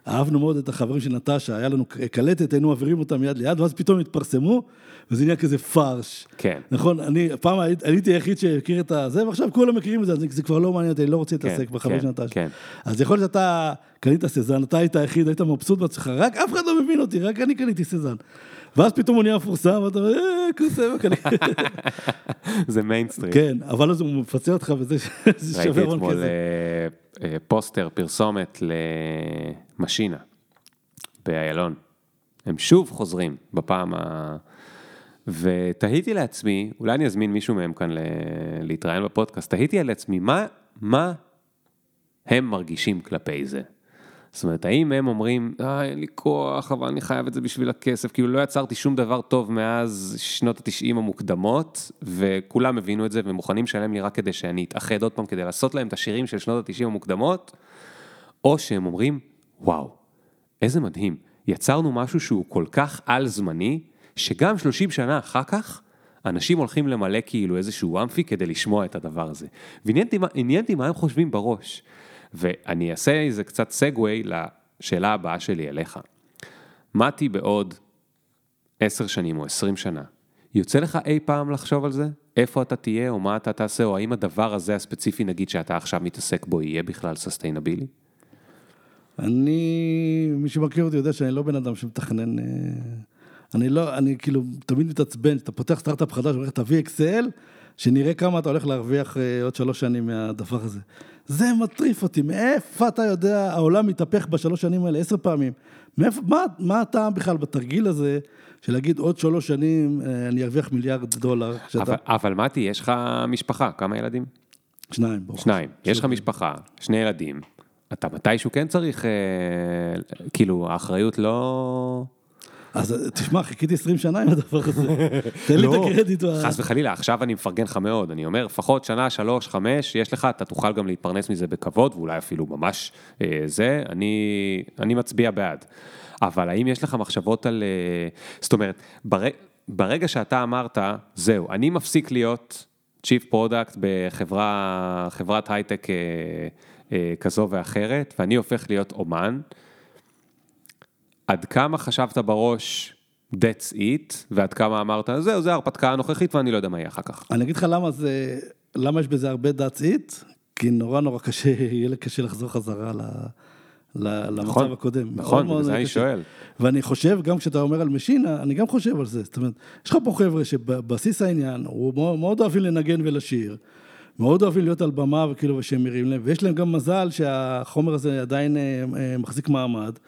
אהבנו מאוד את החברים של נטשה, היה לנו קלטת, היינו מעבירים אותם מיד ליד, ואז פתאום התפרסמו, וזה נהיה כזה פרש. כן. נכון, אני פעם הייתי היחיד שהכיר את הזה, ועכשיו כולם מכירים את זה, אז זה כבר לא מעניין אותי, אני לא רוצה להתעסק בחברים כן, של נטשה. כן. אז יכול להיות שאתה קנית סזן, אתה היית היחיד, היית מבסוט מעצמך, רק אף אחד לא מבין אותי, רק אני קניתי סזן. ואז פתאום הוא נהיה מפורסם, ואתה אומר, אה, כוסה, קניתי. [LAUGHS] זה מיינסטרים. כן, אבל אז הוא מפצה אותך וזה [LAUGHS] זה ראיתי שווה אתמול כסף. אה, אה, פוסטר, פרסומת למשינה באיילון. הם שוב חוזרים בפעם ה... ותהיתי לעצמי, אולי אני אזמין מישהו מהם כאן להתראיין בפודקאסט, תהיתי על עצמי, מה, מה הם מרגישים כלפי זה? זאת אומרת, האם הם אומרים, אה, אין לי כוח, אבל אני חייב את זה בשביל הכסף, כאילו לא יצרתי שום דבר טוב מאז שנות התשעים המוקדמות, וכולם הבינו את זה ומוכנים לשלם לי רק כדי שאני אתאחד עוד פעם, כדי לעשות להם את השירים של שנות התשעים המוקדמות, או שהם אומרים, וואו, איזה מדהים, יצרנו משהו שהוא כל כך על-זמני, שגם 30 שנה אחר כך, אנשים הולכים למלא כאילו איזשהו אמפי כדי לשמוע את הדבר הזה. ועניין אותי מה- הם חושבים בראש. ואני אעשה איזה קצת סגווי לשאלה הבאה שלי אליך. מתי בעוד 10 שנים או 20 שנה, יוצא לך אי פעם לחשוב על זה? איפה אתה תהיה או מה אתה תעשה, או האם הדבר הזה הספציפי נגיד שאתה עכשיו מתעסק בו יהיה בכלל סוסטיינבילי? אני, מי שמכיר אותי יודע שאני לא בן אדם שמתכנן, אה, אני לא, אני כאילו תמיד מתעצבן, אתה פותח סטארט-אפ חדש, אומר, תביא אקסל, שנראה כמה אתה הולך להרוויח אה, עוד שלוש שנים מהדבר הזה. זה מטריף אותי, מאיפה אתה יודע, העולם מתהפך בשלוש שנים האלה עשר פעמים. מאיפה, מה, מה הטעם בכלל בתרגיל הזה, של להגיד עוד שלוש שנים אה, אני ארוויח מיליארד דולר, שאתה, אבל, אבל מתי, יש לך משפחה, כמה ילדים? שניים, ברוך שניים. יש לך משפחה, שני ילדים. אתה מתישהו כן צריך, אה, כאילו, האחריות לא... אז תשמע, חיכיתי 20 שנה עם הדבר הזה. [LAUGHS] תן לי את לא, הקרדיט. חס וחלילה, עכשיו אני מפרגן לך מאוד, אני אומר, לפחות שנה, שלוש, חמש, יש לך, אתה תוכל גם להתפרנס מזה בכבוד, ואולי אפילו ממש אה, זה, אני, מצביע בעד. אבל האם יש לך מחשבות על... אה, זאת אומרת, בר, ברגע שאתה אמרת, זהו, אני מפסיק להיות Chief Product בחברה, חברת הייטק אה, כזו ואחרת, ואני הופך להיות אומן, עד כמה חשבת בראש, that's it, ועד כמה אמרת, זהו, זה ההרפתקה הנוכחית ואני לא יודע מה יהיה אחר כך. אני אגיד לך למה זה, למה יש בזה הרבה that's it, כי נורא נורא קשה, [LAUGHS] יהיה לי קשה לחזור חזרה ל... למצב נכון, הקודם. נכון, בגלל זה אני. שואל. ואני חושב, גם כשאתה אומר על משינה, אני גם חושב על זה. זאת אומרת, יש לך פה חבר'ה שבבסיס העניין, הוא מאוד, אוהבים לנגן ולשיר, מאוד אוהבים להיות על במה וכאילו, ושהם מרימים להם, ויש להם גם מזל שהחומר הזה עדיין אה, אה, מחזיק מעמד,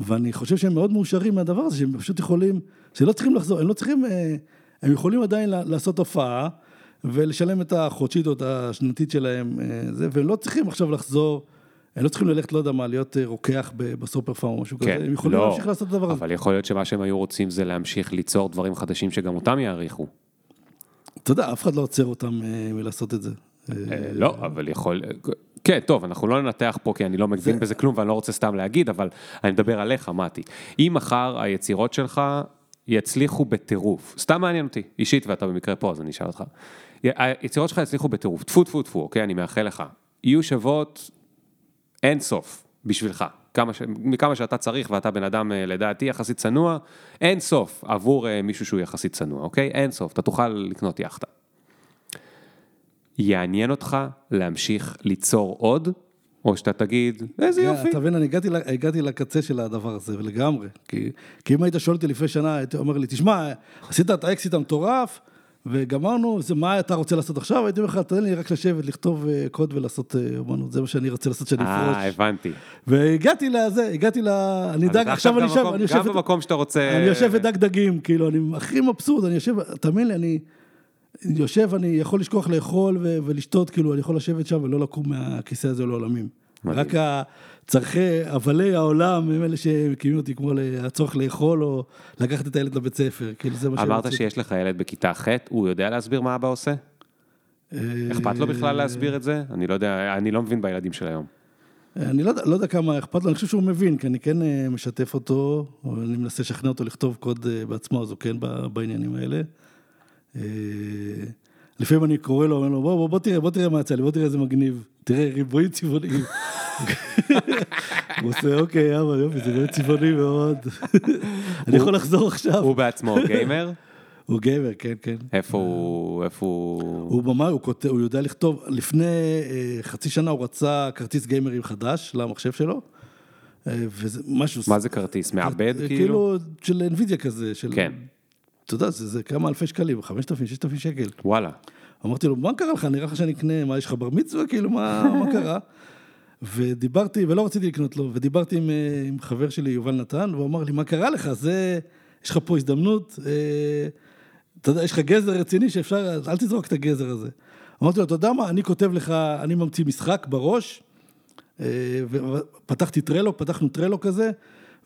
ואני חושב שהם מאוד מאושרים מהדבר הזה, שהם פשוט יכולים, שלא צריכים לחזור, הם לא צריכים, אה, הם יכולים עדיין לעשות הופעה, ולשלם את החודשית או את השנתית שלהם, אה, זה, והם לא צריכים עכשיו לחזור. הם לא צריכים ללכת, לא יודע מה, להיות אה, רוקח בסופר פארם או משהו כזה, כן, הם יכולים לא, להמשיך לעשות את הדבר הזה. אבל יכול להיות שמה שהם היו רוצים זה להמשיך ליצור דברים חדשים שגם אותם יעריכו. אתה יודע, אף אחד לא עוצר אותם מלעשות את זה. אה, אה, לא, אבל יכול... כן, טוב, אנחנו לא ננתח פה כי אני לא מבין בזה כלום ואני לא רוצה סתם להגיד, אבל אני מדבר עליך, מתי. אם מחר היצירות שלך יצליחו בטירוף, סתם מעניין אותי, אישית, ואתה במקרה פה, אז אני אשאל אותך. היצירות שלך יצליחו בטירוף, טפו טפו טפו, אוקיי, אני מאחל לך. יהיו שוות אין סוף בשבילך. כמה ש... מכמה שאתה צריך ואתה בן אדם אה, לדעתי יחסית צנוע, אין סוף עבור מישהו שהוא יחסית צנוע, אוקיי? אין סוף, אתה תוכל לקנות יאכטה. יעניין אותך להמשיך ליצור עוד, או שאתה תגיד, איזה יופי. אתה מבין, אני הגעתי, הגעתי לקצה של הדבר הזה, ולגמרי. כי, כי אם היית שואל אותי לפני שנה, היית אומר לי, תשמע, עשית את האקסיט המטורף, וגמרנו, זה מה אתה רוצה לעשות עכשיו? הייתי אומר לך, תן לי רק לשבת, לכתוב אה, קוד ולעשות אה, אומנות, זה מה שאני רוצה לעשות שאני אפרוש. אה, הבנתי. והגעתי לזה, הגעתי ל... אני דג, עכשיו אני יושב, גם במקום שאתה רוצה... אני יושב ודג דגים, כאילו, אני הכי מבסוט, אני יושב, תאמין לי, אני יושב, אני יכול לשכוח לאכול ו- ולשתות, כאילו, אני יכול לשבת שם ולא לקום מהכיסא הזה לעולמים. מדהים. רק הצרכי, הבלי העולם הם אלה שמקימים אותי, כמו הצורך לאכול או לקחת את הילד לבית ספר, כאילו, זה מה שהם אמרת. שיש לך ילד בכיתה ח', הוא יודע להסביר מה אבא עושה? אה, אכפת לו בכלל להסביר את זה? אני לא יודע, אני לא מבין בילדים של היום. אני לא, לא יודע כמה אכפת לו, אני חושב שהוא מבין, כי אני כן אה, משתף אותו, או אני מנסה לשכנע אותו לכתוב קוד אה, בעצמו, אז הוא כן בעניינים האלה. אה, לפעמים אני קורא לו, אומר לו, בוא, בוא, בוא תראה, בוא תראה מה יצא לי, בוא תראה איזה מגניב, תראה, ריבועים צבעוניים. [LAUGHS] הוא עושה, אוקיי, אבא, יופי, זה באמת צבעוני מאוד. [LAUGHS] אני יכול לחזור עכשיו. הוא בעצמו גיימר? [LAUGHS] הוא גבר, כן, כן. איפה הוא, איפה הוא... הוא ממש, הוא כותב, הוא יודע לכתוב, לפני אה, חצי שנה הוא רצה כרטיס גיימרים חדש למחשב שלו, אה, וזה משהו... מה זה כרטיס? מעבד כאילו? כאילו של NVIDIA כזה, של... כן. אתה יודע, זה, זה כמה אלפי שקלים, 5,000, 6,000 שקל. וואלה. אמרתי לו, מה קרה לך? נראה לך שאני אקנה, מה, יש לך בר מצווה? כאילו, מה, מה קרה? [LAUGHS] ודיברתי, ולא רציתי לקנות לו, ודיברתי עם, אה, עם חבר שלי, יובל נתן, והוא אמר לי, מה קרה לך? זה, יש לך פה הזדמנות, אה, אתה יודע, יש לך גזר רציני שאפשר, אל תזרוק את הגזר הזה. אמרתי לו, אתה יודע מה, אני כותב לך, אני ממציא משחק בראש, אה, ופתחתי טרלו, פתחנו טרלו כזה,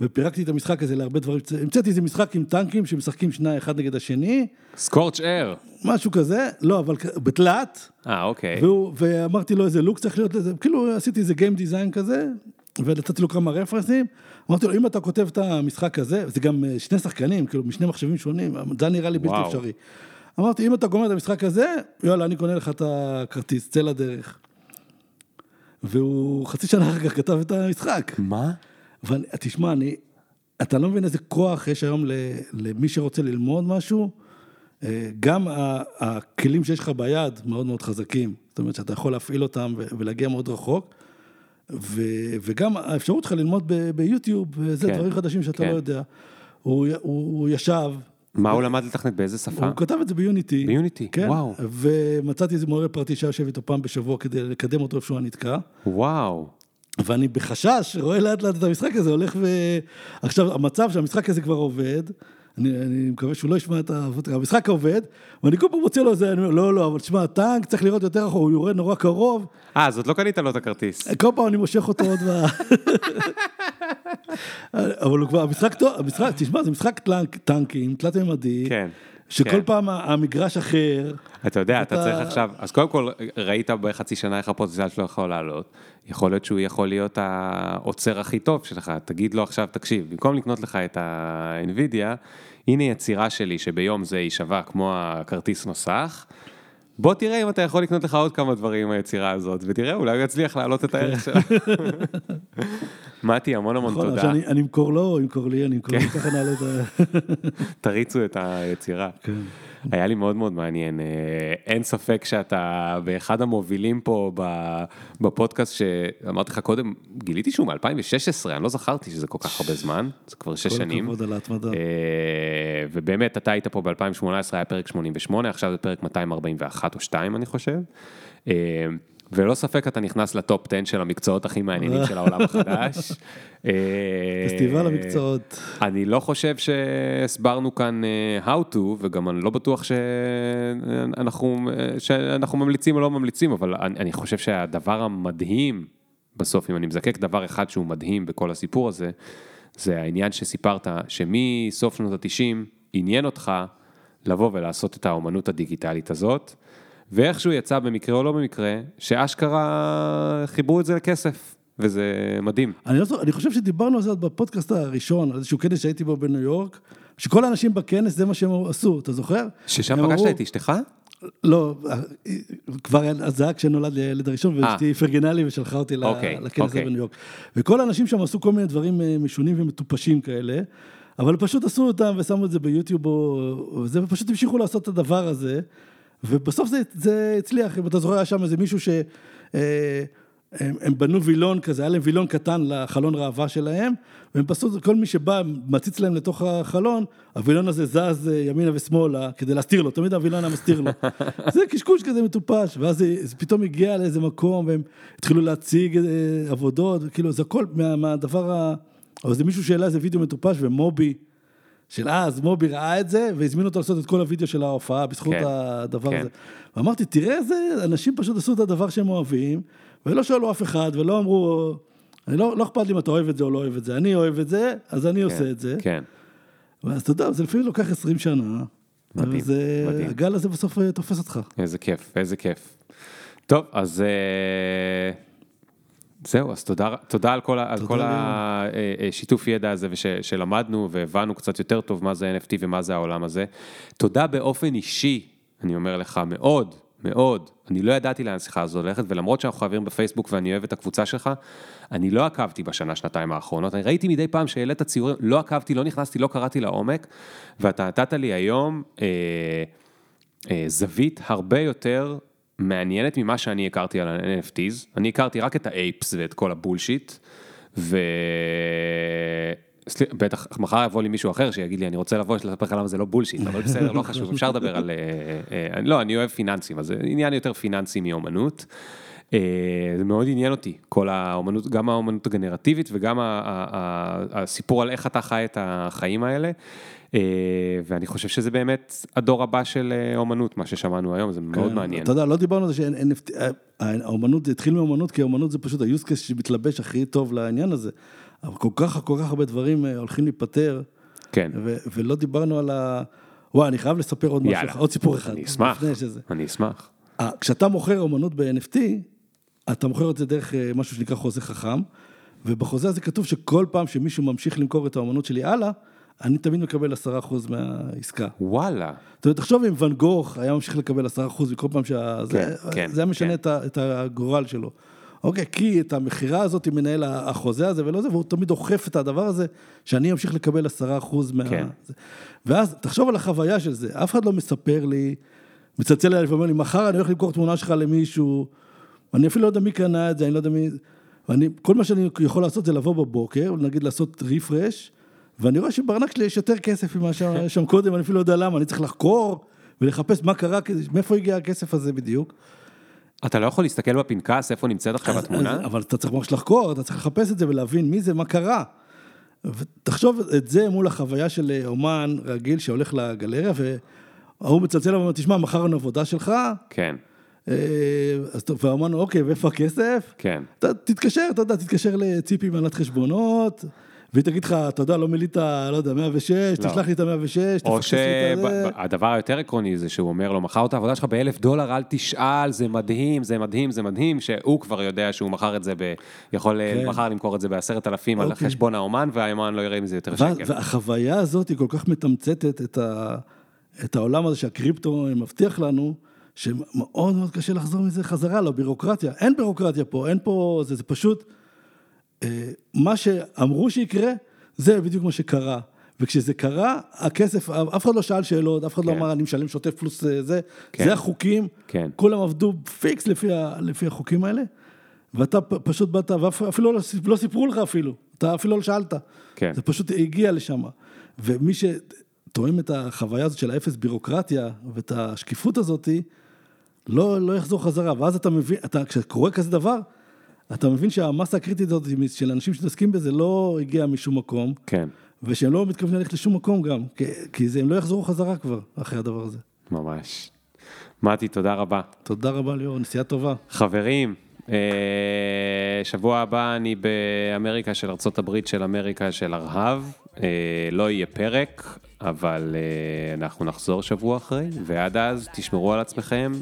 ופירקתי את המשחק הזה להרבה דברים, המצאתי איזה משחק עם טנקים שמשחקים שניים אחד נגד השני, סקורץ' אר. משהו כזה, לא, אבל בתלת, אה, אוקיי. והוא, ואמרתי לו איזה לוק צריך להיות לזה, כאילו עשיתי איזה גיים דיזיין כזה, ונתתי לו כמה רפרנסים, אמרתי לו, אם אתה כותב את המשחק הזה, זה גם אה, שני שחקנים, כאילו משני מחשבים שונים, זה נראה לי בלתי וואו. אפשרי. אמרתי, אם אתה גומר את המשחק הזה, יאללה, אני קונה לך את הכרטיס, צא לדרך. והוא חצי שנה אחר כך כתב את המשחק. מה? ואני, תשמע, אני, אתה לא מבין איזה כוח יש היום למי שרוצה ללמוד משהו, אה, גם הכלים שיש לך ביד מאוד מאוד חזקים, זאת אומרת שאתה יכול להפעיל אותם ולהגיע מאוד רחוק, ו- וגם האפשרות שלך ללמוד ב- ביוטיוב, וזה כן, דברים חדשים שאתה כן. לא יודע. הוא, הוא, הוא ישב, מה הוא למד לתכנת? באיזה שפה? הוא כתב את זה ביוניטי. ביוניטי, כן, וואו. ומצאתי איזה מורה פרטי שהיה יושב איתו פעם בשבוע כדי לקדם אותו איפה שהוא היה נתקע. וואו. ואני בחשש רואה לאט לאט את המשחק הזה הולך ו... עכשיו, המצב שהמשחק הזה כבר עובד, אני, אני מקווה שהוא לא ישמע את ה... המשחק עובד, ואני כל פעם מוצא לו איזה, אני אומר, לא, לא, אבל תשמע, הטנק צריך לראות יותר רחוק, הוא יורד נורא קרוב, אה, אז עוד לא קנית לו את הכרטיס. כל פעם אני מושך אותו עוד ב... [LAUGHS] אבל הוא כבר, המשחק טוב, המשחק, תשמע, זה משחק טנק, טנקים, תלת-ממדי, כן. שכל כן. פעם המגרש אחר, אתה יודע, אתה אתה- צריך עכשיו, אז קודם כל, ראית בחצי שנה איך הפוטנציאל שלו יכול לעלות. יכול להיות שהוא יכול להיות העוצר הכי טוב שלך. תגיד לו עכשיו, תקשיב, במקום לקנות לך את ה-NVIDIA, הנה יצירה שלי שביום זה יישבע כמו הכרטיס מסך. בוא תראה אם אתה יכול לקנות לך עוד כמה דברים עם היצירה הזאת, ותראה, אולי הוא יצליח להעלות את הערך שלה. [LAUGHS] מתי, המון המון נכון, תודה. אני אמכור לו, הוא ימכור לי, אני אמכור לי, ככה נעלה את ה... [LAUGHS] תריצו את היצירה. כן. היה לי מאוד מאוד מעניין. אה, אין ספק שאתה באחד המובילים פה בפודקאסט שאמרתי לך קודם, גיליתי שהוא מ-2016, אני לא זכרתי שזה כל כך הרבה זמן, זה כבר שש כל שנים. הכבוד על ההתמדה. אה, ובאמת, אתה היית פה ב-2018, היה פרק 88, עכשיו זה פרק 241 או 2, אני חושב. אה, וללא ספק אתה נכנס לטופ 10 של המקצועות הכי מעניינים של העולם החדש. אה, [LAUGHS] פסטיבל המקצועות. אני לא חושב שהסברנו כאן אה, how to, וגם אני לא בטוח שאנחנו, אה, שאנחנו ממליצים או לא ממליצים, אבל אני, אני חושב שהדבר המדהים, בסוף, אם אני מזקק דבר אחד שהוא מדהים בכל הסיפור הזה, זה העניין שסיפרת, שמסוף שנות ה-90 עניין אותך לבוא ולעשות את האומנות הדיגיטלית הזאת, ואיכשהו יצא במקרה או לא במקרה, שאשכרה חיברו את זה לכסף, וזה מדהים. אני, לא, אני חושב שדיברנו על זה בפודקאסט הראשון, על איזשהו כנס שהייתי בו בניו יורק, שכל האנשים בכנס זה מה שהם עשו, אתה זוכר? ששם פגשת אמרו- את אשתך? לא, כבר אז זה היה כשנולד לי הילד הראשון, אה. ואשתי פרגנה לי ושלחה אותי ל- אוקיי, לכנס הזה אוקיי. בניו יורק. וכל האנשים שם עשו כל מיני דברים אה, משונים ומטופשים כאלה, אבל פשוט עשו אותם ושמו את זה ביוטיוב או או זה, ופשוט המשיכו לעשות את הדבר הזה, ובסוף זה, זה הצליח, אם אתה זוכר, היה שם איזה מישהו ש... אה, הם, הם בנו וילון כזה, היה להם וילון קטן לחלון ראווה שלהם, והם פשוט, כל מי שבא, מציץ להם לתוך החלון, הווילון הזה זז אה, ימינה ושמאלה כדי להסתיר לו, תמיד הווילון היה מסתיר לו. [LAUGHS] זה קשקוש כזה מטופש, ואז זה, זה פתאום הגיע לאיזה מקום, והם התחילו להציג אה, עבודות, כאילו זה הכל מה, מהדבר ה... אבל זה מישהו שהעלה איזה וידאו מטופש, ומובי, של אז, מובי ראה את זה, והזמין אותו לעשות את כל הוידאו של ההופעה בזכות כן, הדבר כן. הזה. ואמרתי, תראה איזה, אנשים פשוט עשו את הדבר שהם אוהבים, ולא שאלו אף אחד, ולא אמרו, אני לא, לא אכפת לי אם אתה אוהב את זה או לא אוהב את זה, אני אוהב את זה, אז אני עושה את זה. כן. ואז אתה יודע, זה לפעמים לוקח 20 שנה, מדהים, וזה, מדהים. הגל הזה בסוף אה, תופס אותך. איזה כיף, איזה כיף. טוב, אז אה, זהו, אז תודה, תודה על כל, ה- על תודה כל. השיתוף ידע הזה ושלמדנו והבנו קצת יותר טוב מה זה NFT ומה זה העולם הזה. תודה באופן אישי, אני אומר לך, מאוד, מאוד. אני לא ידעתי לאן השיחה הזו הולכת, ולמרות שאנחנו חברים בפייסבוק ואני אוהב את הקבוצה שלך, אני לא עקבתי בשנה, שנתיים האחרונות. אני ראיתי מדי פעם שהעלית ציורים, לא עקבתי, לא נכנסתי, לא קראתי לעומק, ואתה נתת לי היום... אה, אה, זווית הרבה יותר מעניינת ממה שאני הכרתי על ה-NFTs. אני הכרתי רק את האייפס ואת כל הבולשיט, ו... בטח מחר יבוא לי מישהו אחר שיגיד לי, אני רוצה לבוא, לספר לך למה זה לא בולשיט, אבל בסדר, לא חשוב, אפשר לדבר על... אה, אה, לא, אני אוהב פיננסים, אז זה עניין יותר פיננסי מאומנות. אה, זה מאוד עניין אותי, כל האומנות, גם האומנות הגנרטיבית וגם הסיפור על איך אתה חי את החיים האלה. אה, ואני חושב שזה באמת הדור הבא של אה, אומנות, מה ששמענו היום, זה מאוד כן, מעניין. אתה יודע, לא דיברנו על זה שאין NFT, אה, האומנות, זה התחיל מאומנות, כי האומנות זה פשוט ה-use case שמתלבש הכי טוב לעניין הזה. אבל כל כך, כל כך הרבה דברים הולכים להיפטר, כן, ולא דיברנו על ה... וואי, אני חייב לספר עוד משהו, עוד סיפור אחד. אני אשמח. אני אשמח. כשאתה מוכר אומנות ב-NFT, אתה מוכר את זה דרך משהו שנקרא חוזה חכם, ובחוזה הזה כתוב שכל פעם שמישהו ממשיך למכור את האומנות שלי הלאה, אני תמיד מקבל 10% מהעסקה. וואלה, זאת אומרת, תחשוב אם ואן גוך היה ממשיך לקבל 10% מכל פעם שה... כן, זה, כן, זה היה משנה כן. את, את הגורל שלו. אוקיי, כי את המכירה הזאת מנהל החוזה הזה ולא זה, והוא תמיד דוחף את הדבר הזה, שאני אמשיך לקבל 10% מה... כן. ואז, תחשוב על החוויה של זה, אף אחד לא מספר לי, מצלצל אליי ואומר לי, מחר אני הולך למכור תמונה שלך למישהו, אני אפילו לא יודע מי קנה את זה, אני לא יודע מי... ואני, כל מה שאני יכול לעשות זה לבוא בבוקר, נגיד לעשות רפרש, ואני רואה שבארנק שלי יש יותר כסף ממה שהיה שם קודם, אני אפילו לא יודע למה, אני צריך לחקור ולחפש מה קרה, מאיפה הגיע הכסף הזה בדיוק. אתה לא יכול להסתכל בפנקס איפה נמצאת עכשיו התמונה? אבל אתה צריך ממש לחקור, אתה צריך לחפש את זה ולהבין מי זה, מה קרה. ותחשוב את זה מול החוויה של אה, אומן רגיל שהולך לגלריה, וההוא מצלצל ואומר, תשמע, מכרנו עבודה שלך, כן, אה, אז טוב, והאומן, אוקיי, ואיפה הכסף? כן. אתה תתקשר, אתה יודע, תתקשר לציפי מעלת חשבונות, והיא תגיד לך, אתה יודע, לא מילאת, לא יודע, 106, לא. תשלח לי את ה-106, או. שהדבר היותר עקרוני זה שהוא אומר לו, מכר את העבודה שלך באלף דולר, אל תשאל, זה מדהים, זה מדהים, זה מדהים, שהוא כבר יודע שהוא מכר את זה, ב... יכול כן. מחר למכור את זה בעשרת אלפים על אוקיי. חשבון האומן, והאומן לא יראה מזה יותר שקל. והחוויה הזאת היא כל כך מתמצתת את, ה, את העולם הזה שהקריפטו מבטיח לנו, שמאוד מאוד קשה לחזור מזה חזרה לבירוקרטיה. אין בירוקרטיה פה, אין פה, זה, זה פשוט, מה שאמרו שיקרה, זה בדיוק מה שקרה. וכשזה קרה, הכסף, אף אחד לא שאל שאלות, אף אחד לא כן. אמר, אני משלם שוטף פלוס אה, זה, כן. זה החוקים, כן. כולם עבדו פיקס לפי, לפי החוקים האלה, ואתה פשוט באת, ואפילו לא, לא סיפרו לך אפילו, אתה אפילו לא שאלת. כן. זה פשוט הגיע לשם. ומי שתואם את החוויה הזאת של האפס בירוקרטיה ואת השקיפות הזאת, לא, לא יחזור חזרה. ואז אתה מבין, אתה, כשקורה כזה דבר, אתה מבין שהמסה הקריטית הזאת של אנשים שמתעסקים בזה לא הגיעה משום מקום, כן, ושהם לא מתכוונים ללכת לשום מקום גם, כי, כי זה, הם לא יחזרו חזרה כבר אחרי הדבר הזה. ממש. מתי, תודה רבה. תודה רבה ליאור, נסיעה טובה. חברים, אה, שבוע הבא אני באמריקה של הברית של אמריקה של ארהב, אה, לא יהיה פרק, אבל אה, אנחנו נחזור שבוע אחרי, ועד אז תשמרו על עצמכם,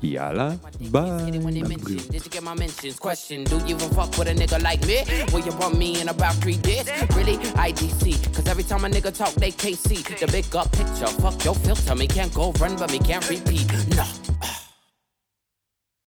Yalla, bye. Anyone they mention, did you get my mentions? Question, do you even fuck with a nigga like me? Will you want me in about three days? Really? IDC, cause every time a nigga talk, they KC. The big up picture, fuck your filter, me can't go run, but me can't repeat. Nah. No.